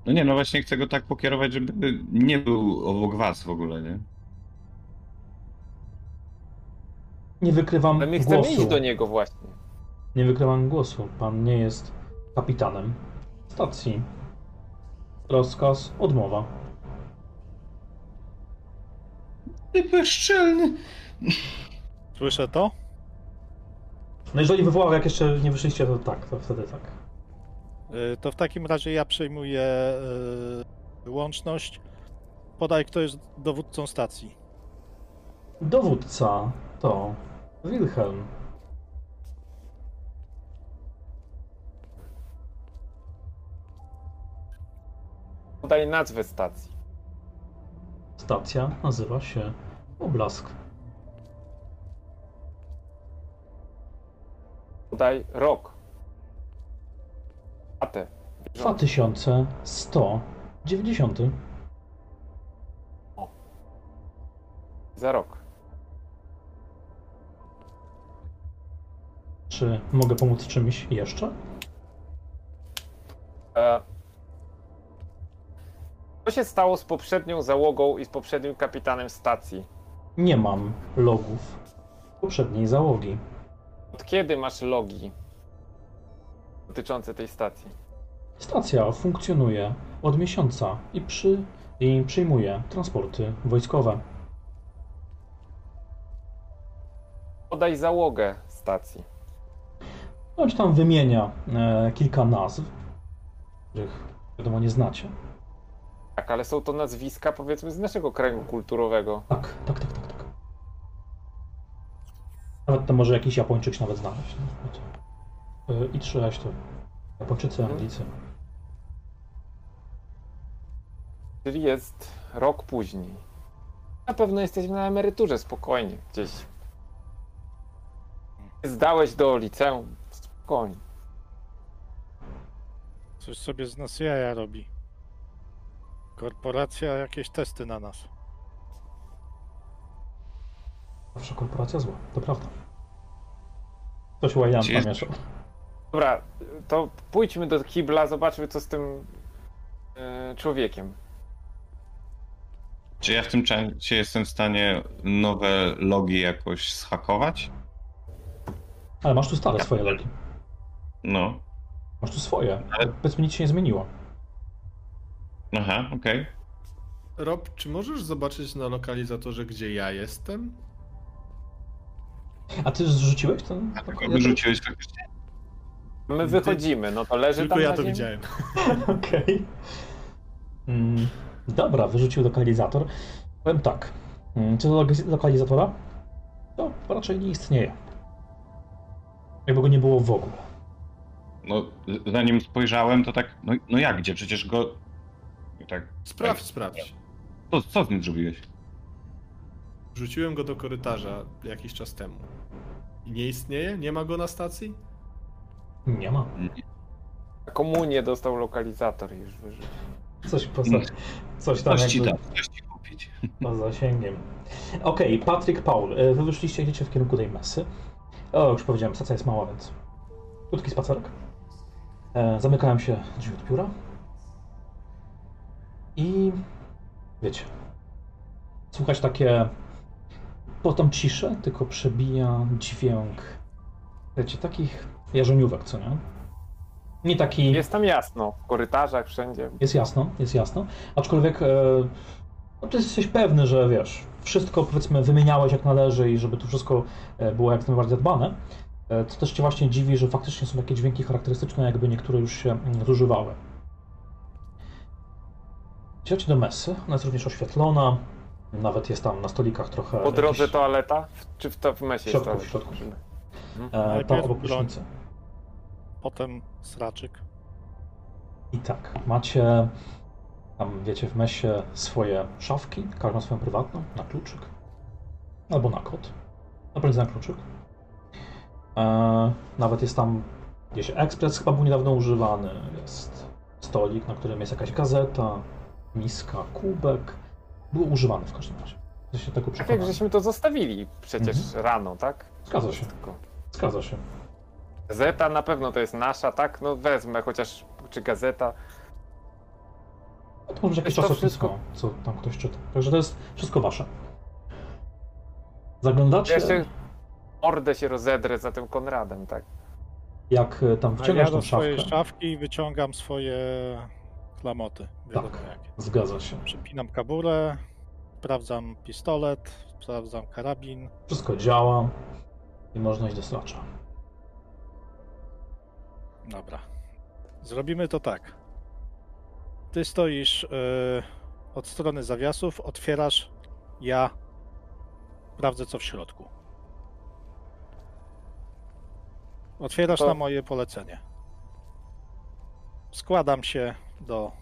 No nie, no właśnie chcę go tak pokierować, żeby nie był obok was w ogóle, nie? Nie wykrywam Ale my chcemy głosu. iść do niego właśnie. Nie wykrywam głosu. Pan nie jest kapitanem stacji. Rozkaz, odmowa. Ty bezczelny! Słyszę to? No jeżeli wywołał, jak jeszcze nie wyszliście, to tak, to wtedy tak. Y, To w takim razie ja przejmuję y, łączność. Podaj, kto jest dowódcą stacji. Dowódca to Wilhelm. Podaj nazwę stacji. Stacja nazywa się Oblask. Podaj rok. Datę. 2190. Za rok. Czy mogę pomóc czymś jeszcze? E... Co się stało z poprzednią załogą i z poprzednim kapitanem stacji? Nie mam logów poprzedniej załogi. Od kiedy masz logi dotyczące tej stacji? Stacja funkcjonuje od miesiąca i, przy, i przyjmuje transporty wojskowe. Podaj załogę stacji. Bądź tam wymienia e, kilka nazw, których wiadomo nie znacie. Tak, ale są to nazwiska powiedzmy z naszego kręgu kulturowego. Tak, tak, tak, tak, tak. Nawet to może jakiś Japończyk nawet znaleźć. no, no I trzymać to. Japończycy, Anglicy. Czyli jest rok później. Na pewno jesteśmy na emeryturze, spokojnie, gdzieś. Zdałeś do liceum, spokojnie. Coś sobie z nas jaja robi. Korporacja jakieś testy na nas. Zawsze korporacja zła, to prawda. Ktoś łajan Gdzie. Dobra, to pójdźmy do kibla, zobaczmy co z tym e, człowiekiem. Czy ja w tym czasie jestem w stanie nowe logi jakoś zhakować? Ale masz tu stare swoje logi. No. Masz tu swoje. Ale- Powiedzmy, nic się nie zmieniło. Aha, okej. Rob, czy możesz zobaczyć na lokalizatorze, gdzie ja jestem? A ty zrzuciłeś ten? A tego wyrzuciłeś faktycznie? My wychodzimy, no to leży Tylko tam ja na to ziemi? widziałem. Okej. Mm, dobra, wyrzucił lokalizator. Powiem tak. Mm, Co do lokalizatora? To raczej nie istnieje. Jakby go nie było w ogóle. No, zanim spojrzałem, to tak, no, no jak gdzie? Przecież go I tak. Sprawdź, sprawdź. Co, co z nim zrobiłeś? Wrzuciłem go do korytarza jakiś czas temu. I nie istnieje? Nie ma go na stacji? Nie ma. Na komunię dostał lokalizator już wyżył. Coś poza, coś tam Coś ci jakby coś ci kupić. poza zasięgiem. Okej, Patryk, Paul, y, wy wyszliście, idziecie w kierunku tej mesy. O, już powiedziałem, stacja jest mała, więc krótki spacerek. E, zamykałem się drzwi od biura. I wiecie, słuchać takie potem ciszę, tylko przebija dźwięk, wiecie, takich jarzeniówek, co nie? Nie taki... Jest tam jasno, w korytarzach, wszędzie. Jest jasno, jest jasno. Aczkolwiek e, no, ty jesteś pewny, że wiesz, wszystko powiedzmy wymieniałeś jak należy i żeby to wszystko e, było jak najbardziej zadbane. E, to też cię właśnie dziwi, że faktycznie są takie dźwięki charakterystyczne, jakby niektóre już się mm, zużywały. Idziecie do mesy, ona jest również oświetlona. Nawet jest tam na stolikach trochę. Po drodze jakiś- toaleta? W- Czy w, to w mesie W środku, jest w środku. toaleta? E, tam obok prysznicy. Potem sraczyk. I tak, macie tam, wiecie, w mesie swoje szafki, każdą swoją prywatną, na kluczyk. Albo na kod. Na pewno na kluczyk. E, nawet jest tam gdzieś ekspres chyba był niedawno używany. Jest stolik, na którym jest jakaś gazeta, miska, kubek. Był używany w każdym razie. Jesteście tego Tak jak żeśmy to zostawili przecież Mhm. rano, tak? Zgadza się, Tylko. zgadza się. Gazeta na pewno to jest nasza, tak? No wezmę chociaż, czy gazeta. No to może jakieś to czasopismo, co tam ktoś czyta. Także to jest wszystko wasze. Zaglądacie, Ja jeszcze mordę się rozedrę za tym Konradem, tak? jak e, tam wciągasz ja tą swojej szafkę. szafki wyciągam swoje klamoty. Tak. jakie. Zgadza się. Przypinam kaburę, sprawdzam pistolet, sprawdzam karabin. Wszystko działa i można iść do slacza. Dobra. Zrobimy to tak. Ty stoisz yy, od strony zawiasów, otwierasz, ja sprawdzę co w środku. Otwierasz To- na moje polecenie. Składam się do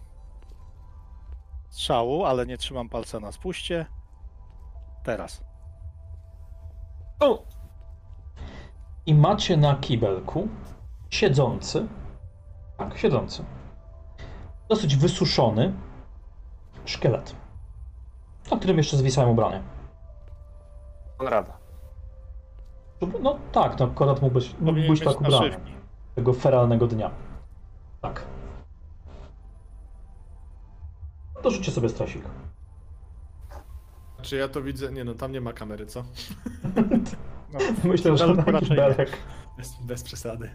strzału, ale nie trzymam palca na spuście. Teraz. O! I macie na kibelku siedzący, tak, siedzący, dosyć wysuszony szkielet, na którym jeszcze zwisają ubrania. Konrada. No tak, no akurat mógł być, mógł być tak ubrany tego feralnego dnia. Tak. To rzućcie sobie stresik. Czy ja to widzę? Nie no, tam nie ma kamery, co? No, Myślę, że na raczej bez przesady.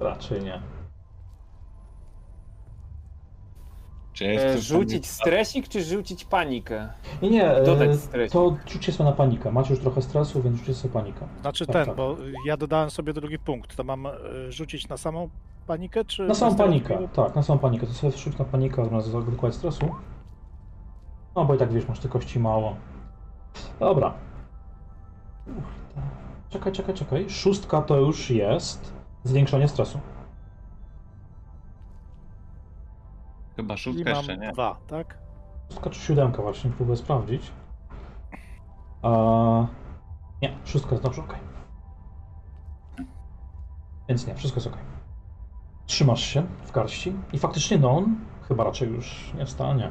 Raczej nie. Czy ja E, jestem rzucić stresik, czy rzucić panikę? Nie, nie, e, Dodać stresik. to rzućcie sobie na panikę. Macie już trochę stresu, więc rzućcie sobie panikę. Znaczy Tak, ten, tak. bo ja dodałem sobie drugi punkt. To mam e, rzucić na samą panikę, czy... Na samą panikę, tak, na samą panikę. To sobie wrzuć na panikę zamiast wykład stresu. No bo i tak wiesz, masz te kości mało. Dobra. Kurde. Czekaj, czekaj, czekaj. Szóstka to już jest zwiększenie stresu. Chyba szóstka mam jeszcze nie. dwa, tak? Szóstka czy siódemka właśnie, próbuję sprawdzić. A... Nie, szóstka jest dobrze, okej. Więc nie, wszystko jest okej. Trzymasz się w garści i faktycznie no on chyba raczej już nie wstanie.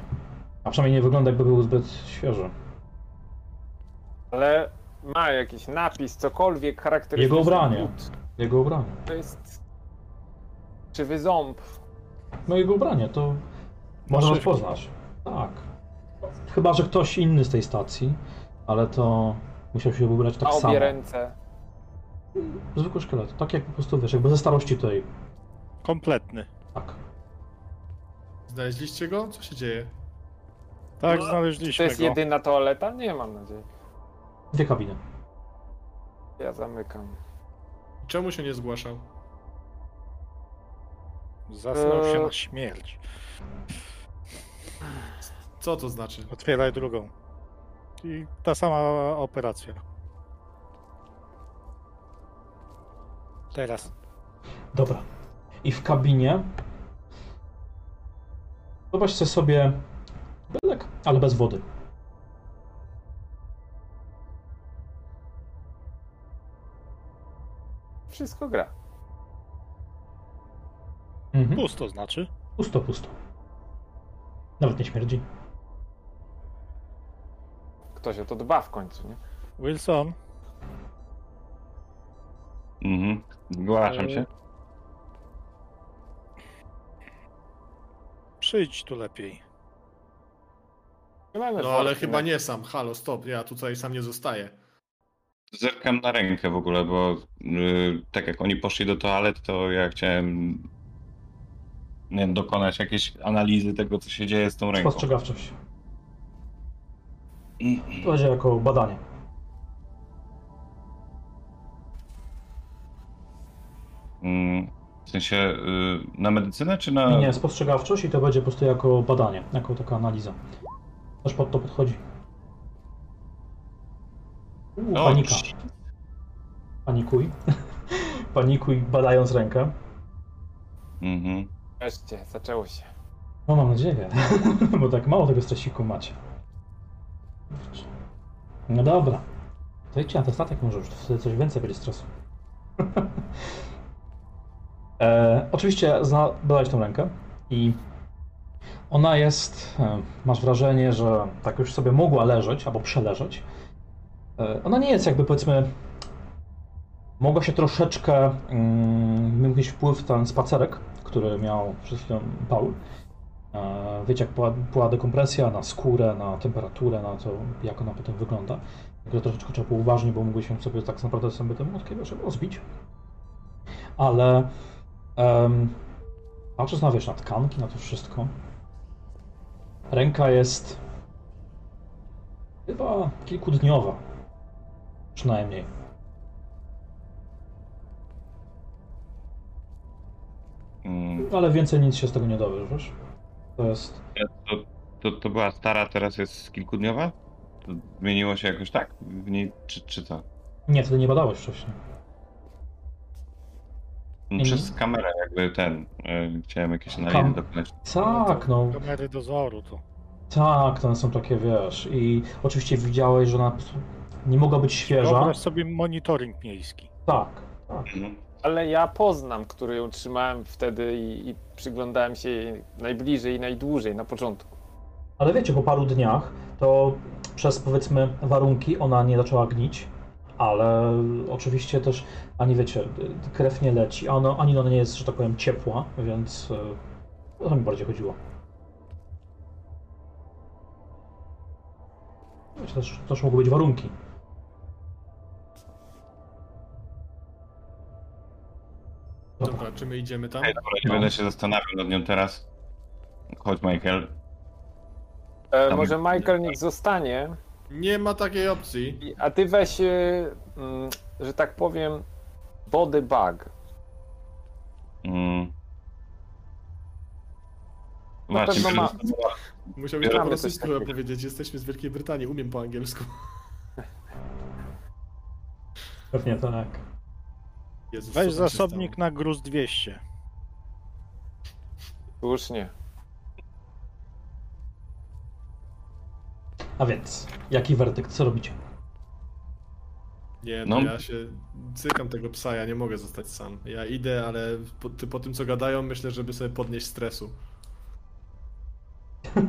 A przynajmniej nie wygląda jakby był zbyt świeży. Ale ma jakiś napis, cokolwiek charakterystyczny. Jego ubranie. but. Jego ubranie. To jest... Krzywy ząb. No jego ubranie, to można Naszywki. rozpoznać. Tak. Chyba, że ktoś inny z tej stacji, ale to musiał się ubrać tak a obie samo. ręce. Zwykły szkielet, tak jak po prostu wiesz, jakby ze starości tutaj. Kompletny. Tak. Znaleźliście go? Co się dzieje? Tak, To znaleźliśmy jest go. jedyna toaleta? Nie mam nadziei. Dwie kabiny. Ja zamykam. Czemu się nie zgłaszał? Zasnął się na śmierć. Co to znaczy? Otwieraj drugą. I ta sama operacja. Teraz. Dobra. I w kabinie Zobaczcie sobie belek, ale bez wody. Wszystko gra. Mhm. Pusto znaczy. Pusto, pusto. Nawet nie śmierdzi. Ktoś o to dba w końcu, nie? Wilson, Mhm. Zgłaszam się. przyjdź tu lepiej. No ale worki chyba nie sam. Halo, stop. Ja tutaj sam nie zostaję. Zerkam na rękę w ogóle, bo y, tak jak oni poszli do toalet, to ja chciałem nie wiem, dokonać jakiejś analizy tego, co się dzieje z tą ręką. Spostrzegawczość. To będzie jako badanie. Mm, W sensie y, na medycynę, czy na... Nie, nie, spostrzegawczość i to będzie po prostu jako badanie, jako taka analiza. Też pod to podchodzi. O, panika. Panikuj. Panikuj badając rękę. Mhm. Wreszcie, zaczęło się. No mam nadzieję, bo tak mało tego stresiku macie. No dobra. To idźcie na ten statek może już, wtedy coś więcej będzie stresu. e, oczywiście zna- badałeś tą rękę i ona jest, e, masz wrażenie, że tak już sobie mogła leżeć albo przeleżeć. E, ona nie jest jakby powiedzmy, mogła się troszeczkę, mm, miał jakiś wpływ ten spacerek, który miał przed chwilą Paul. E, Wiecie, jak była, była dekompresja na skórę, na temperaturę, na to, jak ona potem wygląda. Także troszeczkę trzeba było uważnie, bo mógłby się sobie tak naprawdę sobie tym od żeby rozbić. Ale um, patrząc na, wiesz, na tkanki, na to wszystko, ręka jest chyba kilkudniowa. Przynajmniej. Mm, Ale więcej nic się z tego nie dowiesz, wiesz? To jest... To, to, to była stara, teraz jest kilkudniowa? To zmieniło się jakoś tak w niej, czy, czy co? Nie, wtedy nie badałeś wcześniej. No, Mhm. Przez kamerę jakby ten, y, chciałem jakieś analizy Kam- dokonać. Tak, no. Kamery dozoru to. Tak, to one są takie, wiesz, i oczywiście widziałeś, że ona nie mogła być świeża. Wyobraź sobie monitoring miejski. Tak, tak. Mhm. Ale ja poznam, który ją trzymałem wtedy i, i przyglądałem się jej najbliżej i najdłużej na początku. Ale wiecie, po paru dniach to przez powiedzmy warunki ona nie zaczęła gnić, ale oczywiście też, ani wiecie, krew nie leci, a ona, ani ona nie jest, że tak powiem, ciepła, więc e, o to mi bardziej chodziło. Wiecie, też, też mogły być warunki. Dobra. Czy my idziemy tam? Okej, dobra, nie No. będę się zastanawiał nad nią teraz. Chodź Michael. E, Tam- może Michael niech zostanie, Nie ma takiej opcji. i- a ty weź, e, mm, że tak powiem, body bag. Mm. Na Właśnie, pewno ma- Musiałbyś po coś rosyjsku takiego. powiedzieć. Jesteśmy z Wielkiej Brytanii, umiem po angielsku. Pewnie tak. Jezus, Weź co tam się zasobnik stało? na gruz 200. Słusznie. A więc, jaki werdykt? Co robicie? Nie, No. no ja się cykam tego psa, ja nie mogę zostać sam. Ja idę, ale po, ty, po tym co gadają, myślę, żeby sobie podnieść stresu.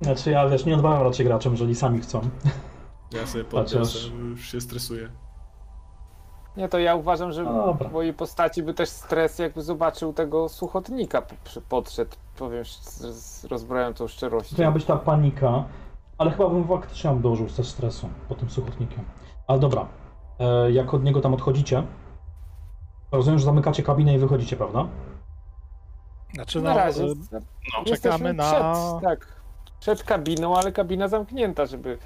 Znaczy ja, wiesz, nie odmawiam raczej graczom, jeżeli sami chcą. Ja sobie Chociaż- podniosę, już się stresuję. Nie, to ja uważam, że Dobra. w mojej postaci by też stres, jakby zobaczył tego suchotnika, podszedł, powiem z, z rozbrajającą szczerością. To miała być ta panika, ale chyba bym faktycznie dołożył też stresu po tym suchotnikiem. Ale dobra, e, jak od niego tam odchodzicie, rozumiem, że zamykacie kabinę i wychodzicie, prawda? Znaczy, Na no, razie y, no, czekamy na. przed, tak, przed kabiną, ale kabina zamknięta, żeby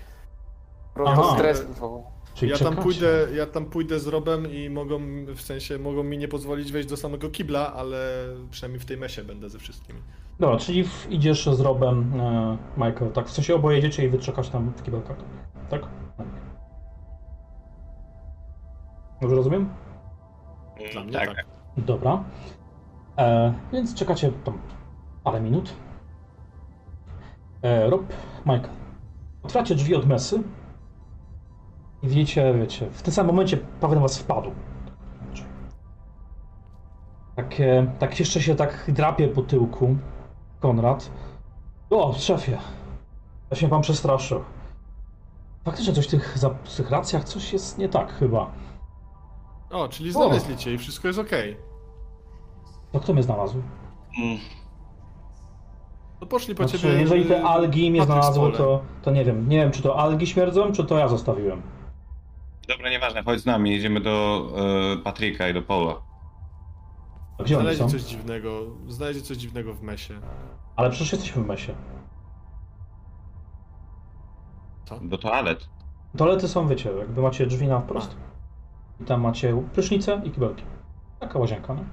Aha. stres wywołał. Czyli Ja tam, pójdę, ja tam pójdę z Robem i mogą, w sensie, mogą mi nie pozwolić wejść do samego kibla, ale przynajmniej w tej mesie będę ze wszystkimi. Dobra, czyli w, idziesz z Robem, e, Michael, tak? W sensie oboje jedziecie i wyczekasz tam w kibelkach, tak? Tak. Dobrze rozumiem? Dla mnie tak. tak. Dobra. E, więc czekacie tam parę minut E, Rob, Michael. Otwieracie drzwi od mesy i widzicie, wiecie, w tym samym momencie prawie na was wpadł. Tak, e, tak jeszcze się tak drapie po tyłku Konrad. O, szefie. Ja się pan przestraszył. Faktycznie coś w tych, za- w tych racjach, coś jest nie tak chyba. O, czyli znaleźli cię i wszystko jest okej. To kto mnie znalazł? Mm, No poszli po Znaczy, ciebie... jeżeli y, te algi mnie znalazły, to, to nie wiem. Nie wiem, czy to algi śmierdzą, czy to ja zostawiłem. Dobra, nieważne, chodź z nami, jedziemy do e, Patryka i do Paula. Gdzie oni są? coś dziwnego, znaleźli coś dziwnego w mesie. Ale przecież jesteśmy w mesie. Do toalet. Toalety są, wiecie, jakby macie drzwi na wprost. I tam macie prysznice i kibelki. Taka łazienka, no.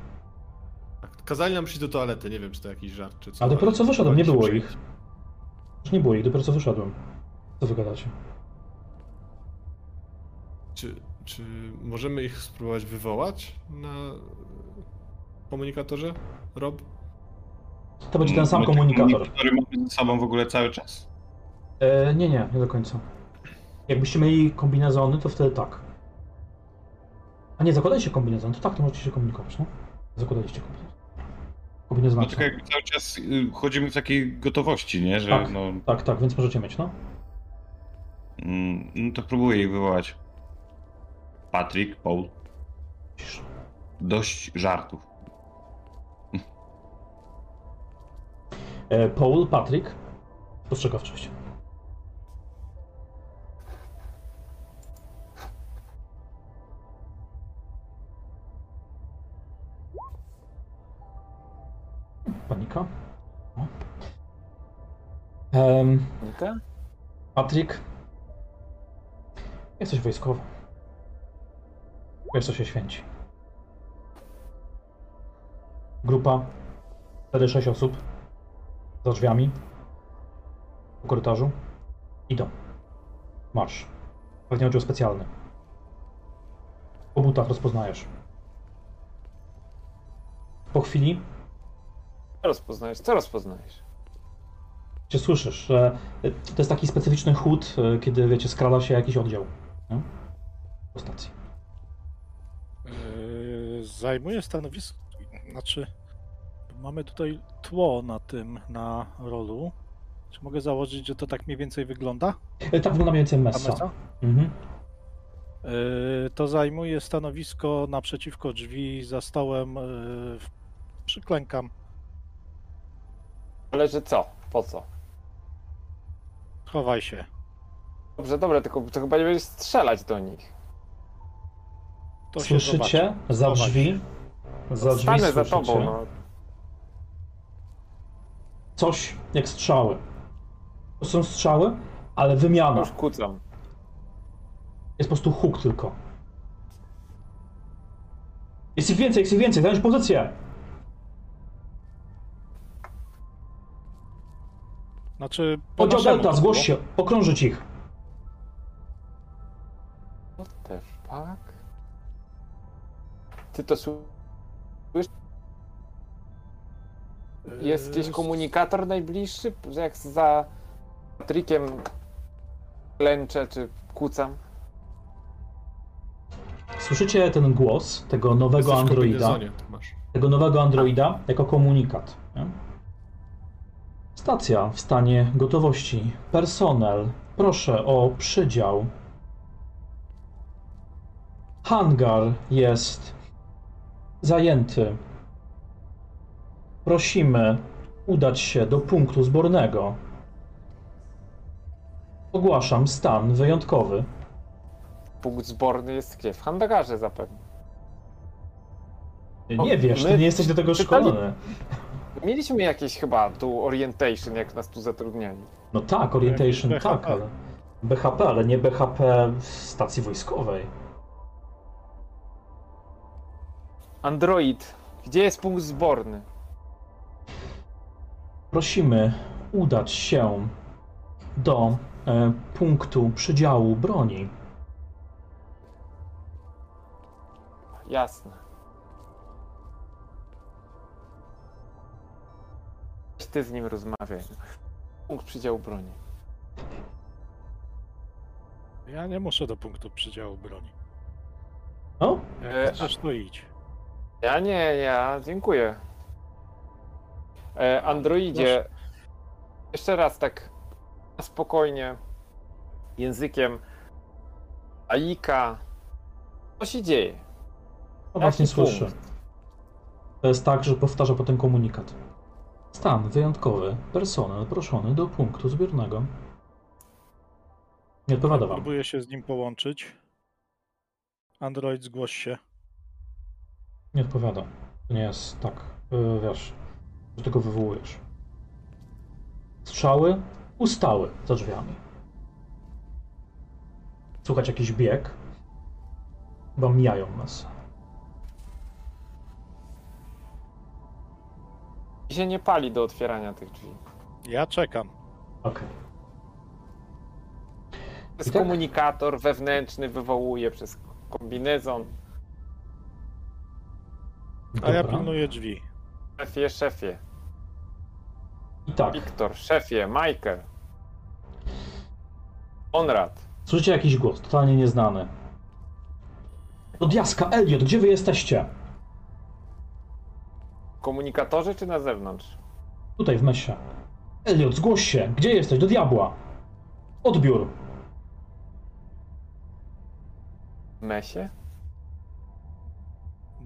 Tak, Kazali nam przyjść do toalety, nie wiem czy to jakiś żart czy co. A dopiero co wyszedłem, nie było ich. Już nie było ich, dopiero co wyszedłem. Co wy gadacie? Czy, czy możemy ich spróbować wywołać na komunikatorze, Rob? To będzie ten sam My te komunikator. komunikatory mamy ze sobą w ogóle cały czas. E, nie, nie, nie do końca. Jakbyście mieli kombinezony, to wtedy tak. A nie, zakładaliście kombinezon, to tak, to możecie się komunikować, no? Zakładaliście kombinezon. Kombinezon. No tylko jakby cały czas y, chodzimy w takiej gotowości, nie? Że Tak. no, Tak, tak, więc możecie mieć, no. mm, no to próbuję ich wywołać. Patryk, Paul. Dość żartów. E, Paul, Patrick. Postrzegawczość. Panika. O. Em, Nika? Patrick. Jesteś wojskowy. Wiesz, co się święci. Grupa. 4-6 osób. Za drzwiami. Po korytarzu. Idą. Marsz. Pewnie oddział specjalny. Po butach rozpoznajesz. Po chwili Co rozpoznajesz? Co rozpoznajesz? Cię słyszysz, że y, to jest taki specyficzny chód, y, kiedy wiecie, skrada się jakiś oddział. Nie? Po stacji. Zajmuję stanowisko. Znaczy, mamy tutaj tło na tym, na rolu. Czy mogę założyć, że to tak mniej więcej wygląda? Y, Tak wygląda mniej więcej Ta messa. mesa? Mhm. Yy, To zajmuję stanowisko naprzeciwko drzwi, za stołem. yy, Przyklękam. Ale że co? Po co? Chowaj się. Dobrze, dobra, tylko to chyba nie będziesz strzelać do nich. To Słyszycie za drzwi, za drzwi Stanę za słyszycie tobą, no. coś jak strzały. To są strzały, ale wymiana. Już kucam. Jest po prostu huk tylko. Jest ich więcej, jest ich więcej, zająć pozycję. Znaczy, po Oddział Delta, zgłoś się, okrążyć ich. What the fuck? Ty to słyszysz? Jest gdzieś Yy, komunikator najbliższy? Że jak za trikiem klęczę czy kucam? Słyszycie ten głos tego nowego Jesteś androida. tego nowego androida jako komunikat. Nie? Stacja w stanie gotowości. Personel, proszę o przydział. Hangar jest zajęty. Prosimy udać się do punktu zbornego. Ogłaszam stan wyjątkowy. Punkt zborny jest gdzie? W hangarze zapewne. Nie wiesz, ty nie jesteś do tego czytali- szkolony. Mieliśmy jakieś chyba tu orientation, jak nas tu zatrudniali. No tak, orientation, BHP. tak, ale BHP, ale nie BHP w stacji wojskowej. Android, gdzie jest punkt zborny? Prosimy udać się do e, punktu przydziału broni. Jasne. Ty z nim rozmawiaj. Punkt przydziału broni. Ja nie muszę do punktu przydziału broni. No, Jak E, chcesz, to idź. Ja nie, ja dziękuję. E, Androidzie, jeszcze raz tak spokojnie, językiem Aika. Co się dzieje? no właśnie słyszę. To jest tak, że powtarza potem komunikat. Stan wyjątkowy. Personel proszony do punktu zbiornego. Nie odpowiada wam. Próbuję się z nim połączyć. Android, zgłoś się. Nie odpowiada. To nie jest tak, yy, wiesz, że tylko wywołujesz. Strzały ustały za drzwiami. Słuchać jakiś bieg. Chyba mijają nas. Mi się nie pali do otwierania tych drzwi. Ja czekam. Okej. To jest I tak? komunikator wewnętrzny, wywołuje przez kombinezon. A ja Dobra. pilnuję drzwi. Szefie, szefie. I tak. Wiktor, szefie, Michael. Konrad. Słyszycie jakiś głos, totalnie nieznany. Do diaska, Elliot, gdzie wy jesteście? W komunikatorze czy na zewnątrz? Tutaj w mesie. Elliot, zgłoś się. Gdzie jesteś? Do diabła. Odbiór. W mesie?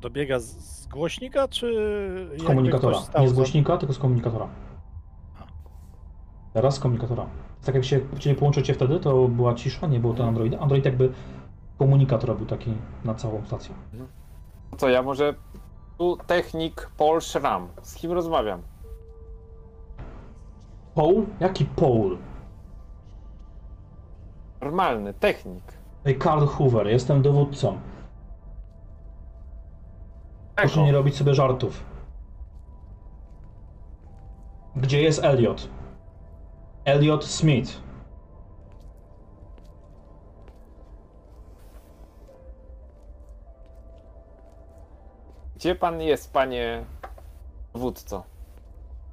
Dobiega z, z głośnika, czy. Z komunikatora. stał Nie z za- głośnika, tylko z komunikatora. Teraz z komunikatora. Tak jak się cię nie połączycie wtedy, to była cisza, nie było to Androida. Android jakby komunikator robił taki na całą stację. No co, ja może... Tu technik Paul Schramm. Z kim rozmawiam? Paul? Jaki Paul? Normalny, technik. Ej, Karl Hoover, jestem dowódcą. Proszę Eko. nie robić sobie żartów. Gdzie jest Elliot? Elliot Smith. Gdzie pan jest, panie dowódco?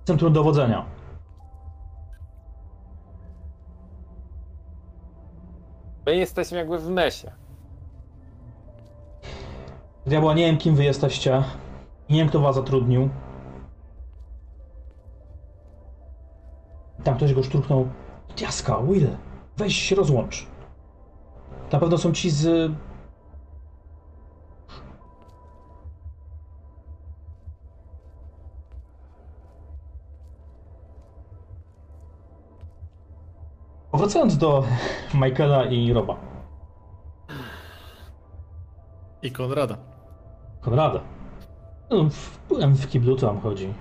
Centrum dowodzenia. My jesteśmy jakby w mesie. Diabła, nie wiem kim wy jesteście. Nie wiem kto was zatrudnił. Tam ktoś go szturchnął. Diaska, Will, weź się rozłącz. Na pewno są ci z... Wracając do Michaela i Roba. I Konrada. Konrada. No, w- w kiblu, co tam chodzi.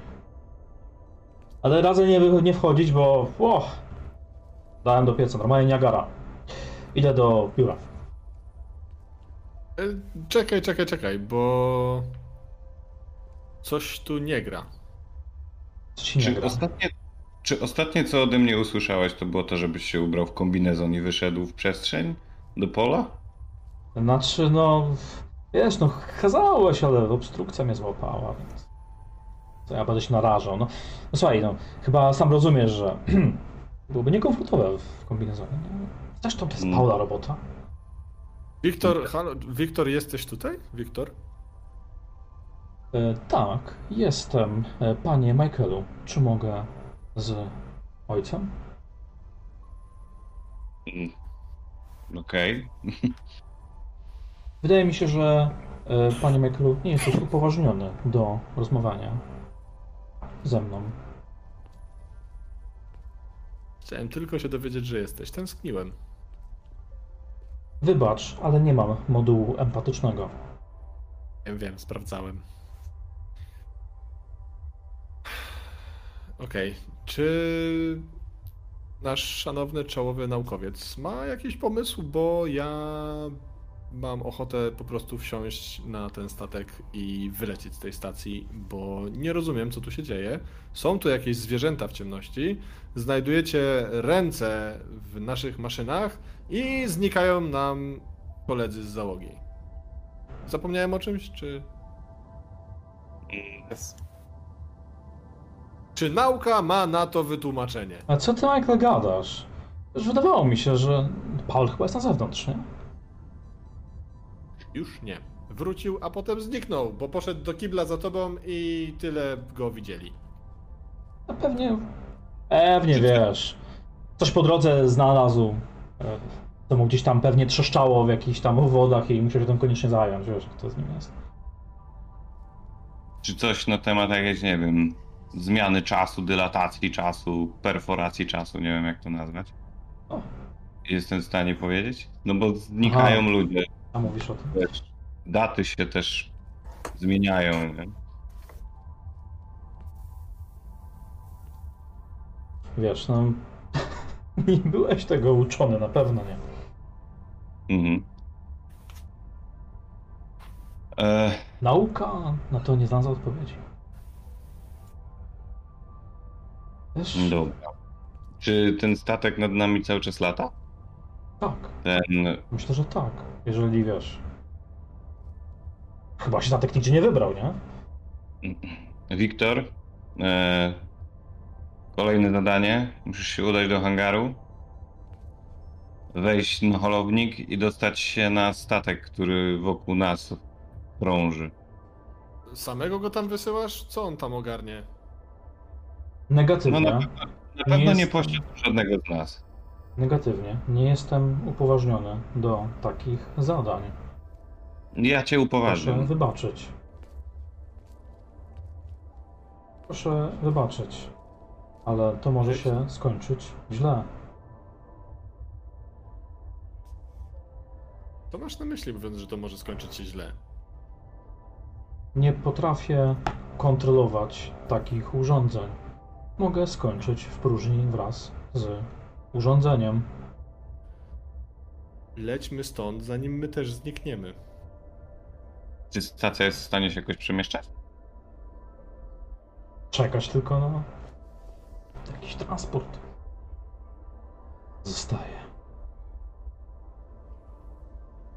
Ale razem nie, nie wchodzić, bo... O, dałem do pieca, normalnie Niagara. Idę do biura. E, Czekaj, czekaj, czekaj, bo coś tu nie gra. Co ci nie Czy gra? ostatnie, czy ostatnie, co ode mnie usłyszałeś, to było to, żebyś się ubrał w kombinezon i wyszedł w przestrzeń do pola? Znaczy, no... Wiesz, no, kazałeś, ale obstrukcja mnie złapała, więc... Co ja będę się narażał, no. No słuchaj, no, chyba sam rozumiesz, że... byłoby niekomfortowe w kombinezonie, nie? Zresztą to jest Mm. Paula robota. Wiktor, halo, Wiktor, jesteś tutaj? Wiktor? E, tak, jestem. E, panie Michaelu, czy mogę z ojcem? Mm. Okej. Wydaje mi się, że e, panie Michaelu nie jesteś upoważniony do rozmawiania ze mną. Chciałem tylko się dowiedzieć, że jesteś. Tęskniłem. Wybacz, ale nie mam modułu empatycznego. Wiem, wiem, sprawdzałem. Okej, czy nasz szanowny czołowy naukowiec ma jakiś pomysł? Bo ja mam ochotę po prostu wsiąść na ten statek i wylecieć z tej stacji, bo nie rozumiem, co tu się dzieje. Są tu jakieś zwierzęta w ciemności, znajdujecie ręce w naszych maszynach i znikają nam koledzy z załogi. Zapomniałem o czymś, czy... Jest. Czy nauka ma na to wytłumaczenie? A co ty, Michael, gadasz? Już wydawało mi się, że Paul chyba jest na zewnątrz, nie? Już nie. Wrócił, a potem zniknął, bo poszedł do kibla za tobą i tyle go widzieli. No pewnie... Pewnie, wiesz. Coś po drodze znalazł. To mu gdzieś tam pewnie trzeszczało w jakichś tam wodach i musiał się tym koniecznie zająć, wiesz, jak to z nim jest. Czy coś na temat jakiejś, nie wiem, zmiany czasu, dylatacji czasu, perforacji czasu, nie wiem jak to nazwać. O. Jestem w stanie powiedzieć? No bo znikają Aha. ludzie, A mówisz o tym? wiesz, daty się też zmieniają, nie? Wiesz, no... Nie byłeś tego uczony, na pewno nie. Mhm. E, Nauka na to nie znalazła odpowiedzi. Wiesz, dobra. Czy ten statek nad nami cały czas lata? tak. Ten Myślę, że tak. Jeżeli wiesz. Chyba się statek nigdzie nie wybrał, nie? Wiktor, e, kolejne zadanie. Musisz się udać do hangaru, wejść na holownik i dostać się na statek, który wokół nas krąży. Samego go tam wysyłasz? Co on tam ogarnie? Negatywnie. No, Na pewno nie jest- pośle żadnego z nas. Negatywnie. Nie jestem upoważniony do takich zadań. Ja cię Proszę upoważniam. wybaczyć. Proszę wybaczyć. Ale to może się skończyć źle. To masz na myśli, mówiąc, że to może skończyć się źle. Nie potrafię kontrolować takich urządzeń. Mogę skończyć w próżni wraz z urządzeniem. Lećmy stąd, zanim my też znikniemy. Czy stacja jest w stanie się jakoś przemieszczać? Czekać tylko na jakiś transport. Zostaje.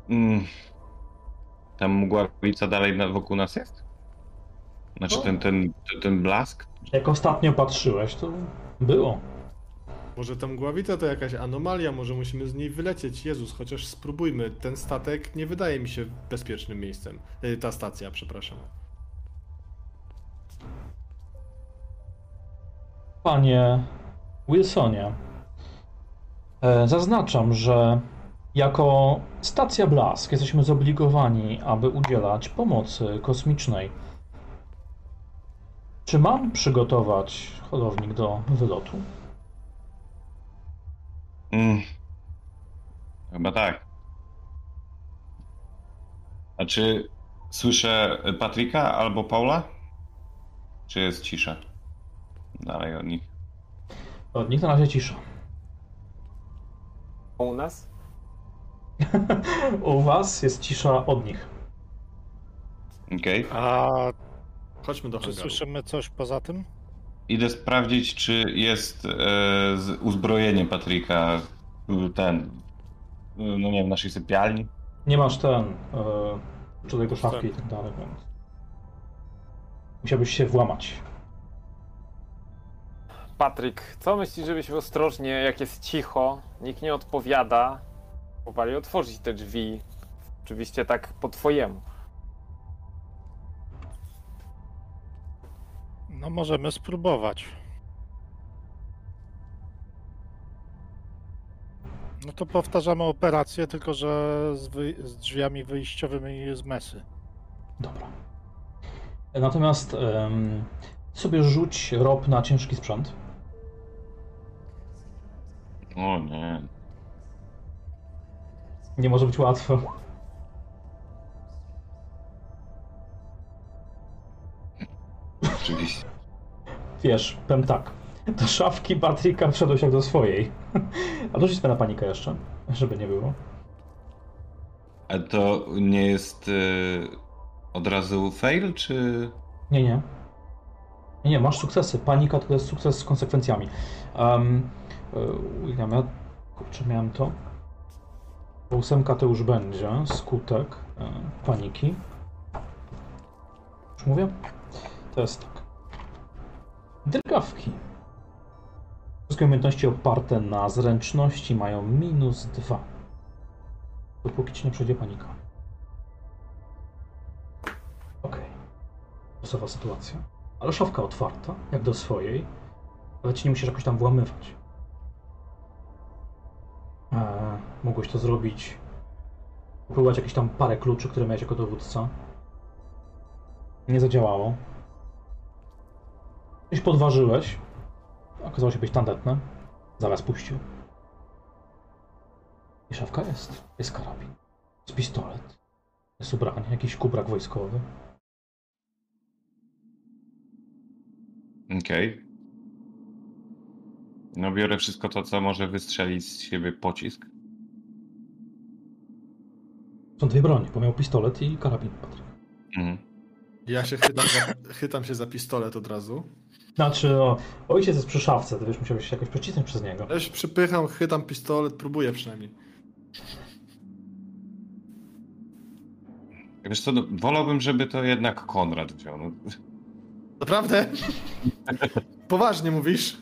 Mm. Tam mgławica dalej na, wokół nas jest? Znaczy No. ten, ten, ten blask? Jak ostatnio patrzyłeś, to było. Może ta mgławica to jakaś anomalia, może musimy z niej wylecieć. Jezus, chociaż spróbujmy. Ten statek nie wydaje mi się bezpiecznym miejscem. Y, Ta stacja, przepraszam. Panie Wilsonie, e, zaznaczam, że jako stacja Blask jesteśmy zobligowani, aby udzielać pomocy kosmicznej. Czy mam przygotować holownik do wylotu? Mm. Chyba tak. A czy słyszę Patryka albo Paula? Czy jest cisza? Dalej od nich. Od nich na razie cisza. U nas? U was jest cisza od nich. Okej. A Chodźmy do czy hangaru. słyszymy coś poza tym? Idę sprawdzić, czy jest e, z uzbrojenie Patryka y, ten. y, No nie wiem, w naszej sypialni. Nie masz ten, e, jego szafki i tak dalej, więc... Musiałbyś się włamać. Patryk, co myślisz, żebyśmy ostrożnie, jak jest cicho, nikt nie odpowiada, powoli otworzyć te drzwi? Oczywiście tak po twojemu. No możemy spróbować. No to powtarzamy operację, tylko że z, wy... z drzwiami wyjściowymi z mesy. Dobra. Natomiast em, sobie rzuć rob na ciężki sprzęt. O nie. Nie może być łatwo. Oczywiście. Wiesz, powiem tak. Do szafki Patryka wszedłeś jak do swojej. A sobie na panikę jeszcze, żeby nie było. A to nie jest y, od razu fail, czy. Nie, nie. Nie, nie, masz sukcesy. Panika to jest sukces z konsekwencjami. Um, William, ja kurczę, miałem to. Ósemka to już będzie skutek e, paniki. Już mówię? To jest tak. Drgawki. Wszystkie umiejętności oparte na zręczności mają minus dwa. Dopóki ci nie przejdzie panika. Okej. Losowa sytuacja. Ale szafka otwarta, jak do swojej. Ale ci nie musisz jakoś tam włamywać. Eee, mogłeś to zrobić. Próbować jakieś tam parę kluczy, które miałeś jako dowódca. Nie zadziałało. Coś podważyłeś. Okazało się być tandetne. Zaraz puścił. I szafka jest. Jest karabin. Jest pistolet. Jest ubranie. Jakiś kubrak wojskowy. Okej. No biorę wszystko to, co może wystrzelić z siebie pocisk. Są dwie broni, bo miał pistolet i karabin, Patryk. Mhm. Ja się chytam, za, chytam się za pistolet od razu. Znaczy, o, ojciec jest przy szafce, to wiesz, musiałeś się jakoś przecisnąć przez niego. Ja się przypycham, chytam pistolet, próbuję przynajmniej. Wiesz co, no, wolałbym, żeby to jednak Konrad wziął. No, Naprawdę? Poważnie mówisz?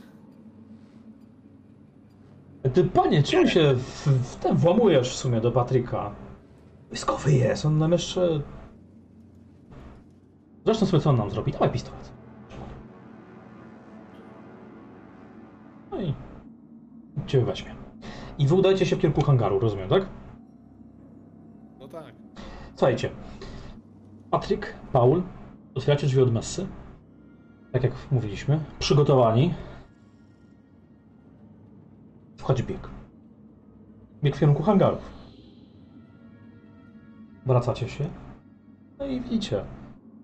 Ty, panie, czemu się w, w ten włamujesz w sumie do Patryka? Wojskowy jest, on nam jeszcze... Zresztą sobie co on nam zrobi? Dawaj pistolet. Cię weźmie. I wy udajcie się w kierunku hangaru, rozumiem, tak? No tak. Słuchajcie. Patryk, Paul, otwieracie drzwi od messy. Tak jak mówiliśmy. Przygotowani. Wchodzi bieg. Bieg w kierunku hangarów. Wracacie się. No i widzicie.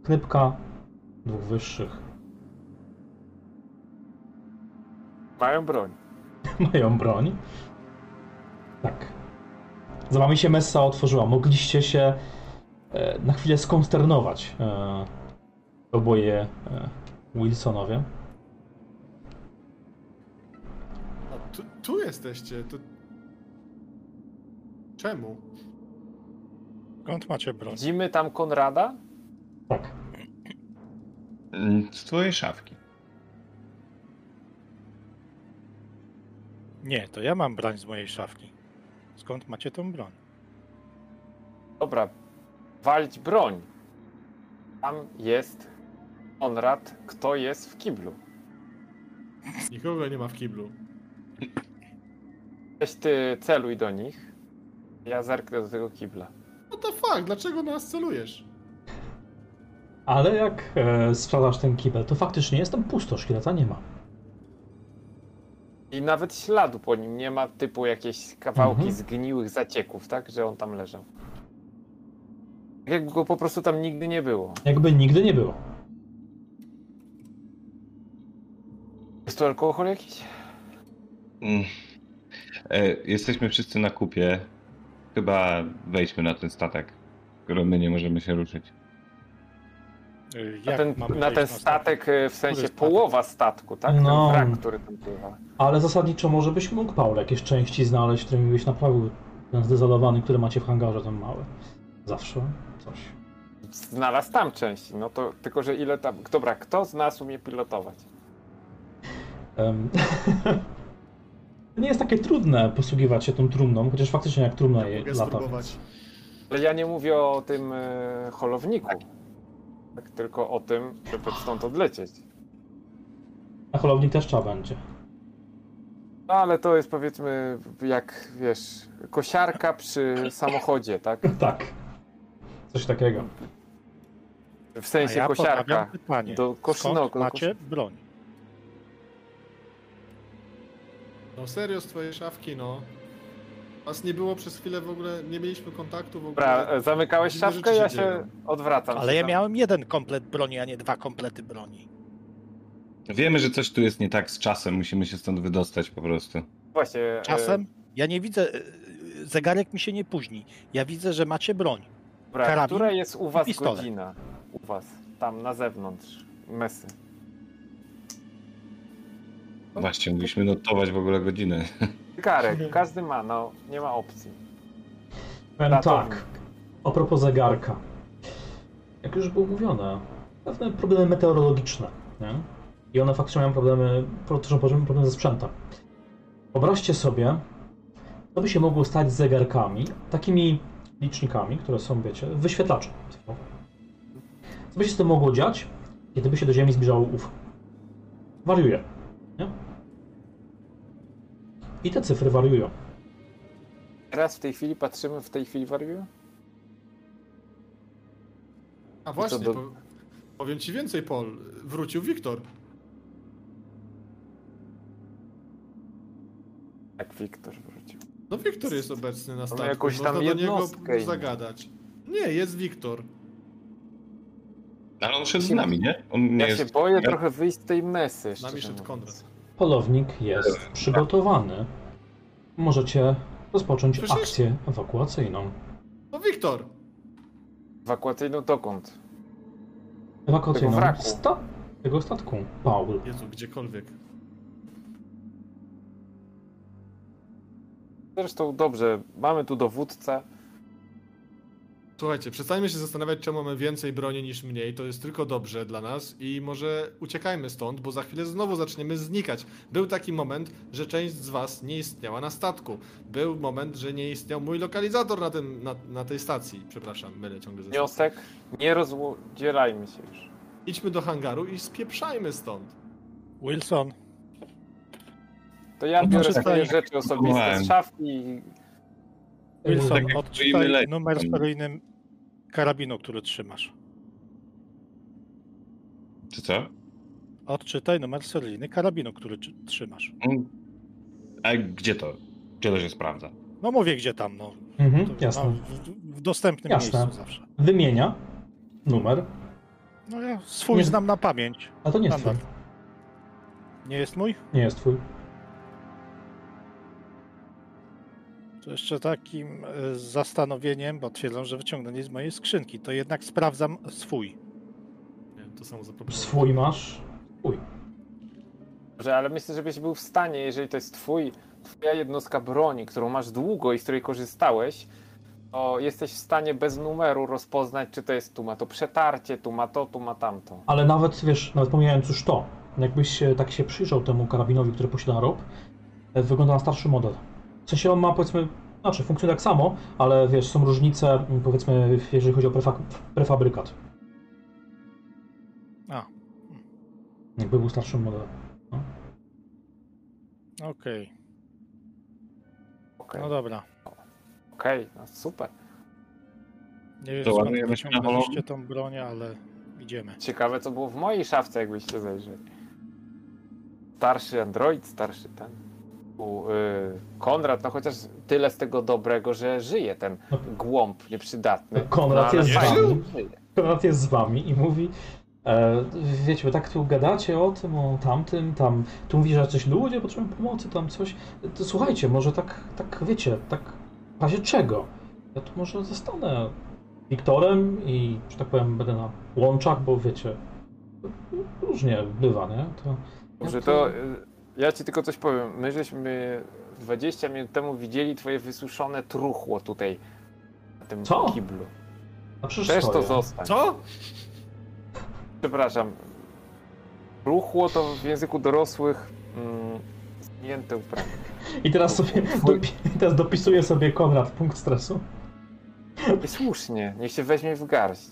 Knypka dwóch wyższych. Mają broń. Mają broń. Tak. Za wami się messa otworzyła. Mogliście się e, na chwilę skonsternować. E, oboje e, Wilsonowie. A tu, tu jesteście, to... Czemu? Skąd macie broń? Widzimy tam Konrada? Tak. Z twojej szafki. Nie, to ja mam broń z mojej szafki. Skąd macie tą broń? Dobra, walić broń. Tam jest Konrad, kto jest w kiblu. Nikogo nie ma w kiblu. Weź ty celuj do nich. Ja zerknę do tego kibla. What the fuck, dlaczego nas celujesz? Ale jak e, sprawdzasz ten kibel, to faktycznie jest tam pusto, szkieleta nie ma. I nawet śladu po nim nie ma, typu jakieś kawałki Mhm. zgniłych zacieków, tak? Że on tam leżał. Tak Jakby go po prostu tam nigdy nie było. Jakby nigdy nie było. Jest tu alkohol jakiś? Mm. E, jesteśmy wszyscy na kupie. Chyba wejdźmy na ten statek, którym my nie możemy się ruszyć. Na ten, na ten statek, e, w sensie statek? połowa statku, tak? No. Ten wrak, który tam pływa. Ale zasadniczo może byś mógł, Paul, jakieś części znaleźć, którymi byś naprawił ten zdezolowany, który macie w hangarze, ten mały. Zawsze coś. Znalazł tam części, no to tylko, że ile tam... Dobra, kto z nas umie pilotować? Em, nie jest takie trudne posługiwać się tą trumną, chociaż faktycznie jak trumna je Mogę lata. spróbować. Ale ja nie mówię o tym e, holowniku. Tak, tylko o tym, żeby stąd odlecieć. Na holowni też trzeba będzie. No ale to jest powiedzmy jak, wiesz, kosiarka przy samochodzie, tak? Tak. Coś takiego. W A sensie ja postawiam kosiarka pytanie. do koszynogu. Skąd do macie broń? No serio, z twojej szafki, no. Was nie było przez chwilę w ogóle, nie mieliśmy kontaktu w ogóle. Dobra, e, zamykałeś Dziwne szafkę, rzeczy ja się dzieją. odwracam. Ale się ja tam. miałem jeden komplet broni, a nie dwa komplety broni. Wiemy, że coś tu jest nie tak z czasem, musimy się stąd wydostać po prostu. Właśnie. e, Czasem ja nie widzę, y, zegarek mi się nie późni. Ja widzę, że macie broń. Dobra, karabin która jest u was pistolet. godzina? U was, tam na zewnątrz, mesy. Właśnie, mogliśmy notować w ogóle godzinę. Zegarek, każdy ma, no, nie ma opcji. Ratownik. tak. A propos zegarka. Jak już było mówione, pewne problemy meteorologiczne. Nie? i one faktycznie mają problemy, też poziom problem ze sprzętem. Wyobraźcie sobie, co by się mogło stać z zegarkami, takimi licznikami, które są, wiecie, wyświetlacze. Co by się z tym mogło dziać, kiedy by się do Ziemi zbliżało UFO? Wariuje. I te cyfry wariują. Teraz w tej chwili patrzymy, w tej chwili wariują? A właśnie, do- po, powiem ci więcej, Paul. Wrócił Wiktor. Jak Wiktor wrócił. No Wiktor jest obecny na statku. jakąś tam Można do niego im. zagadać. Nie, jest Wiktor. Ale on szedł z nami, nie? On nie Ja się jest... boję ja- trochę wyjść z tej mesy. nami szczerze szedł. Konrad. Polownik jest przygotowany. Możecie rozpocząć Przecież- akcję ewakuacyjną. No Wiktor! Ewakuacyjną dokąd? Ewakuacyjną Tego wraku. sta tego statku. Paul. Jezu, gdziekolwiek. Zresztą dobrze, mamy tu dowódcę. Słuchajcie, przestańmy się zastanawiać, czemu mamy więcej broni niż mniej. To jest tylko dobrze dla nas i może uciekajmy stąd, bo za chwilę znowu zaczniemy znikać. Był taki moment, że część z was nie istniała na statku. Był moment, że nie istniał mój lokalizator na, tym, na, na tej stacji. Przepraszam, mylę ciągle ze stacją. Wniosek, nie rozdzielajmy się już. Idźmy do hangaru i spieprzajmy stąd. Wilson, To ja No biorę swoje rzeczy osobiste z szafki i Wilson, tak odczytaj numer seryjny karabinu, który trzymasz. Czy co? Odczytaj numer seryjny karabinu, który trzymasz. Mm. A gdzie to? Gdzie to się sprawdza? No mówię gdzie tam, no. Mhm, To, jasne. no w, w dostępnym Jasne. miejscu zawsze. Wymienia numer, No ja swój Nie- znam na pamięć. a to nie jest twój. Nie jest mój? Nie jest twój. To jeszcze takim e, zastanowieniem, bo twierdzą, że wyciągnęli z mojej skrzynki. To jednak sprawdzam swój. Nie, to samo zaproponował. Swój masz. Twój. Dobrze, ale myślę, żebyś był w stanie, jeżeli to jest twój, twoja jednostka broni, którą masz długo i z której korzystałeś, to jesteś w stanie bez numeru rozpoznać, czy to jest tu ma to przetarcie, tu ma to, tu ma tamto. Ale nawet, wiesz, nawet pomijając już to, jakbyś się, tak się przyjrzał temu karabinowi, który posiada Rob, e, wygląda na starszy model. W sensie on ma, powiedzmy, znaczy funkcjonuje tak samo, ale wiesz, są różnice, m, powiedzmy, jeżeli chodzi o prefa prefabrykat. A, Jakby był starszym modelem. No. okej. Okej, No dobra. okej, no super. Nie wiem To skąd wyciągnęliście tą broń, ale idziemy. Ciekawe, co było w mojej szafce, jakbyście zajrzeli. Starszy Android, starszy ten. Y, Konrad, no chociaż tyle z tego dobrego, że żyje ten No. głąb nieprzydatny. Konrad no, jest z wami. Konrad jest z wami i mówi, e, wiecie, wy tak tu gadacie o tym, o tamtym, tam, tu mówi, że coś ludzie potrzebują pomocy, tam coś. To słuchajcie, może tak, tak wiecie, tak w razie czego? Ja tu może zostanę Wiktorem i, że tak powiem, będę na łączach, bo wiecie, różnie bywa, nie? To, Dobrze, ja to y, ja ci tylko coś powiem. My żeśmy 20 minut temu widzieli twoje wysuszone truchło tutaj na tym Co? kiblu. A przecież Też to zostań. Co? Przepraszam. Truchło to w języku dorosłych mm, zmięte uprawy. I teraz sobie, dopi- teraz dopisuję sobie Konrad punkt stresu. I słusznie, niech się weźmie w garść.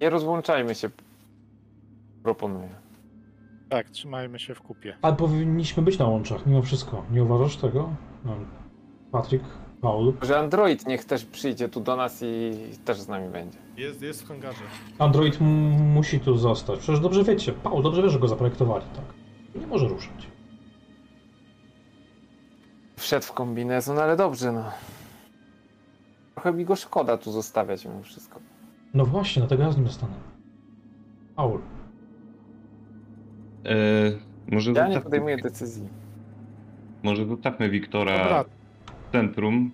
Nie rozłączajmy się. Proponuję. Tak, trzymajmy się w kupie. Ale powinniśmy być na łączach, mimo wszystko. Nie uważasz tego? No. Patryk, Paul. Że Android niech też przyjdzie tu do nas i też z nami będzie. Jest, jest w hangarze. Android m- musi tu zostać. Przecież dobrze wiecie, Paul, dobrze wie, że go zaprojektowali, tak? Nie może ruszać. Wszedł w kombinezon, ale dobrze, no. Trochę mi go szkoda tu zostawiać mimo wszystko. No właśnie, dlatego ja z nim zostanę. Paul. E, może, Ja nie podejmuję decyzji. może zostawmy Wiktora Dobra, w centrum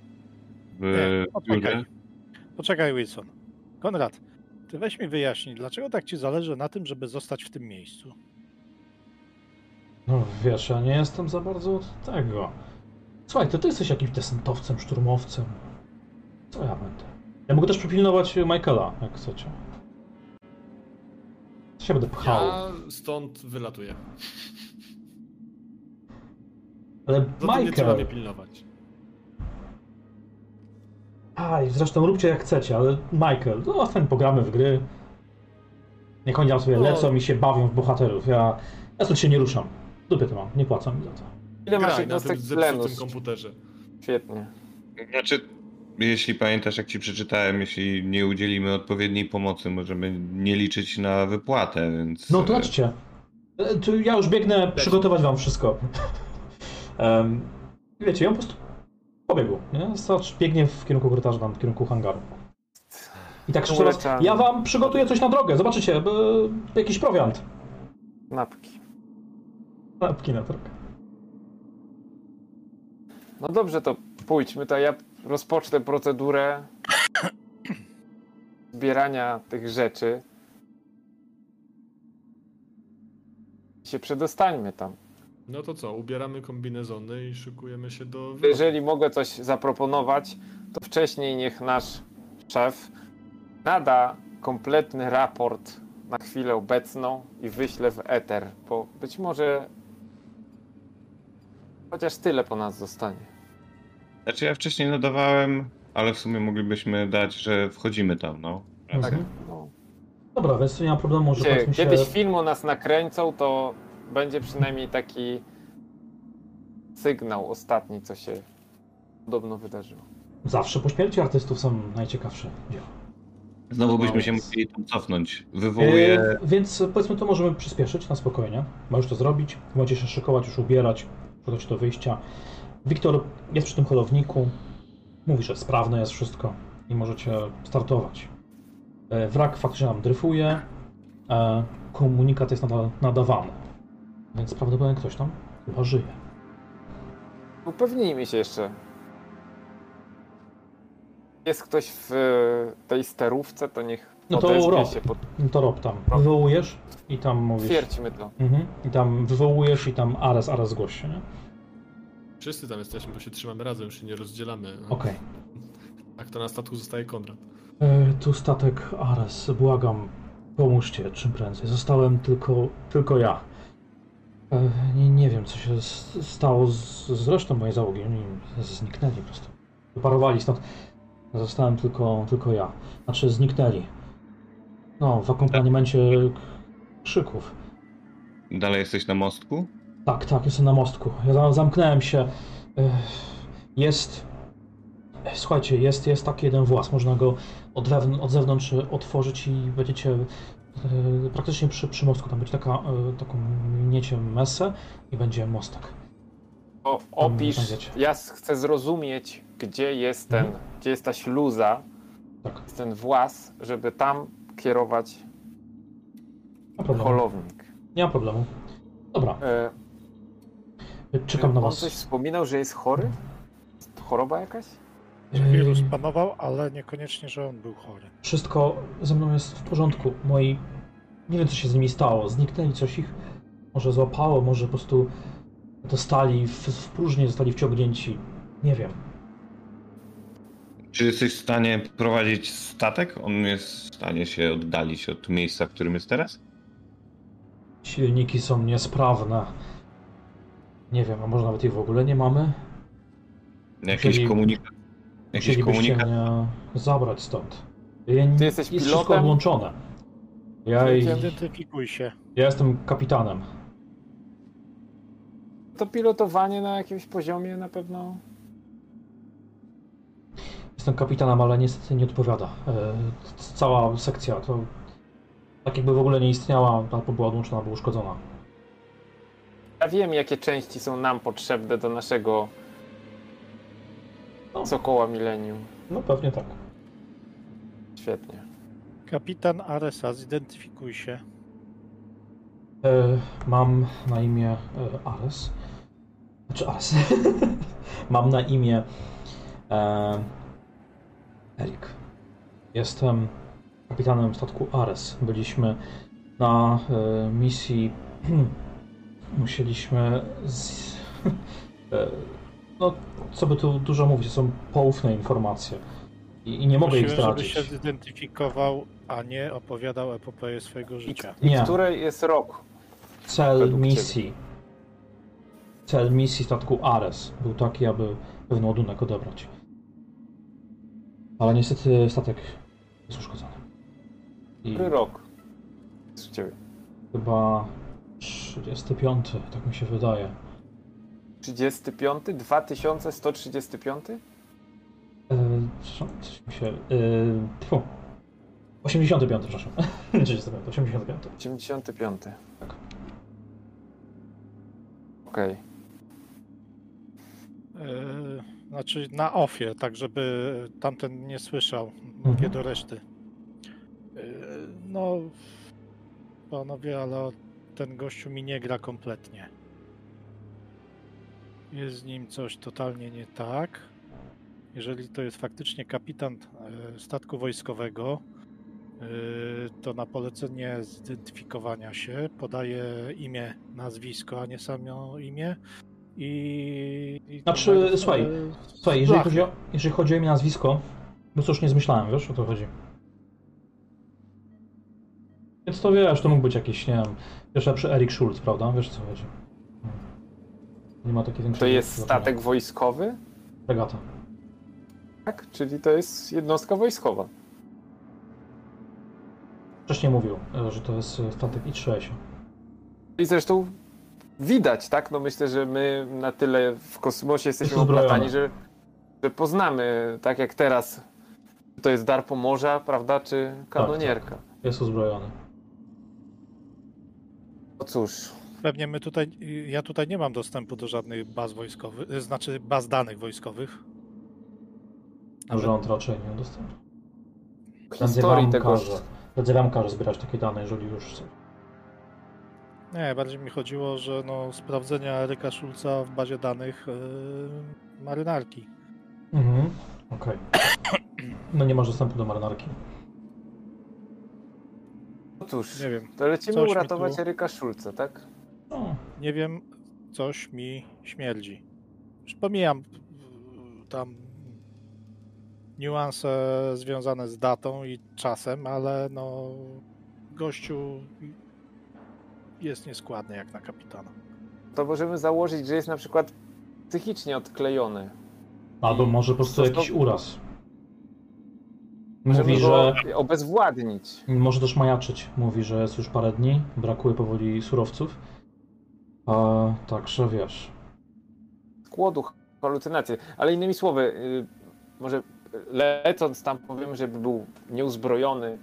w Nie, poczekaj. poczekaj Wilson. Konrad, ty weź mi wyjaśnij, dlaczego tak ci zależy na tym, żeby zostać w tym miejscu? No wiesz, ja nie jestem za bardzo od tego. Słuchaj, to ty jesteś jakimś desantowcem, szturmowcem. Co ja będę? Ja mogę też przypilnować Michaela, jak chcecie. Się będę pchał. Ja stąd wylatuję. Ale Zatem nie trzeba mnie Michael... pilnować. Aj, zresztą róbcie jak chcecie, ale Michael, no ostatnio pogramy w gry. Niech oni tam sobie No. lecą i się bawią w bohaterów. Ja, ja stąd się nie ruszam. Dupie to mam, nie płacą mi za to. Ile masz Graj na tym jednostek tlenu? zepsutym komputerze. Świetnie. Znaczy, jeśli pamiętasz, jak ci przeczytałem, jeśli nie udzielimy odpowiedniej pomocy, możemy nie liczyć na wypłatę, więc... No to chodźcie. E, Tu ja już biegnę przygotować wam wszystko. um, wiecie, ja po prostu pobiegł, nie? Biegnie w kierunku korytarza, tam w kierunku hangaru. I tak jeszcze raz, Uleczalny. ja wam przygotuję coś na drogę, zobaczycie, b- jakiś prowiant. Napki. Napki na drogę. No dobrze, to pójdźmy, to ja rozpocznę procedurę zbierania tych rzeczy. Się przedostańmy tam. No to co, ubieramy kombinezony i szykujemy się do... Jeżeli mogę coś zaproponować, to wcześniej niech nasz szef nada kompletny raport na chwilę obecną i wyśle w eter, bo być może chociaż tyle po nas zostanie. Znaczy ja wcześniej nadawałem, ale w sumie moglibyśmy dać, że wchodzimy tam, no. Tak. No. Dobra, więc nie ma problemu, że Gdzie, powiedzmy się... kiedyś film o nas nakręcą, to będzie przynajmniej taki sygnał ostatni, co się podobno wydarzyło. Zawsze po śmierci artystów są najciekawsze dzieła. Znowu byśmy się musieli tam cofnąć. Wywołuję... E, więc powiedzmy to możemy przyspieszyć na spokojnie. Możesz to zrobić, możecie się szykować, już ubierać, przygotować do wyjścia. Wiktor jest przy tym holowniku, mówi, że sprawne jest wszystko i możecie startować. E, Wrak faktycznie nam dryfuje, e, komunikat jest nada, nadawany, więc prawdopodobnie ktoś tam chyba żyje. Upewnijmy się jeszcze. Jest ktoś w e, tej sterówce, to niech No to Rob. się pod... No to rob tam, wywołujesz i tam mówisz... Twierćmy to. Mhm. I tam wywołujesz i tam Ares, Ares zgłoś się, nie? Wszyscy tam jesteśmy, bo się trzymamy razem, już się nie rozdzielamy. Okej. Tak to na statku zostaje Konrad. E, Tu statek Ares, błagam, pomóżcie czym prędzej. Zostałem tylko, tylko ja. E, Nie, nie wiem, co się s- stało z, z resztą mojej załogi. Oni zniknęli po prostu. Wyparowali stąd. Zostałem tylko, tylko ja. Znaczy, zniknęli. No, w akompaniamencie krzyków. Dalej jesteś na mostku? Tak, tak, jestem na mostku. Ja za- zamknąłem się. Jest. Słuchajcie, jest, jest taki jeden włas. Można go od, wewn- od zewnątrz otworzyć i będziecie e, praktycznie przy, przy mostku. Tam będzie taka, e, taką miniecie mesę i będzie mostek. O, opisz, ja chcę zrozumieć, gdzie jest ten, Mhm. gdzie jest ta śluza, Tak, jest ten włas, żeby tam kierować holownik. Nie ma problemu. Dobra, E, czekam na on was. coś wspominał, że jest chory? Choroba jakaś? Wirus panował, ale niekoniecznie, że on był chory. Wszystko ze mną jest w porządku. Moi. Nie wiem, co się z nimi stało. Zniknęli, coś ich może złapało, może po prostu dostali w, w próżnię, zostali wciągnięci. Nie wiem. Czy jesteś w stanie prowadzić statek? On jest w stanie się oddalić od miejsca, w którym jest teraz? Silniki są niesprawne. Nie wiem, a może nawet ich w ogóle nie mamy? Jakiś Musieli- komunikat? Jakiś Musielibyście komunikat? mnie zabrać stąd. Ja, Ty jesteś jest wszystko pilotem? odłączone. Ja, Identyfikuj się. ja jestem kapitanem. To pilotowanie na jakimś poziomie na pewno. Jestem kapitanem, ale niestety nie odpowiada. E, c- Cała sekcja to tak jakby w ogóle nie istniała, albo była odłączona, albo uszkodzona. Ja wiem, jakie części są nam potrzebne do naszego No. Sokoła Millennium. No pewnie tak. Świetnie. Kapitan Aresa, zidentyfikuj się. E, mam na imię e, Ares. Znaczy Ares. mam na imię e, Erik. Jestem kapitanem statku Ares. Byliśmy na e, misji. Musieliśmy. Z, e, no, co by tu dużo mówić, to są poufne informacje. I, i nie mogę ich Prosiłem, żeby się zidentyfikował, a nie opowiadał epopeję swojego I, życia. i Nie. który jest rok? Cel misji. Cel misji statku Ares był taki, aby pewien ładunek odebrać. Ale niestety statek jest uszkodzony. I Który rok? Z ciebie. chyba 35, tak mi się wydaje. 35? 2135? Eee, co- coś mi się. Eee, tfu. 85, przepraszam. 35, 85. 85. Tak. Okej. Yy, znaczy na ofie, tak żeby tamten nie słyszał. Mhm. Mówię do reszty. Yy, no, panowie, ale ten gościu mi nie gra kompletnie. Jest z nim coś totalnie nie tak. Jeżeli to jest faktycznie kapitan e, statku wojskowego, e, to na polecenie zidentyfikowania się podaje imię, nazwisko, a nie samo imię. I. i Znaczy, słuchaj, Słuchaj, jeżeli blachy. chodzi, o, jeżeli chodzi o imię, nazwisko, bo cóż nie zmyślałem, wiesz o to chodzi. Więc to wiesz, to mógł być jakiś, nie wiem, wiesz, lepszy Erik Schulz, prawda? Wiesz co chodzi. Hmm. Nie ma takiej To większej... jest statek wojskowy? Regata. Tak? Czyli to jest jednostka wojskowa. Wcześniej mówił, e, że to jest e, statek I-3. I zresztą widać, tak? No myślę, że my na tyle w kosmosie jesteśmy oplatani, że, że poznamy, tak jak teraz, czy to jest dar pomorza, prawda, czy kanonierka. Jest uzbrojony. No cóż, Pewnie my tutaj, ja tutaj nie mam dostępu do żadnych baz wojskowych, y, znaczy baz danych wojskowych. Nawet- Rząd raczej nie udostępnia. Prędzej historii wam tego... zbierać takie dane, jeżeli już chcesz. Nie, bardziej mi chodziło, że no, sprawdzenia Eryka Schulza w bazie danych yy, marynarki. Mhm, okej. No nie masz dostępu do marynarki. No cóż, Nie wiem, to lecimy coś mi uratować tu- Eryka Szulca, tak? No, nie wiem, coś mi śmierdzi. Już pomijam yy, tam niuanse związane z datą i czasem, ale no gościu jest nieskładny jak na kapitana. To możemy założyć, że jest na przykład psychicznie odklejony. albo może po prostu to- jakiś uraz. Możemy Mówi, go że obezwładnić. może też majaczyć. Mówi, że jest już parę dni, brakuje powoli surowców. A, także wiesz. z głodu, halucynacje. Ale innymi słowy, y, może lecąc tam powiemy, żeby był nieuzbrojony,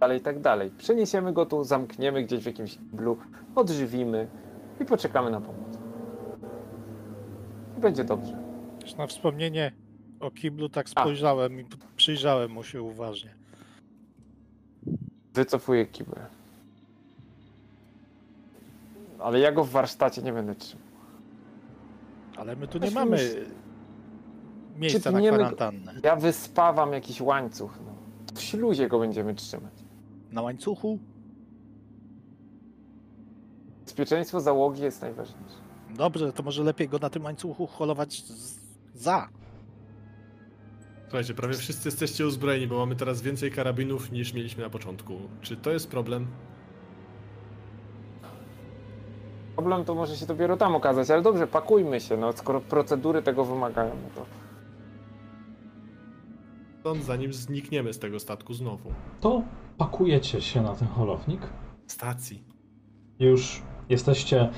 dalej i tak dalej. Przeniesiemy go tu, zamkniemy gdzieś w jakimś blu, odżywimy i poczekamy na pomoc. I będzie dobrze. Już na wspomnienie o kiblu tak A. spojrzałem i przyjrzałem mu się uważnie. Wycofuję kibel. Ale ja go w warsztacie nie będę trzymał. Ale my tu nie mamy już- miejsca na Przytniemy go- kwarantannę. Ja wyspawam jakiś łańcuch. No. W śluzie go będziemy trzymać. Na łańcuchu? Bezpieczeństwo załogi jest najważniejsze. Dobrze, to może lepiej go na tym łańcuchu holować z... za. Słuchajcie, prawie wszyscy jesteście uzbrojeni, bo mamy teraz więcej karabinów niż mieliśmy na początku. Czy to jest problem? Problem to może się dopiero tam okazać, ale dobrze, pakujmy się, no skoro procedury tego wymagają, no to Stąd zanim znikniemy z tego statku znowu. To pakujecie się na ten holownik. Stacji. Już jesteście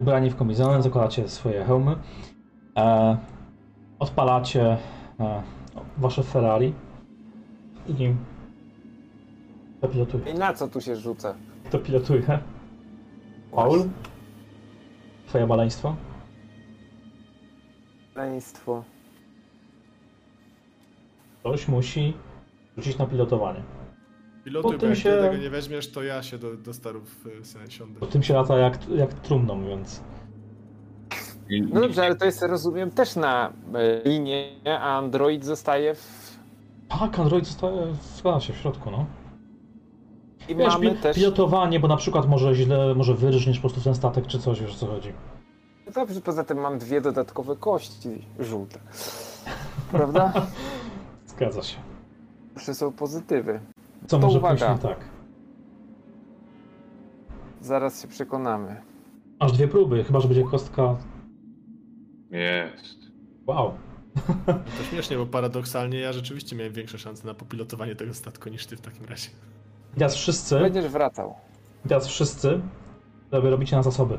ubrani w komizony, zakładacie swoje hełmy. E, odpalacie e, wasze Ferrari. I kto pilotuje? i na co tu się rzucę? Kto pilotuje? Paul? Twoje maleństwo? Państwo. Ktoś musi rzucić na pilotowanie. Pilotuj, Po bo jak się- tego nie weźmiesz, to ja się do, do starów y, sobie siądę. Bo tym się lata jak, jak trumną, więc... No dobrze, ale to jest, rozumiem, też na e, linie, a Android zostaje w... Tak, Android zostaje w klasie, w środku, no. I Wiesz, mamy pi- też... pilotowanie, bo na przykład może źle, może wyrżniesz po prostu ten statek czy coś, wiesz o co chodzi. No Dobrze, poza tym mam dwie dodatkowe kości żółte. Prawda? Zgadza się. Zawsze są pozytywy. Co To może uwaga. pójść nie tak? Zaraz się przekonamy. Aż dwie próby, chyba że będzie kostka. Jest. Wow. To śmiesznie, bo paradoksalnie ja rzeczywiście miałem większe szanse na popilotowanie tego statku niż ty w takim razie. I teraz wszyscy, Będziesz wracał. i teraz wszyscy, żeby robicie na zasoby.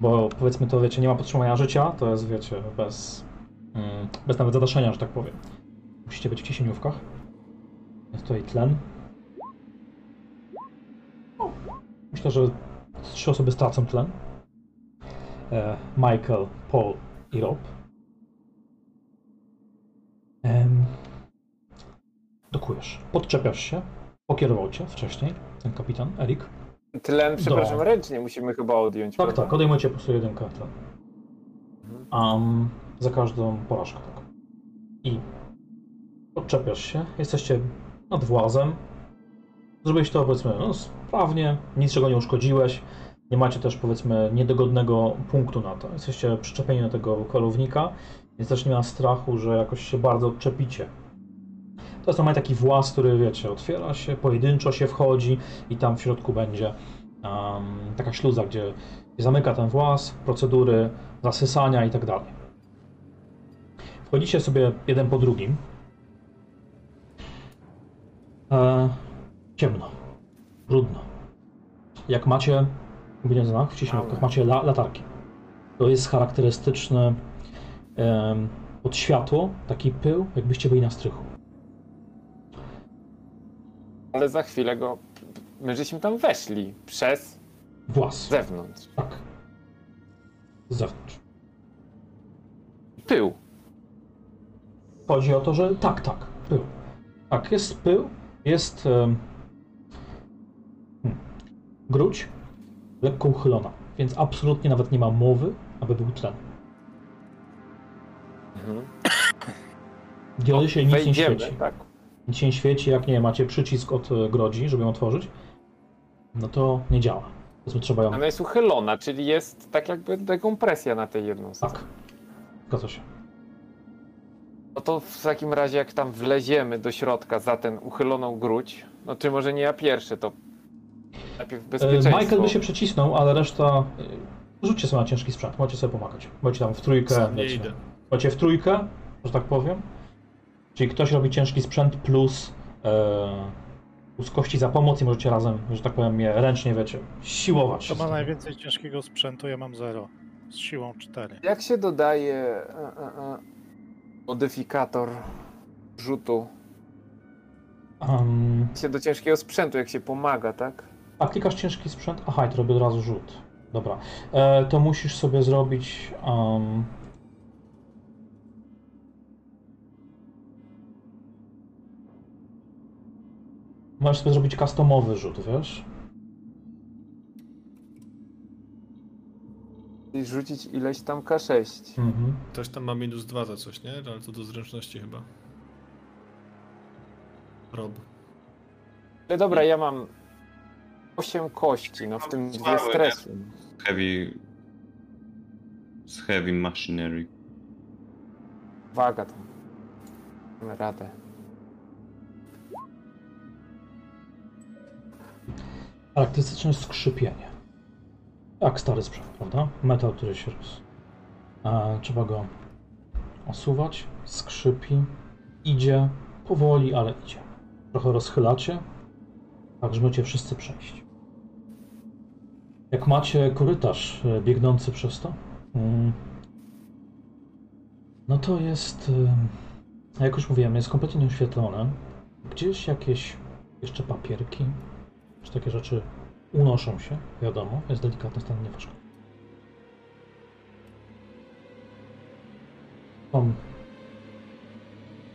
Bo powiedzmy to, wiecie, nie ma podtrzymania życia, to jest, wiecie, bez, mm, bez nawet zadaszenia, że tak powiem. Musicie być w ciśnieniówkach. Jest tutaj tlen. O, Myślę, że trzy osoby stracą tlen. E, Michael, Paul i Rob. Dokujesz. Podczepiasz się. Pokierował cię wcześniej ten kapitan, Erik. Tlen, przepraszam, Do. ręcznie musimy chyba odjąć. Tak, prawda? tak, odejmujecie po prostu jedynkę tlen. Um, za każdą porażkę, tak. I odczepiasz się, jesteście nad włazem. Zrobiłeś to, powiedzmy, no, sprawnie, niczego nie uszkodziłeś. Nie macie też, powiedzmy, niedogodnego punktu na to. Jesteście przyczepieni do tego kolownika, więc też nie ma strachu, że jakoś się bardzo odczepicie. To jest taki właz, który, wiecie, otwiera się, pojedynczo się wchodzi i tam w środku będzie um, taka śluza, gdzie zamyka ten włas, procedury zasysania i tak dalej. Wchodzicie sobie jeden po drugim. E, ciemno, brudno. Jak macie, znak, w ciśnieniówkach, macie la, latarki. To jest charakterystyczny em, od światło, taki pył, jakbyście byli na strychu. Ale za chwilę go. My żeśmy tam weszli przez Włas, zewnątrz. tak. Z zewnątrz. Pył. Chodzi o to, że tak, tak, pył. Tak, jest pył, jest hmm, gruć, lekko uchylona, więc absolutnie nawet nie ma mowy, aby był tlen. Mhm. W diodysie nic nie świeci. tak. Nic się nie świeci, jak nie macie przycisk od e, grodzi, żeby ją otworzyć, no to nie działa. Powiedzmy, trzeba ją... Ona jest uchylona, czyli jest tak jakby dekompresja na tej jednostce. Tak. Zgadza się. No to w takim razie, jak tam wleziemy do środka za ten uchyloną gruć, no czy może nie ja pierwszy, to najpierw E, bezpieczeństwo. Michael by się przycisnął, ale reszta... e, Rzućcie sobie na ciężki sprzęt, możecie sobie pomagać. Możecie tam w trójkę... Wiecie, idę. Macie w trójkę, że tak powiem. Czyli ktoś robi ciężki sprzęt plus, e, plus kości za pomoc i możecie razem, że tak powiem, je ręcznie, wiecie, siłować. To ma najwięcej ciężkiego sprzętu, ja mam 0. Z siłą 4. Jak się dodaje e, e, modyfikator rzutu Um, się do ciężkiego sprzętu, jak się pomaga, tak? A klikasz ciężki sprzęt? Aha, i to robię od razu rzut. Dobra. E, to musisz sobie zrobić... Um, Możesz sobie zrobić customowy rzut, wiesz? I rzucić ileś tam K6. Mhm. Ktoś tam ma minus dwa za coś, nie? Ale to do zręczności chyba. Rob. Ale dobra, ja mam 8 kości, no w tym dwie Słaby, stresu. Heavy... Z heavy machinery. Waga tam. Mamy radę. Charakterystyczne skrzypienie. Jak stary sprzęt, prawda? Metal, który się roz... E, trzeba go osuwać, skrzypi, idzie, powoli, ale idzie. Trochę rozchylacie, tak żeby możecie wszyscy przejść. Jak macie korytarz e, biegnący przez to, mm, no to jest, e, jak już mówiłem, jest kompletnie nieoświetlone. Gdzieś jakieś jeszcze papierki, czy takie rzeczy unoszą się, wiadomo, jest delikatny stan nieważny. Są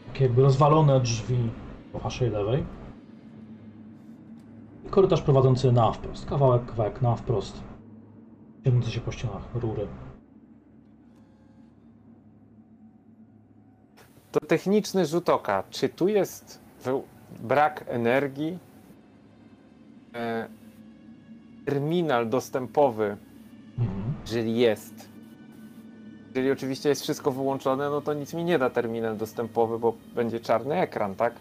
takie jakby rozwalone drzwi po waszej lewej. Korytarz prowadzący na wprost. Kawałek, kawałek na wprost. Ciągnące się po ścianach rury. To techniczny rzut oka. Czy tu jest brak energii? E, terminal dostępowy, Mhm. jeżeli jest, Jeżeli oczywiście jest wszystko wyłączone, no to nic mi nie da terminal dostępowy, bo będzie czarny ekran, tak?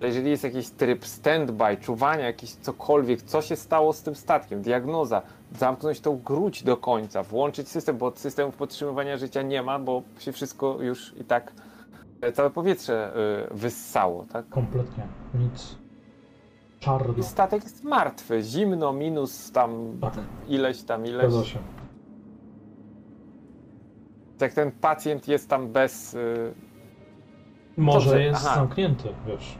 Ale jeżeli jest jakiś tryb standby, czuwania, jakiś cokolwiek, co się stało z tym statkiem, diagnoza, zamknąć tą gruć do końca, włączyć system, bo systemów podtrzymywania życia nie ma, bo się wszystko już i tak, e, całe powietrze y, wyssało, tak? Kompletnie. Nic. Czarno. I statek jest martwy, zimno, minus tam Tak, ileś tam, ileś. zgadza się. Jak ten pacjent jest tam bez... Y, Może Dobrze, jest aha. zamknięty, wiesz.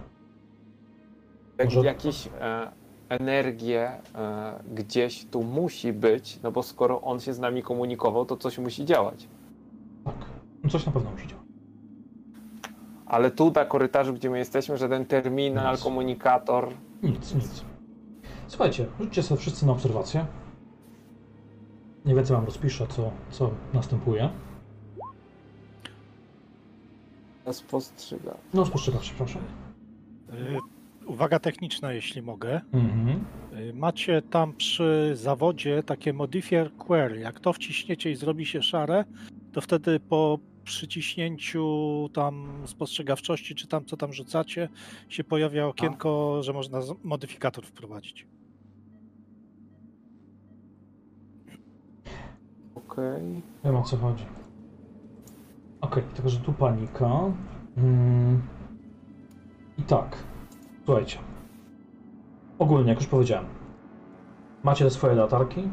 Jak, Może- jakieś e, energię e, gdzieś tu musi być, no bo skoro on się z nami komunikował, to coś musi działać. Tak. No Coś na pewno musi działać. Ale tu na korytarzu, gdzie my jesteśmy, żaden terminal, Nic. komunikator. Nic, nic. Słuchajcie, rzućcie sobie wszyscy na obserwację. Nie więcej wam rozpiszę, co, co następuje. Spostrzyga. No, spostrzegawczy, proszę. Uwaga techniczna, jeśli mogę. Mhm. Y, Macie tam przy zawodzie takie modifier query. Jak to wciśniecie i zrobi się szare, to wtedy po przyciśnięciu tam spostrzegawczości, czy tam co tam rzucacie, się pojawia okienko, że można modyfikator wprowadzić. Okej. Wiem o co chodzi. Okej, tylko że tu panika. Mm. I tak. Słuchajcie. Ogólnie, jak już powiedziałem, macie swoje latarki,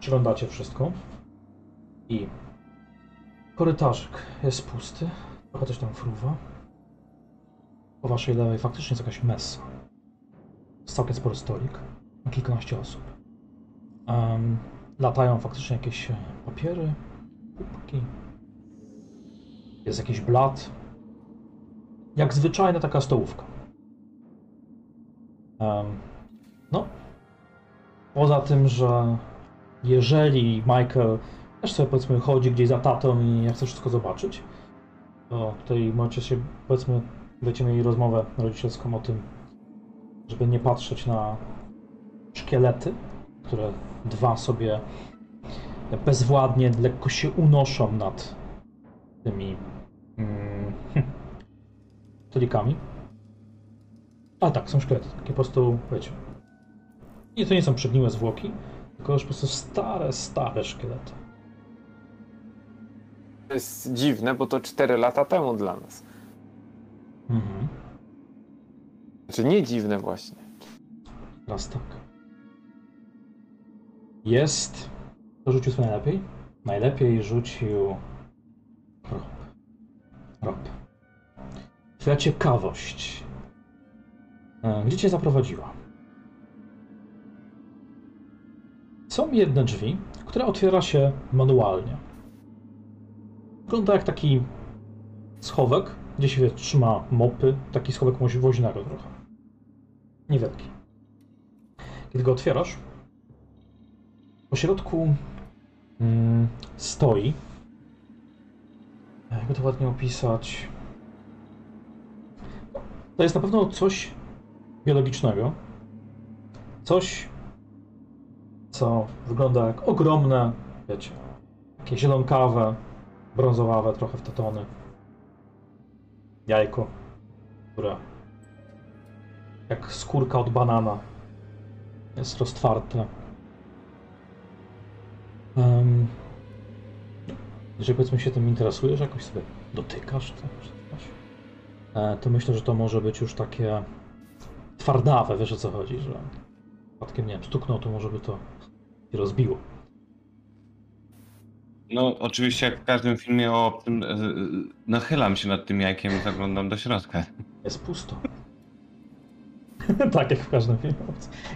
przyglądacie wszystko i korytarzyk jest pusty, trochę coś tam fruwa. Po waszej lewej faktycznie jest jakaś messa. Jest całkiem spory stolik, na kilkanaście osób. Em, latają faktycznie jakieś e, papiery, kubki. Jest jakiś blat. Jak zwyczajna taka stołówka. No. Poza tym, że jeżeli Michael też sobie powiedzmy chodzi gdzieś za tatą i nie chce wszystko zobaczyć, to tutaj możecie się powiedzmy będziecie mieli rozmowę rodzicielską o tym, żeby nie patrzeć na szkielety, które dwa sobie bezwładnie, lekko się unoszą nad tymi mm. Ale tak, są szkielety, takie po prostu, wiecie, nie, to nie są przegniłe zwłoki, tylko już po prostu stare, stare szkielety. To jest dziwne, bo to 4 lata temu dla nas. Mhm. Znaczy nie dziwne właśnie. Teraz tak. Jest. To rzucił sobie najlepiej? Najlepiej rzucił. Rob. Rob. Twoja ciekawość. E, Gdzie cię zaprowadziła? Są jedne drzwi, które otwiera się manualnie. Wygląda jak taki schowek, gdzie się trzyma mopy. Taki schowek woźnego trochę. Niewielki. Kiedy go otwierasz, po środku mm, stoi. Jakby to ładnie opisać. To jest na pewno coś biologicznego. Coś, co wygląda jak ogromne, wiecie, takie zielonkawe, brązowawe trochę w te tony. Jajko, które jak skórka od banana jest roztwarte. Um, jeżeli powiedzmy się tym interesujesz, jakoś sobie dotykasz to, e, to myślę, że to może być już takie twardawe, wiesz o co chodzi, że przypadkiem, nie wiem, stuknął, to może by to się rozbiło. No, oczywiście, jak w każdym filmie o tym, e, nachylam się nad tym jajkiem i zaglądam do środka. Jest pusto. tak, jak w każdym filmie.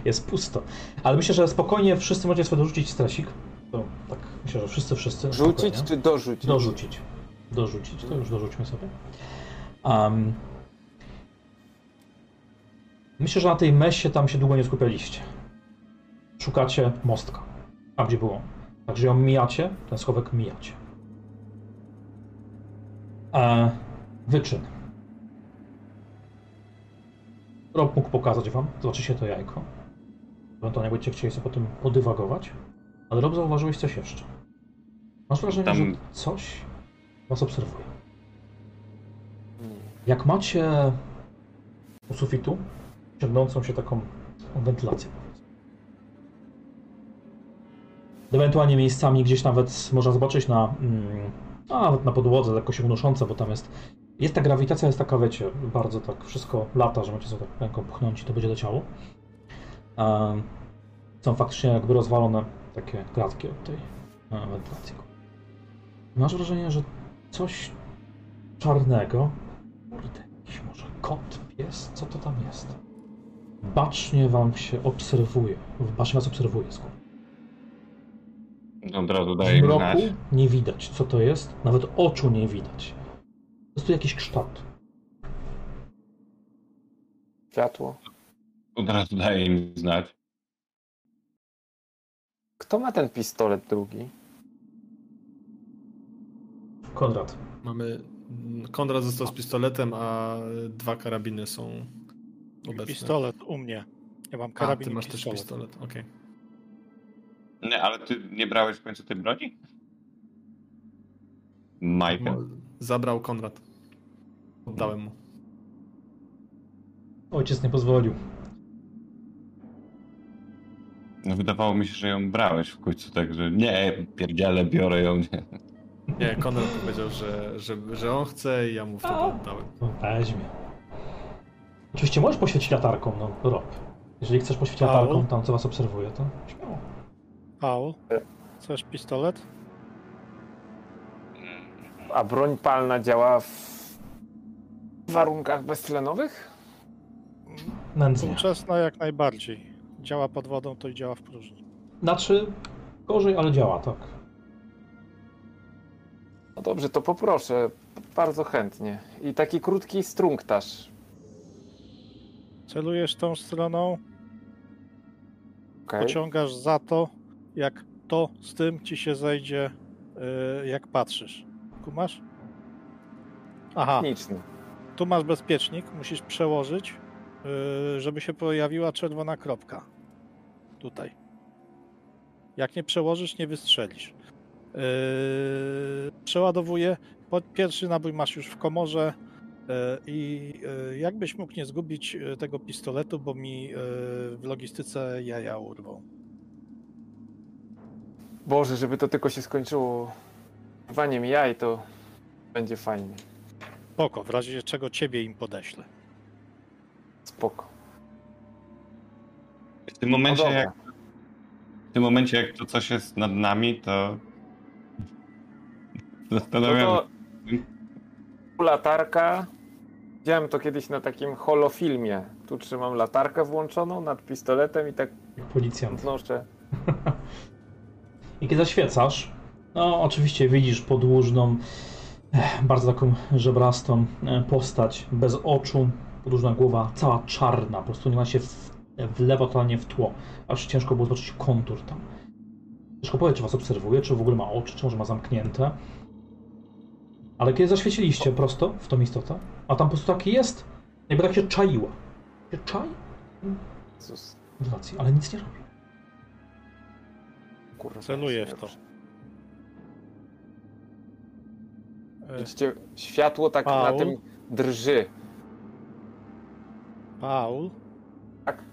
Jest pusto. Ale myślę, że spokojnie wszyscy możecie sobie dorzucić stresik. To tak, myślę, że wszyscy, wszyscy. Rzucić spokojnie. czy dorzucić? Dorzucić. Dorzucić, to już dorzućmy sobie. Um, myślę, że na tej mesie tam się długo nie skupialiście. Szukacie mostka. Tam, gdzie było. Także ją mijacie, ten schowek mijacie. E, wyczyn. Rob mógł pokazać wam, zobaczycie to jajko. Ewentualnie będziecie chcieli sobie po tym podywagować. Ale Rob zauważyłeś coś jeszcze. Masz wrażenie, Tam- że coś was obserwuje. Jak macie u sufitu ciągnącą się taką wentylację. Ewentualnie miejscami gdzieś nawet można zobaczyć na, mm, nawet na podłodze lekko się unoszące, bo tam jest, jest ta grawitacja, jest taka, wiecie, bardzo tak wszystko lata, że macie sobie tak ręką pchnąć i to będzie leciało. Są faktycznie jakby rozwalone takie klatki od tej e, wentylacji. Masz wrażenie, że coś czarnego, jakiś może kot, pies, co to tam jest? Bacznie wam się obserwuje, bacznie was obserwuje skąd. Od razu daje mi mroku znać. nie widać, co to jest, nawet oczu nie widać. Po prostu jakiś kształt. Światło. Od razu daje mi znać. Kto ma ten pistolet drugi? Konrad, Mamy. Konrad został z pistoletem, a dwa karabiny są obecne. Pistolet u mnie. Ja mam A, karabin ty i masz też pistolet. pistolet, okej. Nie, ale ty nie brałeś w końcu tej broni? Mo- Zabrał Konrad. Oddałem mu. ojciec nie pozwolił. No, wydawało mi się, że ją brałeś w końcu, tak, że nie, pierdziele, biorę ją, nie. Nie, Konrad powiedział, że, że, że on chce i ja mu wtedy oddałem. No, weźmie. Oczywiście możesz poświecić latarką, no rob. Jeżeli chcesz poświecić Au. latarką tam, co was obserwuje, to śmiało. Paul, chcesz pistolet? A broń palna działa w warunkach beztlenowych? Nędznie. Współczesna jak najbardziej. Działa pod wodą, to i działa w próżni. Znaczy, gorzej, ale działa, tak. No dobrze, to poproszę. Bardzo chętnie. I taki krótki strunktaż. Celujesz tą stroną, Okej. pociągasz za to, jak to z tym ci się zejdzie, y, jak patrzysz. Kumasz? Aha, Techniczny. tu masz bezpiecznik, musisz przełożyć, y, żeby się pojawiła czerwona kropka. Tutaj. Jak nie przełożysz, nie wystrzelisz. Yy, przeładowuję. Pierwszy nabój masz już w komorze. Yy, I yy, jakbyś mógł nie zgubić yy, tego pistoletu, bo mi w logistyce jaja urwą. Boże, żeby to tylko się skończyło rwaniem jaj, to będzie fajnie. Spoko, w razie czego ciebie im podeślę. Spoko. W tym No momencie, dobra. jak, w tym momencie, jak to coś jest nad nami, to No latarka. Widziałem to kiedyś na takim holofilmie. Tu trzymam latarkę włączoną nad pistoletem i tak Jak policjant. noszę. I kiedy zaświecasz, no oczywiście widzisz podłużną, eh, bardzo taką żebrastą eh, postać, bez oczu, podłużna głowa, cała czarna, po prostu nie ma się w, w lewo totalnie w tło, aż ciężko było zobaczyć kontur tam. Ciężko powiedzieć, czy was obserwuje, czy w ogóle ma oczy, czy może ma zamknięte. Ale kiedy zaświeciliście prosto w tą istotę, a tam po prostu taki jest, jakby tak się czaiła. Się czai? Jezus, racji, ale nic nie robi. kurwa. Celuję w to. Yy, Widzicie, światło tak na Paul? tym drży. Paul, Tak,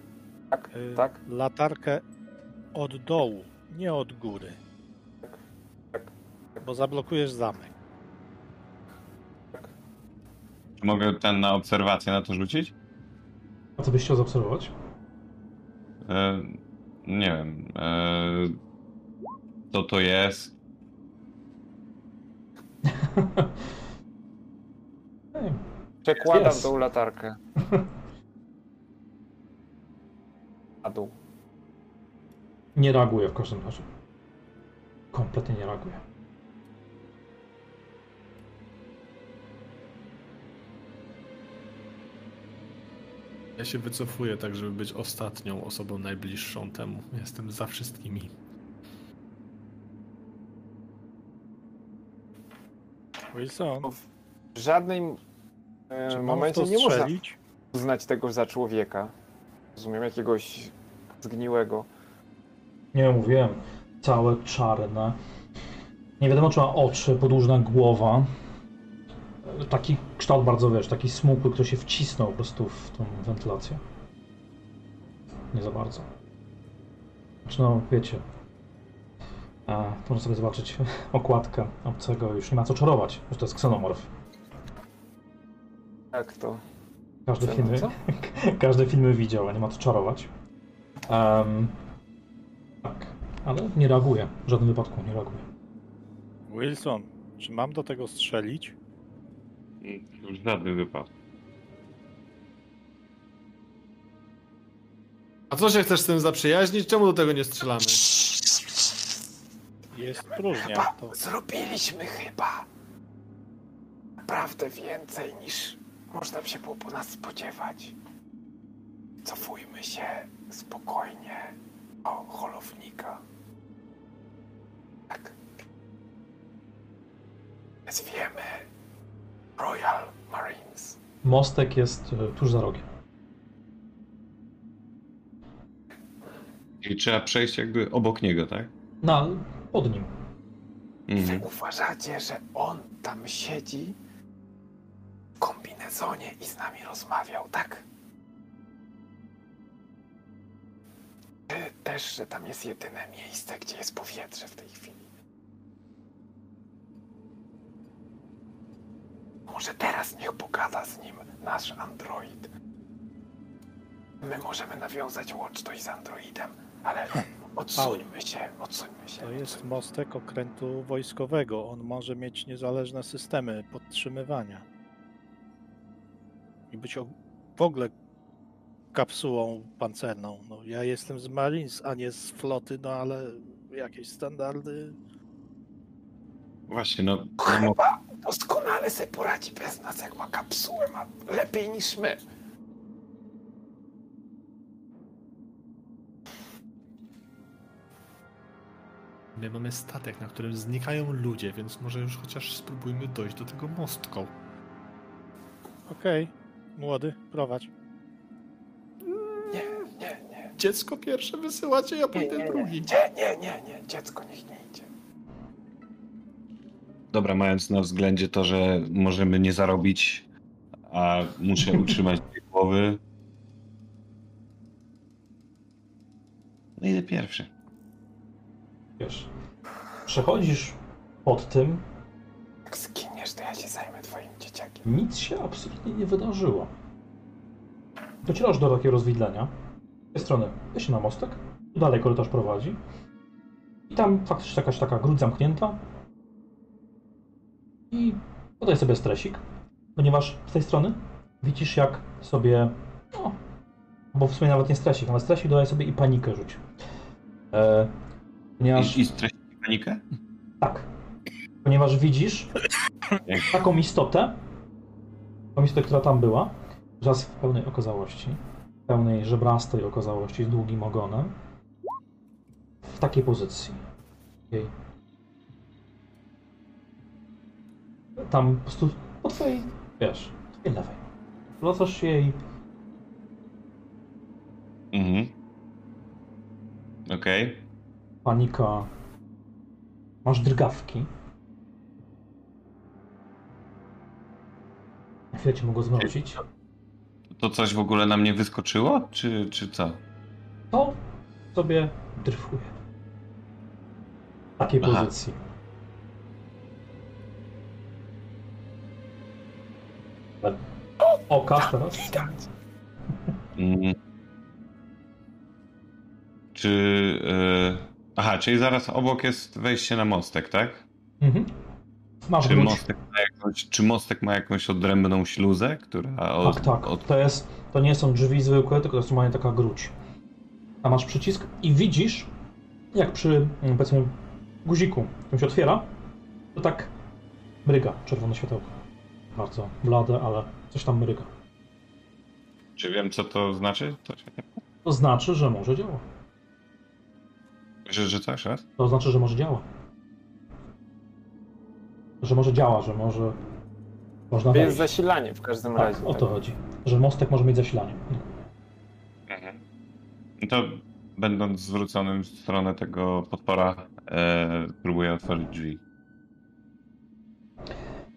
tak, yy, tak. latarkę od dołu, nie od góry. tak. Bo zablokujesz zamek. Czy mogę ten na obserwację na to rzucić? A co byś chciał zaobserwować? E, nie wiem. E, co to jest? Przekładam Jest. tą latarkę. Na dół. Nie reaguje w każdym razie. Kompletnie nie reaguje. Ja się wycofuję tak, żeby być ostatnią osobą najbliższą temu. Jestem za wszystkimi. Wilson, W żadnym e, czy momencie nie można uznać tego za człowieka. Rozumiem, jakiegoś zgniłego. Nie mówiłem. Całe czarne. Nie wiadomo, czy ma oczy, podłużna głowa. Taki kształt bardzo, wiesz, taki smukły, który się wcisnął po prostu w tą wentylację. Nie za bardzo. Znaczy, no, wiecie. A, można sobie zobaczyć okładkę obcego, już nie ma co czarować, już to jest ksenomorf. Jak to? Każdy Co, filmy, co? każde filmy widział, a nie ma co czarować. Em, tak, ale nie reaguje, w żadnym wypadku nie reaguje. Wilson, czy mam do tego strzelić? Już żadny wypadek. A co się chcesz z tym zaprzyjaźnić? Czemu do tego nie strzelamy? Jest próżnia. Chyba To zrobiliśmy chyba naprawdę więcej niż można by się było po nas spodziewać. Cofujmy się spokojnie do holownika. Tak. Zwiemy Royal Marines. Mostek jest e, tuż za rogiem. Czyli trzeba przejść jakby obok niego, tak? Na, pod nim. Wy Mhm. uważacie, że on tam siedzi w kombinezonie i z nami rozmawiał, tak? Czy też, że tam jest jedyne miejsce, gdzie jest powietrze w tej chwili? Może teraz niech pogada z nim nasz android. My możemy nawiązać łączność z androidem, ale odsuńmy się, odsuńmy się. To jest mostek okrętu wojskowego. On może mieć niezależne systemy podtrzymywania. I być w ogóle kapsułą pancerną. No, ja jestem z Marines, a nie z floty, no ale jakieś standardy. Właśnie, no, no Chyba doskonale sobie poradzi bez nas, jak ma kapsułę, ma lepiej niż my. My mamy statek, na którym znikają ludzie, więc może już chociaż spróbujmy dojść do tego mostką. Okej, młody, prowadź. Nie, nie, nie. Dziecko pierwsze wysyłacie, ja pójdę nie, nie, drugi. nie, nie, nie, nie. Dziecko niech nie. Dobra, mając na względzie to, że możemy nie zarobić, a muszę utrzymać dwie głowy. No idę pierwszy. Wiesz, przechodzisz pod tym, Jak zginiesz, to ja się zajmę twoim dzieciakiem. nic się absolutnie nie wydarzyło. Docierasz do takiego rozwidlenia. Z tej strony weź na mostek, tu dalej korytarz prowadzi. I tam faktycznie jakaś taka gruć zamknięta. I podaj sobie stresik, ponieważ z tej strony widzisz jak sobie, no, bo w sumie nawet nie stresik, ale stresik dodaj sobie i panikę rzuć. E, ponieważ... I, i streść panikę? Tak. Ponieważ widzisz taką istotę, tą istotę, która tam była, raz w pełnej okazałości, w pełnej żebrastej okazałości, z długim ogonem, w takiej pozycji. Jej. Tam po prostu po twojej, wiesz, twojej lewej. Wracasz jej Mhm. Okej. panika, masz drgawki. Na chwilę cię mogło zmrozić. To coś w ogóle na mnie wyskoczyło, czy, czy co? To sobie dryfuje. W takiej Aha. pozycji. Ale Oka teraz. Widać. Mm. Czy. y, Aha, czyli zaraz obok jest wejście na mostek, tak? Mhm. Masz Czy mostek, ma jakąś, czy mostek ma jakąś odrębną śluzę, która. Od, Tak, tak. Od... To, jest, to nie są drzwi zwykłe, tylko to jest normalnie taka gruć. A masz przycisk i widzisz, jak przy, mm, powiedzmy, guziku, który się otwiera, to tak mryga czerwone światełko. Bardzo blade, ale coś tam mryga. Czy wiem, co to znaczy? To, To znaczy, że może działa. że, że co jeszcze raz? To znaczy, że może działa. Że może działa, że może można To jest wejść. zasilanie w każdym Tak, razie. o to chodzi. Że mostek może mieć zasilanie. Mhm. No To będąc zwróconym w stronę tego potwora, e, próbuję otworzyć drzwi.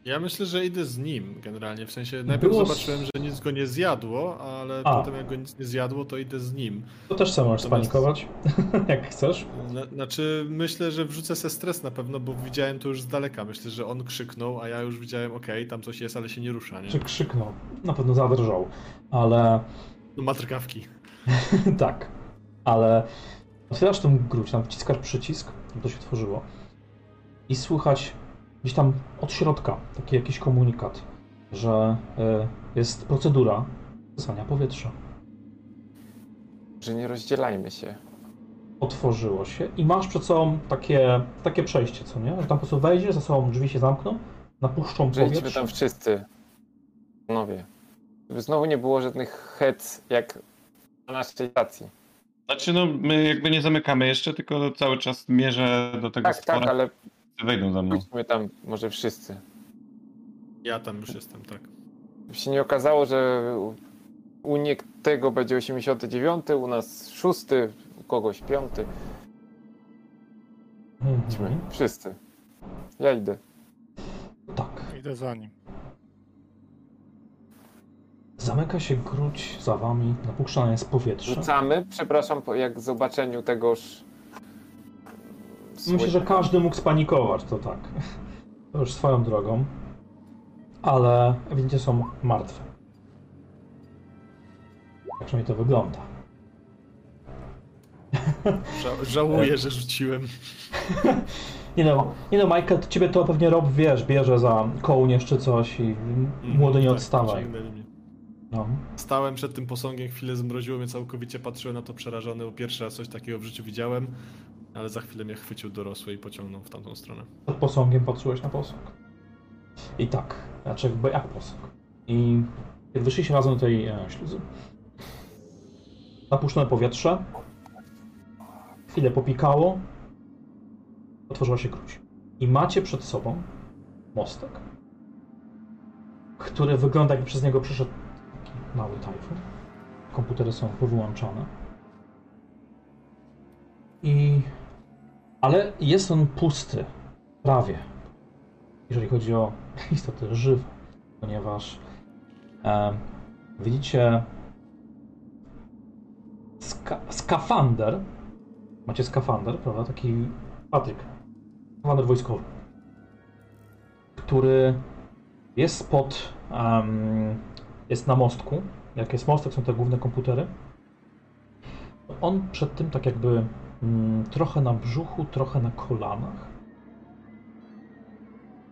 Ja myślę, że idę z nim generalnie. W sensie najpierw Było zobaczyłem, że nic go nie zjadło, ale A. potem jak go nic nie zjadło, to idę z nim. To też sam możesz Natomiast- spanikować, jak chcesz. Zna- Znaczy, myślę, że wrzucę se stres na pewno, bo widziałem to już z daleka. Myślę, że on krzyknął, a ja już widziałem, okej, tam coś jest, ale się nie rusza, nie? Czy krzyknął? Na pewno zadrżał, ale No ma tak. Ale otwierasz tą gruć, tam wciskasz przycisk, to się otworzyło. I słychać gdzieś tam od środka taki jakiś komunikat, że y, jest procedura wysania powietrza. Że nie rozdzielajmy się. Otworzyło się i masz przed sobą takie, takie przejście, co nie? Że tam po prostu wejdziesz, za sobą drzwi się zamkną, napuszczą Przejdźmy powietrze. tam wszyscy. Panowie. Żeby znowu nie było żadnych hec jak na naszej stacji. Znaczy no, my jakby nie zamykamy jeszcze, tylko cały czas mierzę do tego Tak, stwora, tak, ale wejdą za mną. pójdźmy tam może wszyscy. Ja tam już jestem, tak. Żeby się nie okazało, że u- niektego będzie 89, u nas 6, u kogoś 5. Idźmy, Mhm. wszyscy. Ja idę. Tak. Idę za nim. Zamyka się gruć za wami, napuszczane jest powietrze. Rzucamy, przepraszam, po jak zobaczeniu tegoż... Myślę, że każdy mógł spanikować, to tak. To już swoją drogą. Ale ewidentnie są martwe. Tak przynajmniej to wygląda. Ża- żałuję, że rzuciłem. Nie no, nie no, Michael, to ciebie to pewnie Rob, wiesz, bierze za kołnierz czy coś i młody nie Tak, odstawaj. No. Stałem przed tym posągiem, chwilę zmroziło mnie całkowicie, patrzyłem na to przerażony, bo pierwszy raz coś takiego w życiu widziałem, ale za chwilę mnie chwycił dorosły i pociągnął w tamtą stronę. Przed posągiem patrzyłeś na posąg. I tak, znaczy jakby jak posąg. I jak wyszliście razem do tej e, śluzy, napuszczone powietrze, chwilę popikało, otworzyła się gruź. I macie przed sobą mostek, który wygląda jakby przez niego przyszedł taki mały tajfun. Komputery są powyłączane. I... Ale jest on pusty. Prawie. Jeżeli chodzi o istoty żywe, ponieważ e, widzicie ska skafander. Macie skafander, prawda? Taki Patryk. Skafander wojskowy. Który jest pod. em, jest na mostku. Jak jest mostek, są te główne komputery. On przed tym tak jakby trochę na brzuchu, trochę na kolanach.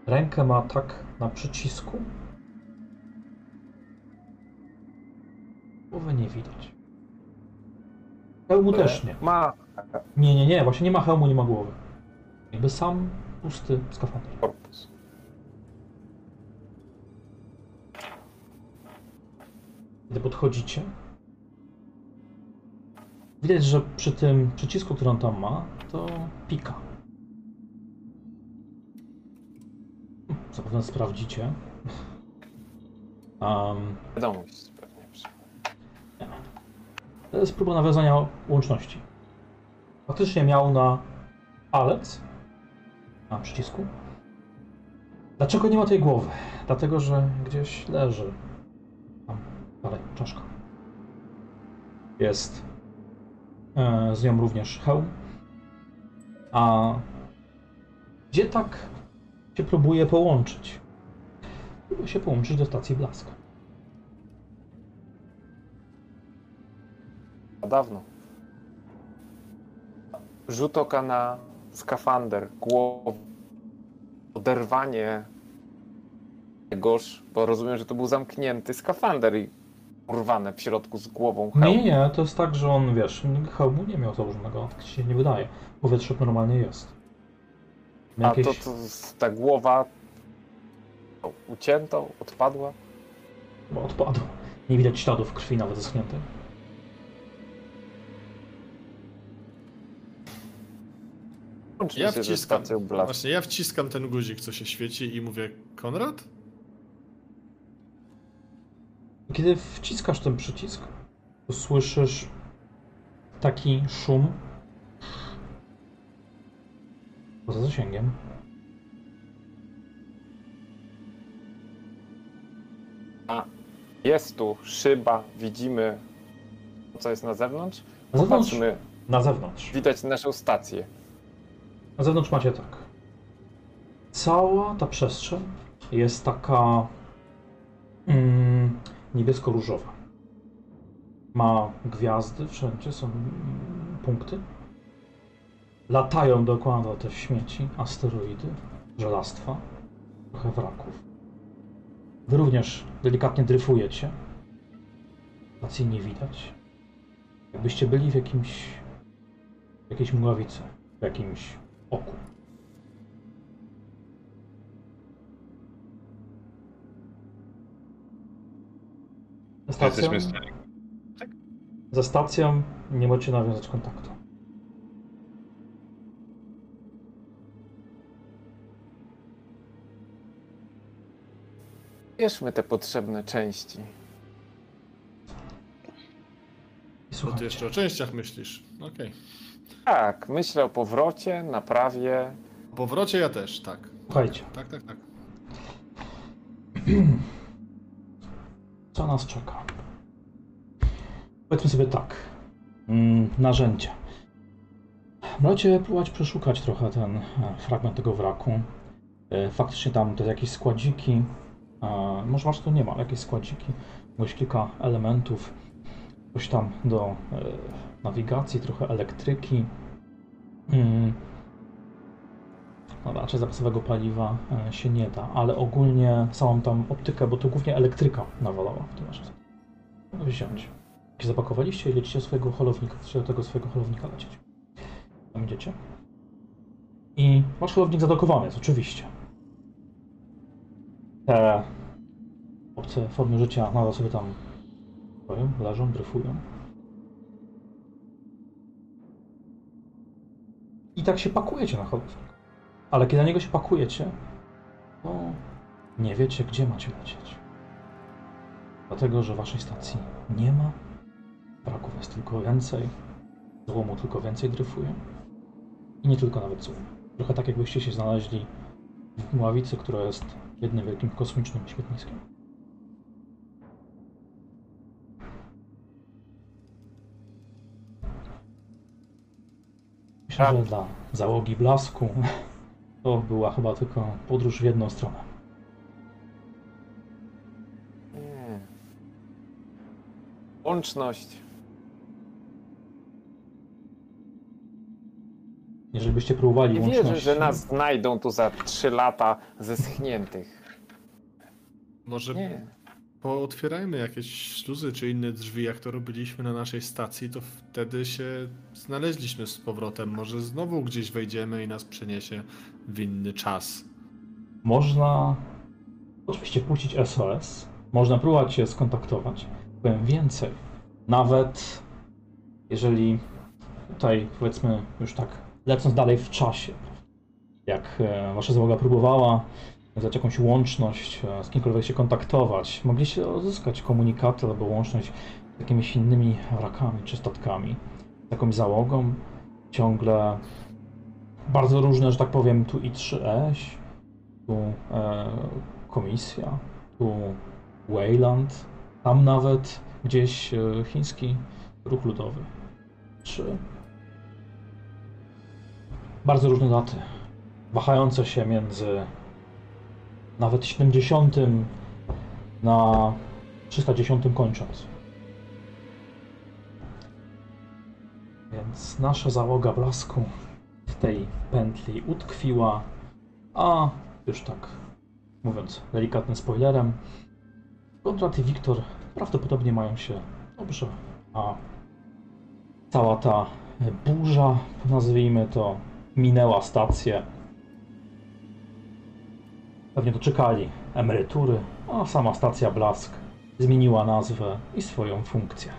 Rękę ma tak na przycisku. Głowy nie widać. Hełmu też nie. Ma Nie, nie, nie, właśnie nie ma hełmu, nie ma głowy. Jakby sam pusty skafander. korpus. Gdy podchodzicie, widać, że przy tym przycisku, który on tam ma, to pika. Zapewne sprawdzicie. Um, Wiadomość pewnie. to jest próba nawiązania łączności. Faktycznie miał na Alex na przycisku. Dlaczego nie ma tej głowy? Dlatego, że gdzieś leży. Tam dalej, czaszka. Jest z nią również hełm. A gdzie tak się próbuje połączyć? Próbuje się połączyć do stacji Blask. Dawno. Rzut oka na skafander, głowę, oderwanie tegoż, bo rozumiem, że to był zamknięty skafander i urwane w środku z głową hełm. Nie, nie, to jest tak, że on, wiesz, hełmu nie miał założonego, tak się nie wydaje. Powietrze normalnie jest. A to, jakieś... to ta głowa ucięta, odpadła. Bo odpadł. Nie widać śladów krwi nawet zeschniętej. Ja wciskam, właśnie ja wciskam ten guzik, co się świeci i mówię, Konrad? Kiedy wciskasz ten przycisk, to słyszysz taki szum poza zasięgiem. Jest tu szyba, widzimy co jest na zewnątrz. Na zewnątrz, na zewnątrz. widać naszą stację. Na zewnątrz macie tak. Cała ta przestrzeń jest taka mm, niebiesko-różowa. Ma gwiazdy, wszędzie są punkty. Latają dookoła te śmieci, asteroidy, żelastwa, trochę wraków. Wy również delikatnie dryfujecie. Stacji nie widać. Jakbyście byli w jakimś w jakiejś mgławicy, w jakimś oku. Ze stacją, Jesteśmy w stanie. ze stacją nie możecie nawiązać kontaktu. Bierzmy te potrzebne części. I Co ty słuchajcie, jeszcze o częściach myślisz? Okej. Tak, myślę o powrocie, naprawie. O powrocie ja też, tak. słuchajcie, Tak, tak, tak. co nas czeka? Powiedzmy sobie tak. Mm, narzędzia. Możecie próbować przeszukać trochę ten e, fragment tego wraku. E, Faktycznie tam te jakieś składziki. e, Może masz to nie ma, jakieś składziki. Jakieś kilka elementów. Coś tam do nawigacji, trochę elektryki. No raczej zapasowego paliwa e, się nie da, ale ogólnie całą tam optykę, bo to głównie elektryka nawalała w tym no, wziąć. Jak zapakowaliście i lecicie swojego holownika, do tego swojego holownika lecieć. Tam idziecie. I wasz holownik zadokowany jest, oczywiście. Te obce formy życia nadal sobie tam stoją, leżą, dryfują. I tak się pakujecie na holownik. Ale kiedy na niego się pakujecie, to nie wiecie, gdzie macie lecieć. Dlatego, że waszej stacji nie ma, braków jest tylko więcej, złomu tylko więcej dryfuje. I nie tylko nawet złom. Trochę tak, jakbyście się znaleźli w mławicy, która jest jednym wielkim kosmicznym śmietniskiem. Myślę, że dla załogi blasku to była chyba tylko podróż w jedną stronę. Nie. Łączność. Jeżeli byście próbowali Nie wierzę, że nas znajdą tu za 3 lata zeschniętych. Może Nie. Pootwierajmy jakieś śluzy czy inne drzwi, jak to robiliśmy na naszej stacji, to wtedy się znaleźliśmy z powrotem. Może znowu gdzieś wejdziemy i nas przeniesie w inny czas. Można oczywiście puścić SOS, można próbować się skontaktować. Powiem więcej, nawet jeżeli tutaj powiedzmy już tak lecąc dalej w czasie, jak e, wasza załoga próbowała nawiązać jakąś łączność, e, z kimkolwiek się kontaktować, mogliście uzyskać komunikaty albo łączność z jakimiś innymi wrakami czy statkami, jakąś załogą, ciągle bardzo różne, że tak powiem, tu i 3S, tu e, komisja, tu Wayland, tam nawet gdzieś e, chiński ruch ludowy. Trzy. Bardzo różne daty, wahające się między nawet 70 na 310 kończąc. Więc nasza załoga blasku w tej pętli utkwiła, a już tak mówiąc delikatnym spoilerem, Konrad i Wiktor prawdopodobnie mają się dobrze, a cała ta burza, nazwijmy to, minęła stację. Pewnie doczekali emerytury, a sama stacja Blask zmieniła nazwę i swoją funkcję.